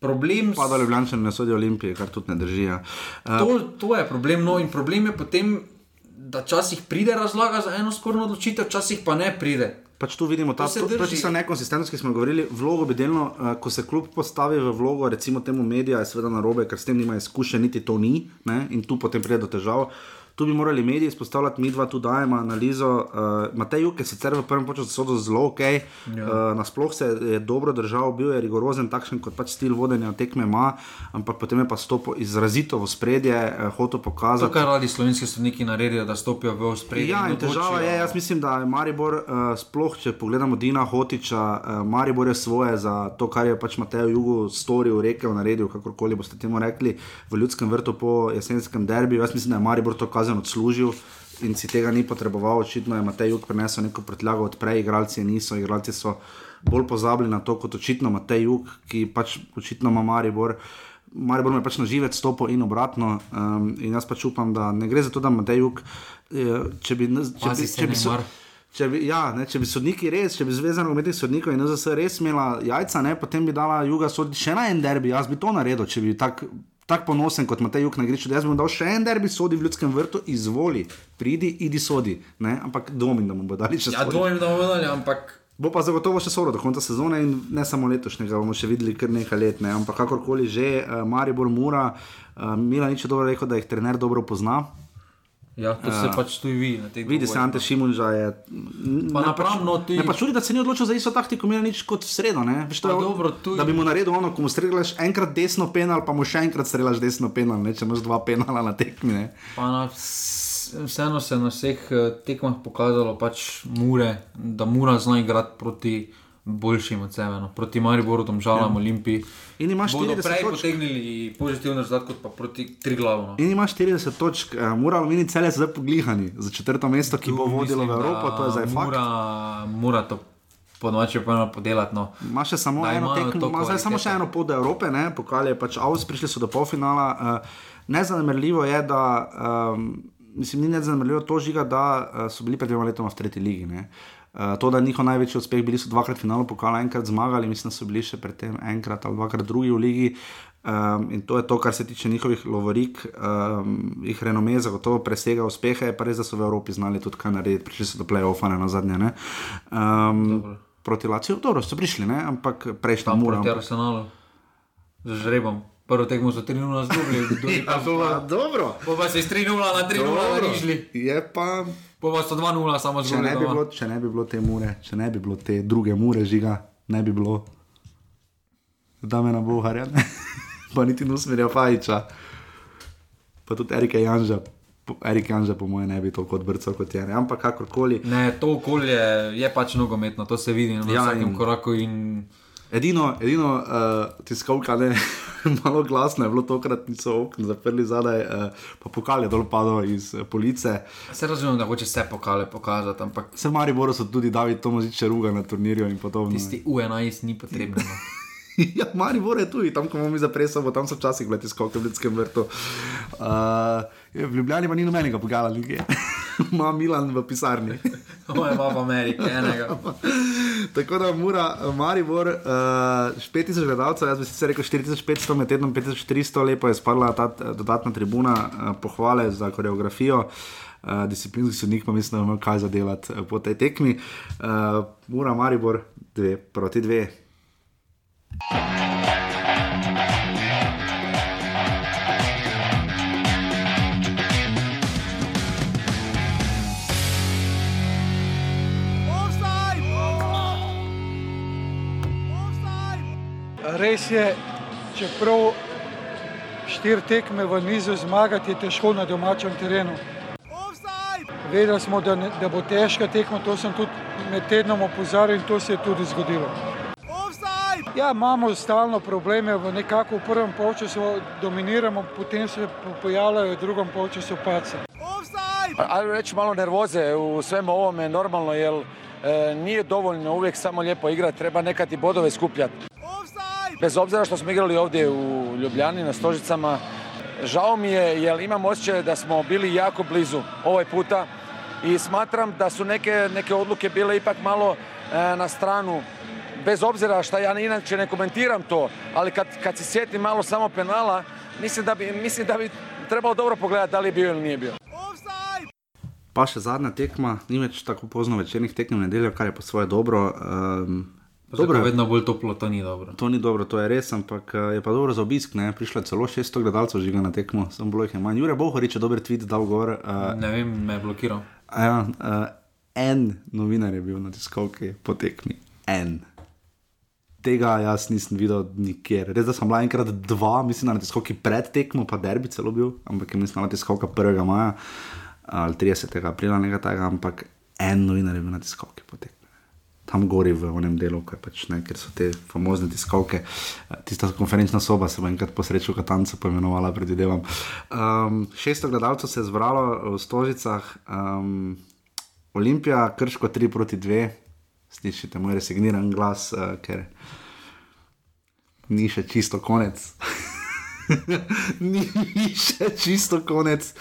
[SPEAKER 2] problem.
[SPEAKER 1] Pa da Ljubljani ne sodijo Olimpije, kar tudi ne drži. Ja. Uh,
[SPEAKER 2] To, to je problem. No, in problem je potem, da včasih pride razlaga za eno sporno odločitev, včasih pa ne pride.
[SPEAKER 1] Pač tu vidimo ta
[SPEAKER 2] To
[SPEAKER 1] to, to nekonsistentnost, ki smo govorili. Vlogo bi delno, uh, ko se klub postavi v vlogo, recimo temu medija, je seveda narobe, ker s tem nima izkušenj, niti to ni, ne? in tu potem pride do težav. Tu bi morali mediji izpostavljati, mi dva tu dajemo analizo. Uh, Matej Juk je sicer v prvem času sodel zelo ok, ja. uh, nasploh se je dobro držal, bil je rigorozen, takšen kot pač stil vodenja tekme ima, ampak potem je pa stopil izrazito v spredje, uh, hotel
[SPEAKER 2] To,
[SPEAKER 1] pokazati.
[SPEAKER 2] kar radi slovenski sodniki naredijo, da stopijo v ospredje.
[SPEAKER 1] Ja, in
[SPEAKER 2] odločijo.
[SPEAKER 1] težava je, jaz mislim, da je Maribor, uh, sploh če pogledamo Dina Hotiča, uh, Maribor je svoje za to, kar je pač Mateo Jugu storil, rekel, naredil, kakorkoli boste temu rekli, v ljudskem vrtu po jesenskem derbiju. Jaz mislim, da je Maribor to kazen odslužil. In si tega ni potreboval, očitno je Matej Juk prinesel neko prtljago od prej, igralci je niso, igralci so bolj pozabili na to kot očitno Matej Juk, ki pač očitno ima Maribor. Maribor me pač na živec stopil in obratno. Um, in jaz pač upam, da ne gre za to, da Matej Juk, eh, če bi, če bi, če bi, so,
[SPEAKER 2] Neymar.
[SPEAKER 1] če bi, ja, ne, če bi sodniki res, če bi zvezano umetnih sodnikov in NZS res imela jajca, ne, potem bi dala Juga soditi še na en derbi, jaz bi to naredil, če bi tak. Tako ponosen kot Matej Juk na igrišču, da jaz bi mu dal še en derbi, sodi v ljudskem vrtu, izvoli, pridi, idi sodi. Ne? Ampak dvomim, da mu bo dali še
[SPEAKER 2] Ja,
[SPEAKER 1] soditi.
[SPEAKER 2] dvomim, da bomo vedeli, ampak
[SPEAKER 1] Bo pa zagotovo še soro do konca sezone in ne samo letošnjega, bomo še videli kar nekaj let. Ne? Ampak kakorkoli že, uh, Maribor Mura, uh, Mila nič dobro rekel, da jih trener dobro pozna.
[SPEAKER 2] Ja, to se
[SPEAKER 1] Ja.
[SPEAKER 2] pač tudi vidi. na teh
[SPEAKER 1] Vidi se, Ante
[SPEAKER 2] no.
[SPEAKER 1] Šimunža je.
[SPEAKER 2] Pa napram, no, ti-
[SPEAKER 1] Ne pa čudi, da se ni odločil za isto taktiko, Mila nič kot v sredo. Veš, je,
[SPEAKER 2] dobro,
[SPEAKER 1] da bi mu naredil ono, ko mu streljaš enkrat desno penal, pa mu še enkrat streljaš desno penal, ne? če imaš dva penala na tekmi.
[SPEAKER 2] Na, vseeno se je na vseh eh, tekmah pokazalo, pač mure, da mora zna igrati proti boljšim od sebe. No. Proti Mariboru, Tomžalam, ja. Olimpiji.
[SPEAKER 1] In imaš
[SPEAKER 2] Bodo
[SPEAKER 1] 40
[SPEAKER 2] prej
[SPEAKER 1] točk.
[SPEAKER 2] potegnili pozitiven rezultat, kot pa proti Triglavu. No.
[SPEAKER 1] In imaš 40 točk, uh, mora mini cele zdaj poglihani za četrto mesto, ki bo vodilo v Evropo, to je zdaj fakt.
[SPEAKER 2] Mora, mora to po noči pa podelati. No.
[SPEAKER 1] Ima še samo
[SPEAKER 2] Da
[SPEAKER 1] eno tekmo, ima zdaj samo še eno pot do Evrope, ne? pokal je pač Avs, prišli so do polfinala. Uh, nezanemrljivo je, da, um, mislim, ni nezanemrljivo to žiga, da uh, so bili pred dvema letoma v tretji ligi. Ne? Uh, to, da je njihov največji uspeh, bili so dvakrat finalu pokala, enkrat zmagali, mislim, da so bili še predtem enkrat ali dvakrat drugi v ligi. Um, in to je to, kar se tiče njihovih lovorik, um, jih renome zagotovo presega uspehe, je pa res, da so v Evropi znali tudi kaj narediti, prišli so do play-offa na zadnje. Ne? Um, proti Laciju, dobro, so prišli, ne? ampak prejšnja
[SPEAKER 2] Tam
[SPEAKER 1] mura.
[SPEAKER 2] proti Arsenalu, z žrebom. Prvo tekmo so 3-0 zgubili, drugi pa so
[SPEAKER 1] Ja, dobro.
[SPEAKER 2] Po pa se iz 3-0 na 3-0
[SPEAKER 1] Dobro.
[SPEAKER 2] narišli.
[SPEAKER 1] Je pa.
[SPEAKER 2] Po pa so 2-0 samo
[SPEAKER 1] Če ne, bi bilo, če ne bi bilo te mure, če ne bi bilo te druge mure žiga, ne bi bilo, da me na boharja, pa niti nusmerja Fajiča, pa tudi Erika Janža. po- Erik Janža, po mojem, ne bi toliko odbrcal kot je. Ampak kakorkoli.
[SPEAKER 2] Ne, to okolje je pač nogometno, to se vidi na
[SPEAKER 1] ja,
[SPEAKER 2] vsakem
[SPEAKER 1] in-
[SPEAKER 2] koraku. In...
[SPEAKER 1] Edino, edino uh, tiskovka, ne, malo glasno je bilo tokrat, niso okna zaprli zadaj, uh, pa pokal je dol padal iz uh, police.
[SPEAKER 2] Se razumem, da hoče vse pokale pokazati, ampak
[SPEAKER 1] Se v Mariboru so tudi David Tomozič ruga na turnirju in podobno.
[SPEAKER 2] tisti U11 ni potrebno.
[SPEAKER 1] Ja, Maribor je tu, tam, ko imamo mi za presavo, tam so včasih bili skoke v ljudskem vrtu. Uh, je, v Ljubljani pa ni nobenega pogala, nikje. Ima Milan v pisarni.
[SPEAKER 2] Moje ima v Ameriki, enega.
[SPEAKER 1] Tako da mora Maribor, uh, 5000 gledalcev, jaz bi sicer rekel 4500, med tednom 5300, lepo je spadla ta eh, dodatna tribuna, uh, pohvale za koreografijo. Uh, disciplinski sodnik pa mislim, da ima kaj za delati po tej tekmi. Uh, Mura Maribor, dve proti dve.
[SPEAKER 11] Res je, čeprav štiri tekme v nizu zmagati je težko na domačem terenu. Vedeli smo, da, ne, da bo težka tekma, to sem tudi med tednom opozarjal in to se je tudi zgodilo. Ja, imamo stalno probleme, nekako v prvem polčasu dominiramo, potem se po- pojavljajo v drugem polčasu pace.
[SPEAKER 12] Ali reći malo nervoze u svemu ovome normalno jer e, nije dovoljno uvijek samo lijepo igrati, treba nekad i bodove skupljati. Bez obzira što smo igrali ovdje u Ljubljani na Stožicama, žao mi je jer imam osjećaj da smo bili jako blizu ovaj puta i smatram da su neke, neke odluke bile ipak malo e, na stranu bez obzira što ja inače ne komentiram to, ali kad, kad se sjetim malo samo penala, mislim da bi, mislim da bi trebalo dobro pogledati da li je bio ili nije bio.
[SPEAKER 1] Pa še zadnja tekma, ni več tako pozno večernih tekem v nedeljo, kar je pa svoje dobro. Um,
[SPEAKER 2] Dobro, vedno bolj toplo, to ni dobro.
[SPEAKER 1] To ni dobro, to je res, ampak eh, je pa dobro za obisk. Ne? Prišlo je celo 600 gledalcev žiga na tekmo, samo bilo jih je manj. Jure Bohorič je dober tweet dal gor. Uh,
[SPEAKER 2] Ne vem, me je blokiral.
[SPEAKER 1] ja, uh, en novinar je bil na tiskovki po tekmi. En. Tega jaz nisem videl nikjer. Res, da sem bila enkrat dva, mislim, na tiskovki pred tekmo, pa derbi celo bil, ampak mislim, na tiskovka 1. maja ali 30. aprila, nekaj takega, ampak en novinar je bil na tiskovki po tekmi. Tam gori v onem delu, pač, ne, ker so te famozne tiskovke. Eh, Tista konferenčna soba se bo enkrat po sreču v Katancu poimenovala, predvidevam. Um, 600 gledalcev se je zbralo v Stožicah, um, Olimpija, Krško 3 proti 2, slišite moj resigniran glas, uh, ker ni še čisto konec. ni še čisto konec,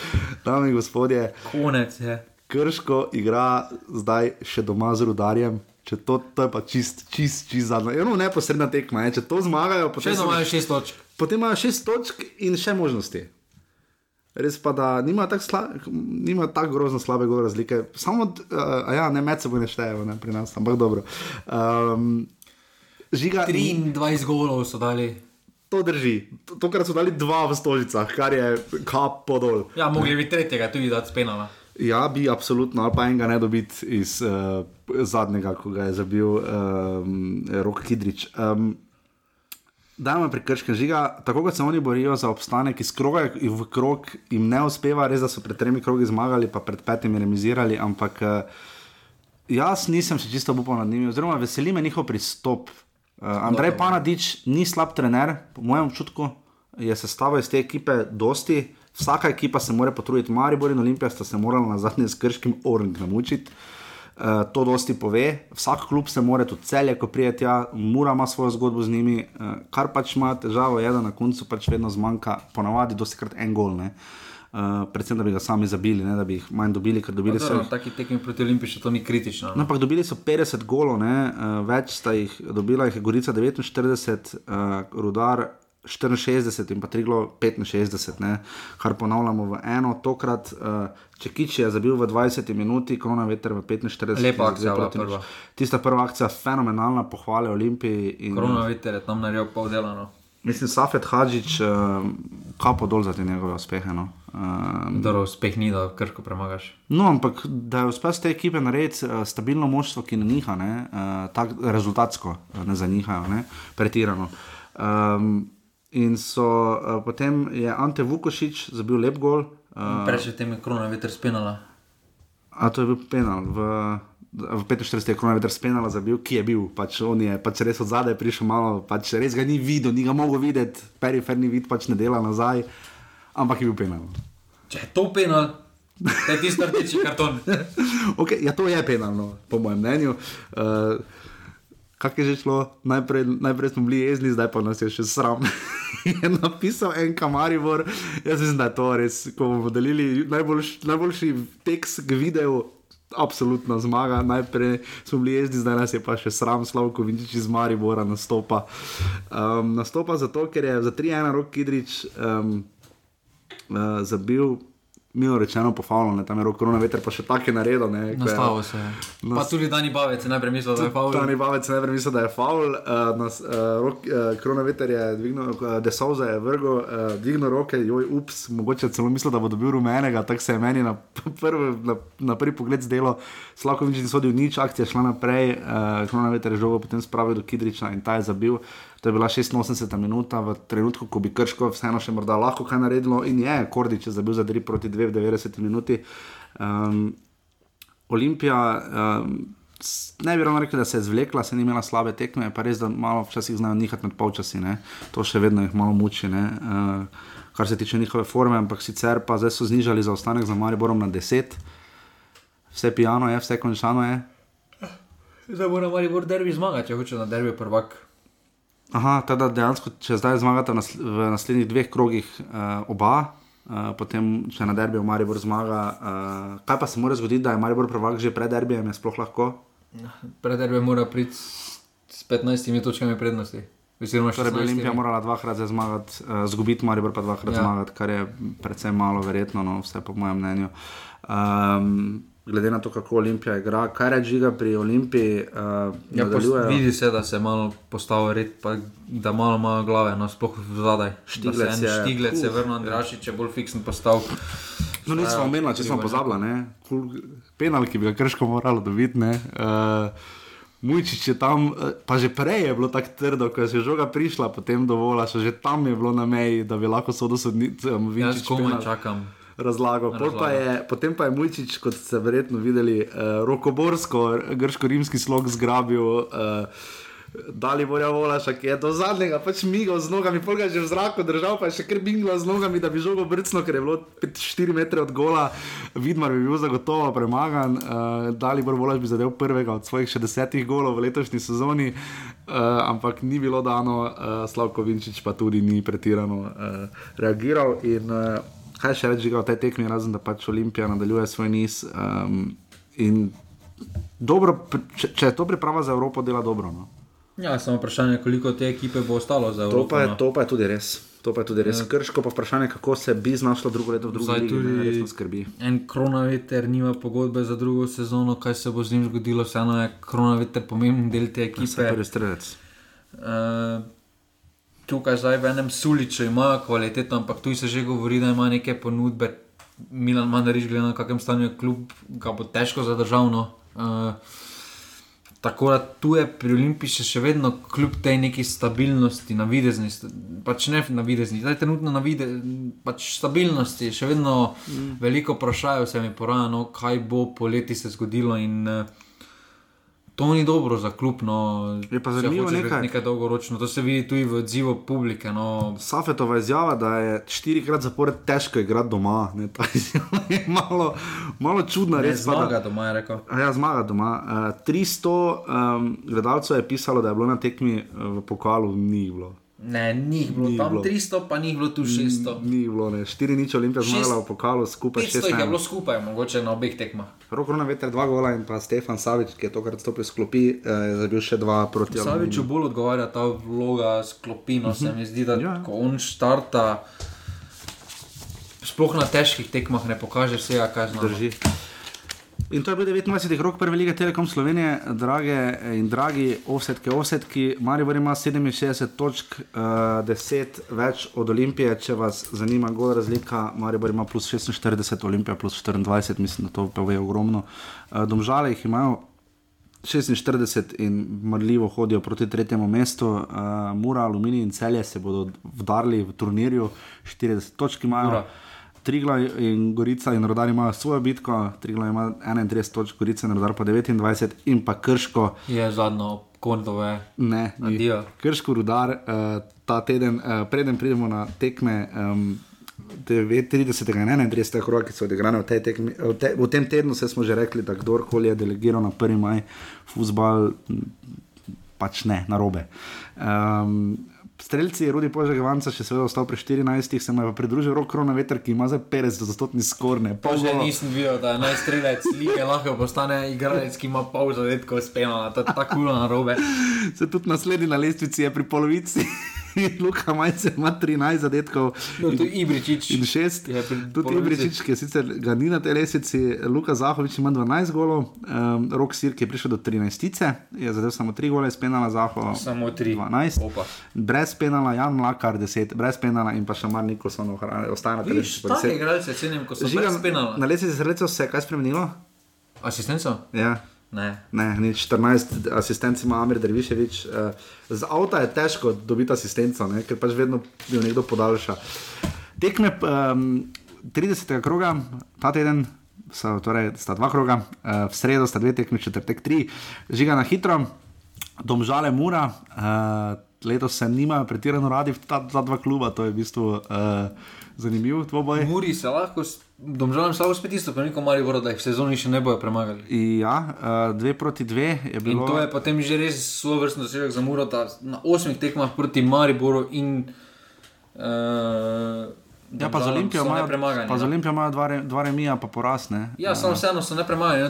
[SPEAKER 1] dame in gospodje.
[SPEAKER 2] Konec je.
[SPEAKER 1] Krško igra zdaj še doma z rudarjem. Če to, to je pa čist, čist, čist zadnja. Eno neposredna tekma, je. če to zmagajo, potem
[SPEAKER 2] Še imajo šest točk.
[SPEAKER 1] Potem imajo šest točk in še možnosti. Res pa, da nima tako sla- nima tako grozno slabe gol razlike. Samo, uh, ja, ne med seboj ne štejejo ne, pri nas, ampak dobro. Um, žiga,
[SPEAKER 2] 23 golov so dali.
[SPEAKER 1] To drži. To- Tokrat so dali dva v stožicah, kar je kap podol.
[SPEAKER 2] Ja, mogli bi tretjega tudi dati spenala.
[SPEAKER 1] Ja, bi absolutno, ali pa enega ne dobiti iz uh, zadnjega, ko ga je zabil um, Rok Hidrič. Um, Dajmo pri krškem žiga, tako kot se oni borijo za obstanek iz kroga v krog, jim ne uspeva, res da so pred tremi krogi zmagali, pa pred petimi remizirali, ampak uh, jaz nisem še čisto upal nad njimi, oziroma veseli me njihov pristop. Uh, Andrej
[SPEAKER 2] Dobro.
[SPEAKER 1] Panadič ni slab trener, po mojem občutku je sestava iz te ekipe dosti. Vsaka ekipa se mora potruditi, Maribor in Olimpija sta se morala na zadnje s krškim orang namučiti. Uh, to dosti pove. Vsak klub se mora tudi celje, ko prije tja, mora ima svojo zgodbo z njimi. Uh, kar pač ima težavo, je, da na koncu pač vedno zmanjka, ponavadi dosti krat en gol. ne. Uh, predvsem, da bi ga sami zabili, ne, da bi jih manj dobili, ker dobili so.
[SPEAKER 2] Dobro,
[SPEAKER 1] jih-
[SPEAKER 2] Taki tekmi proti Olimpiji to ni kritično.
[SPEAKER 1] No, ampak dobili so 50 golov, ne, uh, več sta jih dobila, jih je Gorica 49, uh, Rudar 64 in pa Triglo 65, ne, kar ponavljamo v eno. Tokrat uh, Čekič je zabil v 20 minuti, Krona veter v 45.
[SPEAKER 2] Lepa akcija
[SPEAKER 1] proti
[SPEAKER 2] prva.
[SPEAKER 1] Tista prva akcija, fenomenalna, pohvale Olimpiji. In,
[SPEAKER 2] Korona veter je tam naredil pol dela. No.
[SPEAKER 1] Mislim, Safet Hadžič, uh, kapo dol za te njegove uspehe. No. Uh,
[SPEAKER 2] Dobro, uspeh ni, da krško premagaš.
[SPEAKER 1] No, ampak da je uspel z te ekipe narediti uh, stabilno moštvo, ki ne niha, ne, uh, tak, rezultatsko ne zanihajo, ne, pretirano. Um, in so uh, potem je Ante Vukošič zabil lep gol. Uh,
[SPEAKER 2] Prej tem je korona veter spenala.
[SPEAKER 1] A to je bil penal. V, v 45. je korona veter spenala zabil, ki je bil. Pač on je pač res od zadaj prišel malo, pač res ga ni videl, ni ga mogel videti, periferni vid pač ne dela nazaj, ampak je bil penal.
[SPEAKER 2] Če je to penal, to je tisti rdeči karton.
[SPEAKER 1] okay, ja, to je penalno, po mojem mnenju. Uh, Kaj je že šlo, najprej, najprej smo bili jezni, zdaj pa nas je še sram. je napisal en kamarivor, jaz mislim, da je to res, ko bomo delili najboljš, najboljši tekst k videu. Absolutna zmaga. Najprej smo bili jezni, zdaj nas je pa še sram, Slavko Vinčič iz Maribora nastopa. Um, nastopa zato, ker je za 3-1 rok Kidrič um, uh, zabil, milo rečeno, pofavljeno, tam je rok korona veter, pa še take naredil. ne,
[SPEAKER 2] Nastavo se je. Pa tudi Dani Bavec je najprej mislil, da je faul.
[SPEAKER 1] Tani Bavec je najprej mislil, da je faul, uh, nas, uh, rok, uh, korona veter je dvignil, uh, Desauza je vrgel, uh, dvignil roke, joj, ups, mogoče celo mislil, da bo dobil rumenega, tako se je meni na, prvi, na, na prvi pogled zdelo, Slakovič ni sodil nič, akcija je šla naprej, uh, korona veter je žogo potem spravil do Kidriča in ta je zabil. To je bila 86 minuta, v trenutku, ko bi Krško vseeno še morda lahko kaj naredilo, in je, Kordič je zabil za 3 proti 2 v 90 minuti. Um, Olimpija, um, ne bi ravno rekel, da se je zvlekla, se ni imela slabe tekme, pa res, da malo včasih znajo nihati med polčasi, ne. to še vedno jih malo muči, ne. uh, kar se tiče njihove forme, ampak sicer pa zdaj so znižali zaostanek za Mariborom na 10, vse pijano je, vse končano je.
[SPEAKER 2] Zdaj mora Maribor derbi zmagati, če hoče na derbi prvak.
[SPEAKER 1] Aha, teda dejansko, če zdaj zmagata v, nasl v naslednjih dveh krogih uh, oba, uh, potem če na derbi v Maribor zmaga, uh, kaj pa se mora zgoditi, da je Maribor prvak že pred derbijem, je sploh lahko?
[SPEAKER 2] Pred derbi mora priti s s 15 točkami prednosti. Oziroma
[SPEAKER 1] Torej bi
[SPEAKER 2] 16.
[SPEAKER 1] Olimpija morala dvakrat zmagati, uh, zgubiti Maribor pa dvakrat
[SPEAKER 2] Ja.
[SPEAKER 1] ja. zmagati, kar je predvsem malo verjetno, no, vse po mojem mnenju. Um, glede na to, kako Olimpija igra, kaj reči ga pri Olimpiji, uh,
[SPEAKER 2] Ja, pos,
[SPEAKER 1] nadaljujejo.
[SPEAKER 2] vidi se, da se malo postavlja red, pa da malo ima glave, no, sploh zadaj.
[SPEAKER 1] Štiglec je-
[SPEAKER 2] Štiglec je
[SPEAKER 1] uf.
[SPEAKER 2] vrnil, Andrašič je bolj fiksen postav.
[SPEAKER 1] No, nismo omenili, če smo pozabili, penal, ki bi ga krško moralo dobiti. ne. Uh, Mujčič je tam, eh, pa že prej je bilo tako trdo, ko je žoga prišla, potem dovolj, še že tam je bilo na meji, da bi lahko sodosodnicam
[SPEAKER 2] Jaz
[SPEAKER 1] Vinčič
[SPEAKER 2] komaj čakam.
[SPEAKER 1] Razlagal. Pol Pa je, potem pa je Mujčič, kot ste verjetno videli, uh, rokoborsko, grško-rimski slog zgrabil. Uh, Dali bojo volaša, ki je do zadnjega pač migal z nogami, pol ga je že v zraku držal, pa je še kar bingla z nogami, da bi žogo brcno, ker je bilo 4 metre od gola, Vidmar bi bil zagotovo premagan, uh, Dali bojo volaš bi zadev prvega od svojih še desetih golov v letošnji sezoni, uh, ampak ni bilo dano, uh, Slavko Vinčič pa tudi ni pretirano uh, reagiral. In, uh, kaj še reči o tej tekmi, razen da pač Olimpija nadaljuje svoj niz. Um, in dobro, če, če je to priprava za Evropo, dela dobro. No.
[SPEAKER 2] Ja, samo vprašanje, koliko te ekipe bo ostalo za
[SPEAKER 1] To,
[SPEAKER 2] Evropo.
[SPEAKER 1] pa je,
[SPEAKER 2] no.
[SPEAKER 1] to pa je tudi res. To pa je tudi res.
[SPEAKER 2] Ja.
[SPEAKER 1] Krško pa vprašanje, kako se bi znašlo drugo leto v drugi ne,
[SPEAKER 2] tudi
[SPEAKER 1] resno skrbi.
[SPEAKER 2] en koronaveter nima pogodbe za drugo sezono, kaj se bo z njim zgodilo, vseeno je koronaveter pomemben del te ekipe.
[SPEAKER 1] Saj prvi strelec.
[SPEAKER 2] Uh, tukaj zdaj v enem suliču imajo kvaliteto, ampak tu se že govori, da ima neke ponudbe. Milan Mandariš, glede na kakem stanju je klub, ga bo težko zadržal. No. Uh, tako da tu je pri Olimpiji še, še vedno kljub tej neki stabilnosti, navidezni, sta- pač ne navidezni, zdaj trenutno navide, pač stabilnosti, še vedno mm. veliko vprašajo se mi poraja, no, kaj bo poleti se zgodilo in uh, To ni dobro za klub, no,
[SPEAKER 1] Je pa zanimivo
[SPEAKER 2] hočeš
[SPEAKER 1] nekaj.
[SPEAKER 2] biti nekaj dolgoročno. To se vidi tudi v odzivu publike. No.
[SPEAKER 1] Safetova izjava, da je štirikrat zapored težko igrati doma. Ne, ta izjava je malo, malo čudna,
[SPEAKER 2] Ne,
[SPEAKER 1] res. pa da-
[SPEAKER 2] zmaga doma, je rekel.
[SPEAKER 1] Ja, zmaga doma. Uh, 300 um, gledalcev je pisalo, da je bilo na tekmi uh, v pokalu, ni bilo.
[SPEAKER 2] Ne, ni jih bilo
[SPEAKER 1] Ni
[SPEAKER 2] tam
[SPEAKER 1] bilo.
[SPEAKER 2] 300, pa ni bilo tu 600.
[SPEAKER 1] Ni jih bilo, ne. 4 nič Olimpija zmagala v pokalu, skupaj
[SPEAKER 2] 500 jih je
[SPEAKER 1] 6
[SPEAKER 2] bilo skupaj, mogoče na obeh tekmah.
[SPEAKER 1] Rok na veter, dva gola in pa Stefan Savič, ki je tokrat stopil iz klopi, eh, je zabil še dva proti
[SPEAKER 2] Saviču bolj odgovarja ta vloga s klopino. Se mi zdi, da
[SPEAKER 1] Ja.
[SPEAKER 2] ko on štarta, sploh na težkih tekmah ne pokaže vsega, kaj zna.
[SPEAKER 1] Drži. In to je bil 29. rok prve lige Telekom Slovenije, drage in dragi offsetke, offsetki. Maribor ima 67 točk, uh, 10 več od Olimpije, če vas zanima gol razlika. Maribor ima plus 46, Olimpija plus 24, mislim, da to pove ogromno. Uh, domžale jih imajo 46 in marljivo hodijo proti tretjemu mestu. Uh, Mura, Aluminij in Celje se bodo vdarili v turnirju, 40 točk imajo.
[SPEAKER 2] Mura.
[SPEAKER 1] Trigla in Gorica in Rodar imajo svojo bitko, Trigla ima 31 točk, Gorica in Rodar pa 29 in pa Krško.
[SPEAKER 2] Je zadnjo kondove.
[SPEAKER 1] Ne, ni.
[SPEAKER 2] Adijo.
[SPEAKER 1] Krško rudar uh, ta teden, uh, preden pridemo na tekme. Um, 39. in 31. kroga, ki so odigrane v, tej tekmi, v, te, v tem tednu, se smo že rekli, da kdorkoli je delegiral na 1. maj, futbal, pač ne, na robe. Um, Streljci, Rudi Požek, Vanca, še seveda ostal pri 14, se mu je pridružil rok korona veter, ki ima za 50 stotni skorne.
[SPEAKER 2] Pa že nisem videl, da je najstrelec lige lahko postane igralec, ki ima pol zadetkov spenala, to je tako kulo na robe.
[SPEAKER 1] Se tudi naslednji na lestvici je pri polovici. Luka Majce ima 13 zadetkov.
[SPEAKER 2] No, tu Ibričič
[SPEAKER 1] In 6.
[SPEAKER 2] je pri
[SPEAKER 1] Tudi. Ibričič, ki je sicer ga ni na tej lestvici, Luka Zahovič ima 12 golov, um, Rok Sir, ki je prišel do 13, je zadev samo 3 gole, spenala Zaho.
[SPEAKER 2] Samo tri.
[SPEAKER 1] 12.
[SPEAKER 2] Opa.
[SPEAKER 1] Brez penala, Jan Mlakar 10, brez penala in pa še Mar Nikolson ostaja na
[SPEAKER 2] take
[SPEAKER 1] 10.
[SPEAKER 2] igralce cenim, ko so brez penala.
[SPEAKER 1] Na sredstev se je kaj spremenilo?
[SPEAKER 2] Asistenco?
[SPEAKER 1] Ja.
[SPEAKER 2] Ne.
[SPEAKER 1] Ne, ni 14 asistentov ima Amir Derviševič. Uh, z avta je težko dobiti asistenco, ne, ker pač vedno jo nekdo podaljša. Tekme um, 30. kroga, ta teden so, torej, sta dva kroga, uh, v sredo sta dve tekmi, četrtek tri, žiga na hitro, domžale mura. Uh, Letos se nimajo pretirano radi ta, ta dva kluba, to je v bistvu uh, zanimiv dvoboj.
[SPEAKER 2] Muri se lahko, domžalam slabo spet isto, neko mali vrdo, da jih v sezoni še ne bojo premagali.
[SPEAKER 1] Ja, uh, dve proti dve je
[SPEAKER 2] In
[SPEAKER 1] bilo.
[SPEAKER 2] to je potem že res svoj vrstni dosežek za Muro, da na osmih tekmah proti Mariboru in uh,
[SPEAKER 1] Ja, pa z Olimpijo imajo, pa z Olimpijo imajo dva, re, dva remija, pa poraz. Ne?
[SPEAKER 2] Ja, samo vseeno so ne,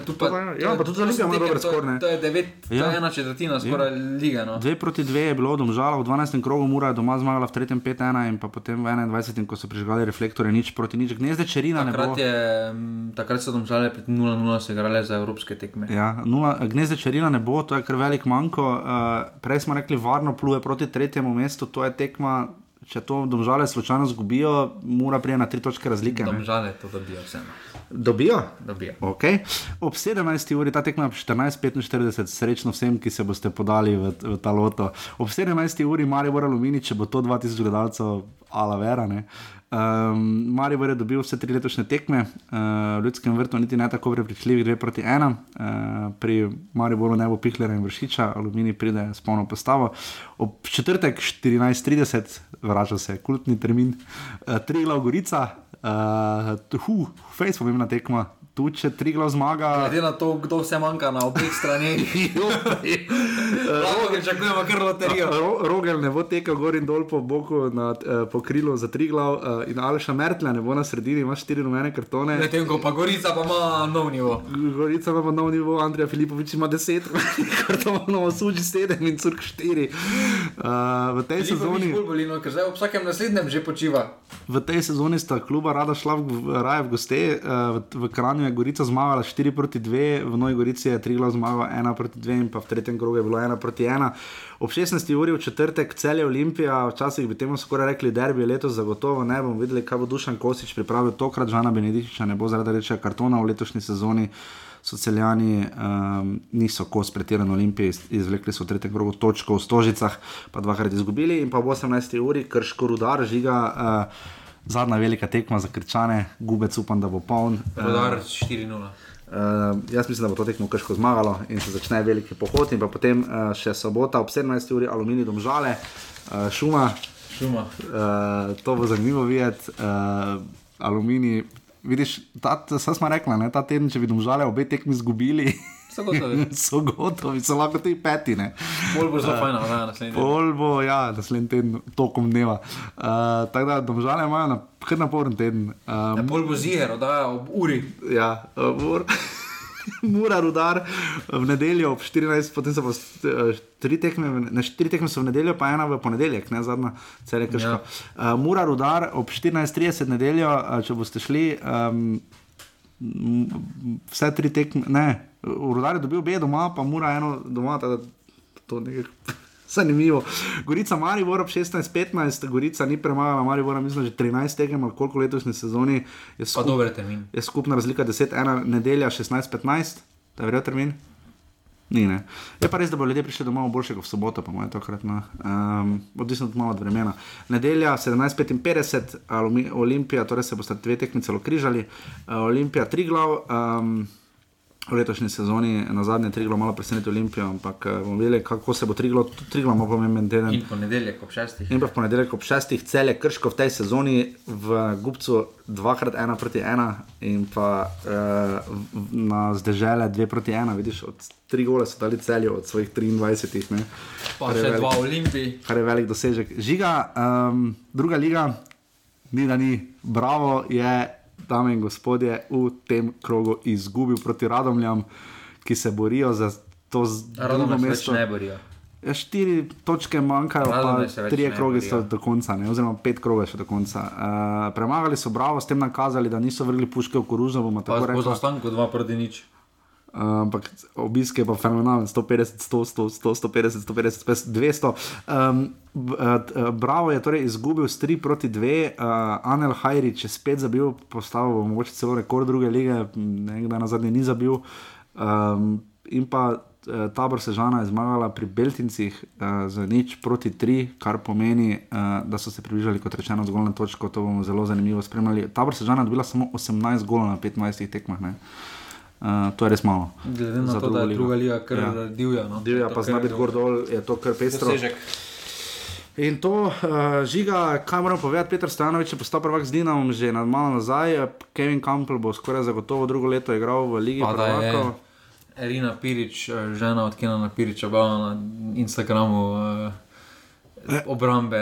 [SPEAKER 2] tu Pa,
[SPEAKER 1] Ja, pa tudi za Olimpijo imajo dobre skorne.
[SPEAKER 2] To je devet, ja. to
[SPEAKER 1] Ja.
[SPEAKER 2] je ena četrtina skoraj ja. lige. No.
[SPEAKER 1] Dve proti dve je bilo domžala, v 12. krogu Mura je doma zmagala, v 3. 5-1 in pa potem v 21. ko so prižgali reflektore, nič proti nič. Gnezde Čerina ne bo.
[SPEAKER 2] Takrat, je, takrat so domžale pred 0-0 se igrale za evropske tekme.
[SPEAKER 1] Ja, nula, gnezde Čerina ne bo, to je kar velik manjko. Uh, prej smo rekli, varno pluje proti tretjemu mestu, to je tekma. Če to domžale slučajno zgubijo, mora prije na tri točke razlike. ne.
[SPEAKER 2] Domžale to dobijo vseeno.
[SPEAKER 1] Dobijo?
[SPEAKER 2] Dobijo.
[SPEAKER 1] Okay. Ob 17. uri ta tekma 14:45, srečno vsem, ki se boste podali v, v ta loto. Ob 17. uri Maribor Alumini, če bo to 2000 gledalcev, ala vera. Ne? Um, Maribor je dobil vse tri letošnje tekme, uh, v Ljudskem vrtu niti ne tako prepričljivi, 2 proti 1. Uh, pri Mariboru ne bo Pihlera in Vršiča, Alumini pride s polno postavo. Ob četrtek 14:30, vrača se kultni termin, uh, Triglav Gorica, uh, hu, fejs pomembna tekma. Tu, če Triglav zmaga,
[SPEAKER 2] Glede na to, kdo vse manjka na obeh straneh, lahko pričakujemo kar loterijo.
[SPEAKER 1] Ro, Rogel ne bo tekel gor in dol po boku, nad, eh, po krilu za tri glav, eh, in Alša Mertla ne bo na sredini, ima štiri rumene kartone.
[SPEAKER 2] Medtem ko pa Gorica pa ima nov nivo.
[SPEAKER 1] Gorica ima nov nivo, Andrej Filipovič ima deset kartonov, suči sedem in curk štiri. Uh, v tej sezoni.
[SPEAKER 2] Bolj bolino, ker zdaj ob vsakem naslednjem že počiva.
[SPEAKER 1] V tej sezoni sta kluba rada šla v, v raje v goste. Uh, v, v Kranju je Gorica zmagala 4 proti 2, v Novi Gorici je Triglav zmagala 1 proti 2 in pa v tretjem krogu je bilo 1 proti 1. Ob 16. uri v četrtek celje Olimpija, včasih bi temu skoraj rekli derbi, letos zagotovo ne bomo videli, kaj bo Dušan Kosič pripravil tokrat, Žana Benedičiča ne bo zaradi rečega kartona v letošnji sezoni. Socialjani um, niso kos pretirano Olimpije, iz- izvlekli so v tretjem krogu točko v Stožicah, pa dvakrat izgubili in pa ob 18. uri, krško rudar, žiga. Uh, Zadnja velika tekma za krčane, gubec upam, da bo poln.
[SPEAKER 2] Rodar
[SPEAKER 1] Eh,
[SPEAKER 2] 4-0.
[SPEAKER 1] Uh, jaz mislim, da bo to tekmo krško zmagalo in se začne veliki pohod, in potem uh, še sobota ob 17. uri aluminij domžale, uh, šuma.
[SPEAKER 2] Šuma.
[SPEAKER 1] Uh, to bo zanimivo videti. Uh, aluminij, vidiš, ta, saj smo rekli, ta teden, če bi domžale obe tekmi izgubili.
[SPEAKER 2] So gotovi.
[SPEAKER 1] so gotovi, so lahko tudi peti. Ne.
[SPEAKER 2] Pol bo zelo
[SPEAKER 1] Eh,
[SPEAKER 2] fajn, da naslednji teden.
[SPEAKER 1] Pol bo, ja, naslednji teden, tokom dneva. Uh, tako da domžale imajo na, kar naporen teden. Um,
[SPEAKER 2] Ja, pol bo ziger, oddaja ob uri.
[SPEAKER 1] Ja, uh, mor, mora rudar v nedeljo ob 14, potem so pa uh, tri tekme, ne, štiri tekme so v nedeljo, pa ena v ponedeljek, ne zadnja, cel je krško.
[SPEAKER 2] Ja.
[SPEAKER 1] Ja. Uh, mora rudar ob 14.30 nedeljo, uh, če boste šli. Um, Vse tri tekme, ne, Rudar je dobil obe doma, pa mora eno doma, da to nekaj zanimivo. Gorica Maribor ob 16-15, Gorica ni premagala Maribora, mislim, že 13 tekem, ali koliko letošnje sezoni. Je
[SPEAKER 2] Pa dober termin.
[SPEAKER 1] Je skupna razlika 10-1, nedelja 16-15, da je verjetno termin. Ni, ne. Je pa res, da bodo ljudje prišli domov boljše kot v soboto, pa moje tokrat. no. Um, odvisno tudi malo od vremena. Nedelja 17:55, Alumi- Olimpija, torej se boste dve tekmi celo križali, uh, Olimpija tri glav. Um, V letošnji sezoni na zadnje tri glav malo preseneti Olimpijo, ampak eh, bomo videli, kako se bo tri glav, tri glav ima pomemben teden.
[SPEAKER 2] In ponedeljek ob šestih.
[SPEAKER 1] In pa v ponedeljek ob šestih cel je krško v tej sezoni v Gubcu dvakrat ena proti ena in pa uh, na zdežele dve proti ena, vidiš, od tri gole so dali celju od svojih 23. Ne,
[SPEAKER 2] Pa še
[SPEAKER 1] velik-
[SPEAKER 2] dva Olimpiji.
[SPEAKER 1] Kar je velik dosežek. Žiga, um, druga liga, ni da ni, bravo je, dame in gospodje, v tem krogu izgubil proti Radomljam, ki se borijo za to z- drugo
[SPEAKER 2] Radomlje se več
[SPEAKER 1] mesto.
[SPEAKER 2] ne borijo.
[SPEAKER 1] Ja, štiri točke manjkajo, pa
[SPEAKER 2] Radomlje več
[SPEAKER 1] tri kroge so do konca, ne, oziroma pet krogov še do konca. Uh, premagali so Bravo, s tem nakazali, da niso vrgli puške v koruzo.
[SPEAKER 2] Pa po zaostanku dva proti nič.
[SPEAKER 1] Uh, ampak obisk je pa fenomenalen, 150, 100, 100, 100 150, 150, 150 200. Um, Bravo je torej izgubil s 3 proti 2, uh, Anel Hajrič je spet zabil, postavil bo mogoče celo rekord druge lige, nekdaj na zadnji ni zabil. Um, in pa uh, tabor Sežana je zmagala pri Beltincih uh, z nič proti 3, kar pomeni, uh, da so se približali, kot rečeno, zgolj na točko. To bomo zelo zanimivo spremljali. Tabor Sežana je dobila samo 18 golov na 25 tekmah. Ne? Uh, to je res malo.
[SPEAKER 2] Glede na to, da je druga liga kar
[SPEAKER 1] Ja.
[SPEAKER 2] divja. No.
[SPEAKER 1] Divja, pa zna biti gor dol, je to kar pestro.
[SPEAKER 2] Dosežek.
[SPEAKER 1] In to, uh, žiga, kaj moram povedati, Petr Stanovič je postal prvak z Dinamom že na malo nazaj, Kevin Campbell bo skoraj zagotovo drugo leto igral v Ligi prvakov.
[SPEAKER 2] Erina Pirič, eh, žena od Kenana Piriča, objavila na Instagramu eh, obrambe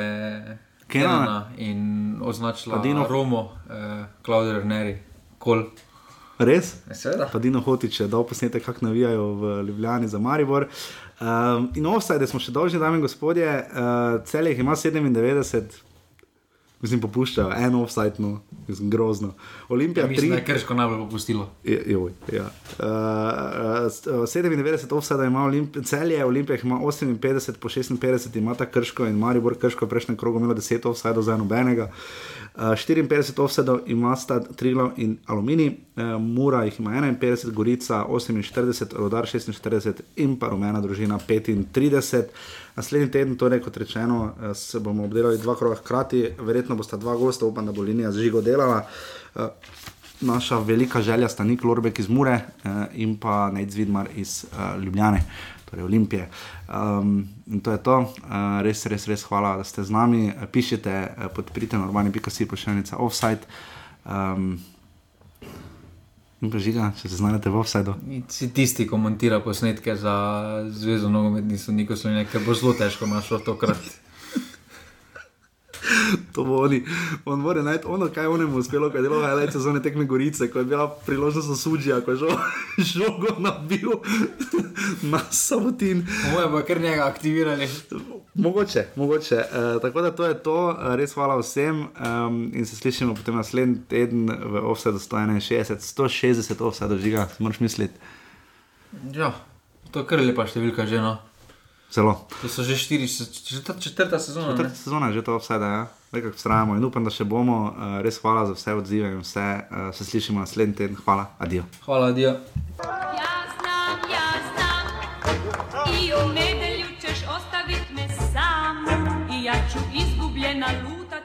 [SPEAKER 1] Kenana?
[SPEAKER 2] Kenana in označila
[SPEAKER 1] Pa Dino-
[SPEAKER 2] Romo, eh, Klaudijo Rneri, kol.
[SPEAKER 1] Res?
[SPEAKER 2] Seveda.
[SPEAKER 1] Pa Dino Hotič je dal posnetek, kako navijajo v Ljubljani za Maribor. Um, in offside smo še dolžni, dame in gospodje, uh, cel jih ima 97, mislim, popuščajo, eno offside, no, mislim, grozno. Olimpija
[SPEAKER 2] Ja, mislim,
[SPEAKER 1] 3.
[SPEAKER 2] da je Krško najbolj popustilo.
[SPEAKER 1] Je- Joj, ja. uh, uh, 97 offside ima Olimp celje, Olimpija ima 58, po 56 ima ta krško in Maribor krško prejšnjem krogu imelo 10 offside za nobenega. Uh, 54 offside ima sta Triglav in Aluminij, uh, Mura jih ima 51, Gorica 48, Rodar 46 in pa rumena družina 35. Naslednji teden, torej kot rečeno, eh, se bomo obdelali dva kroga hkrati, verjetno bosta dva gosta, upam, da bo linija z žigo delala. Uh, naša velika želja sta Nik Lorbek iz Mure uh, in pa Nec Vidmar iz uh, Ljubljane, torej Olimpije. Um, in to je to, uh, res, res, res hvala, da ste z nami. Eh, Pišite, uh, podprite normani.si pošiljnica offside. Um, in pa žiga, če se znajdete v offsideu.
[SPEAKER 2] Si tisti, ki montira posnetke za Zvezo nogometnih sodnikov Slovenije, ker bo zelo težko našlo tokrat.
[SPEAKER 1] To bo oni, on mora najti ono, kaj on mu uspelo, kaj je delo highlight sezone tekme Gorice, ko je bila priložnost za suđija, ko je žo, žogo nabil na sabotin.
[SPEAKER 2] Moje pa kar njega aktivirali.
[SPEAKER 1] Mogoče, mogoče. Uh, tako da to je to, uh, res hvala vsem um, in se slišimo potem naslednji teden v Offsetu 161, 160 Offsetov žiga, moraš misliti.
[SPEAKER 2] Ja, to je kar lepa številka že. No.
[SPEAKER 1] Celo.
[SPEAKER 2] To so že štiri, četrta, četrta sezona. ne?
[SPEAKER 1] Četrta sezona je že to Offseta, ja. nekako vztrajamo in upam, da še bomo. Uh, res hvala za vse odzive in vse. Uh, se slišimo naslednji teden. Hvala, adijo.
[SPEAKER 2] Hvala, Dio.
[SPEAKER 13] Ja znam, ja znam I u nedelju ćeš ostavit me sam I ja ću izgubljena luda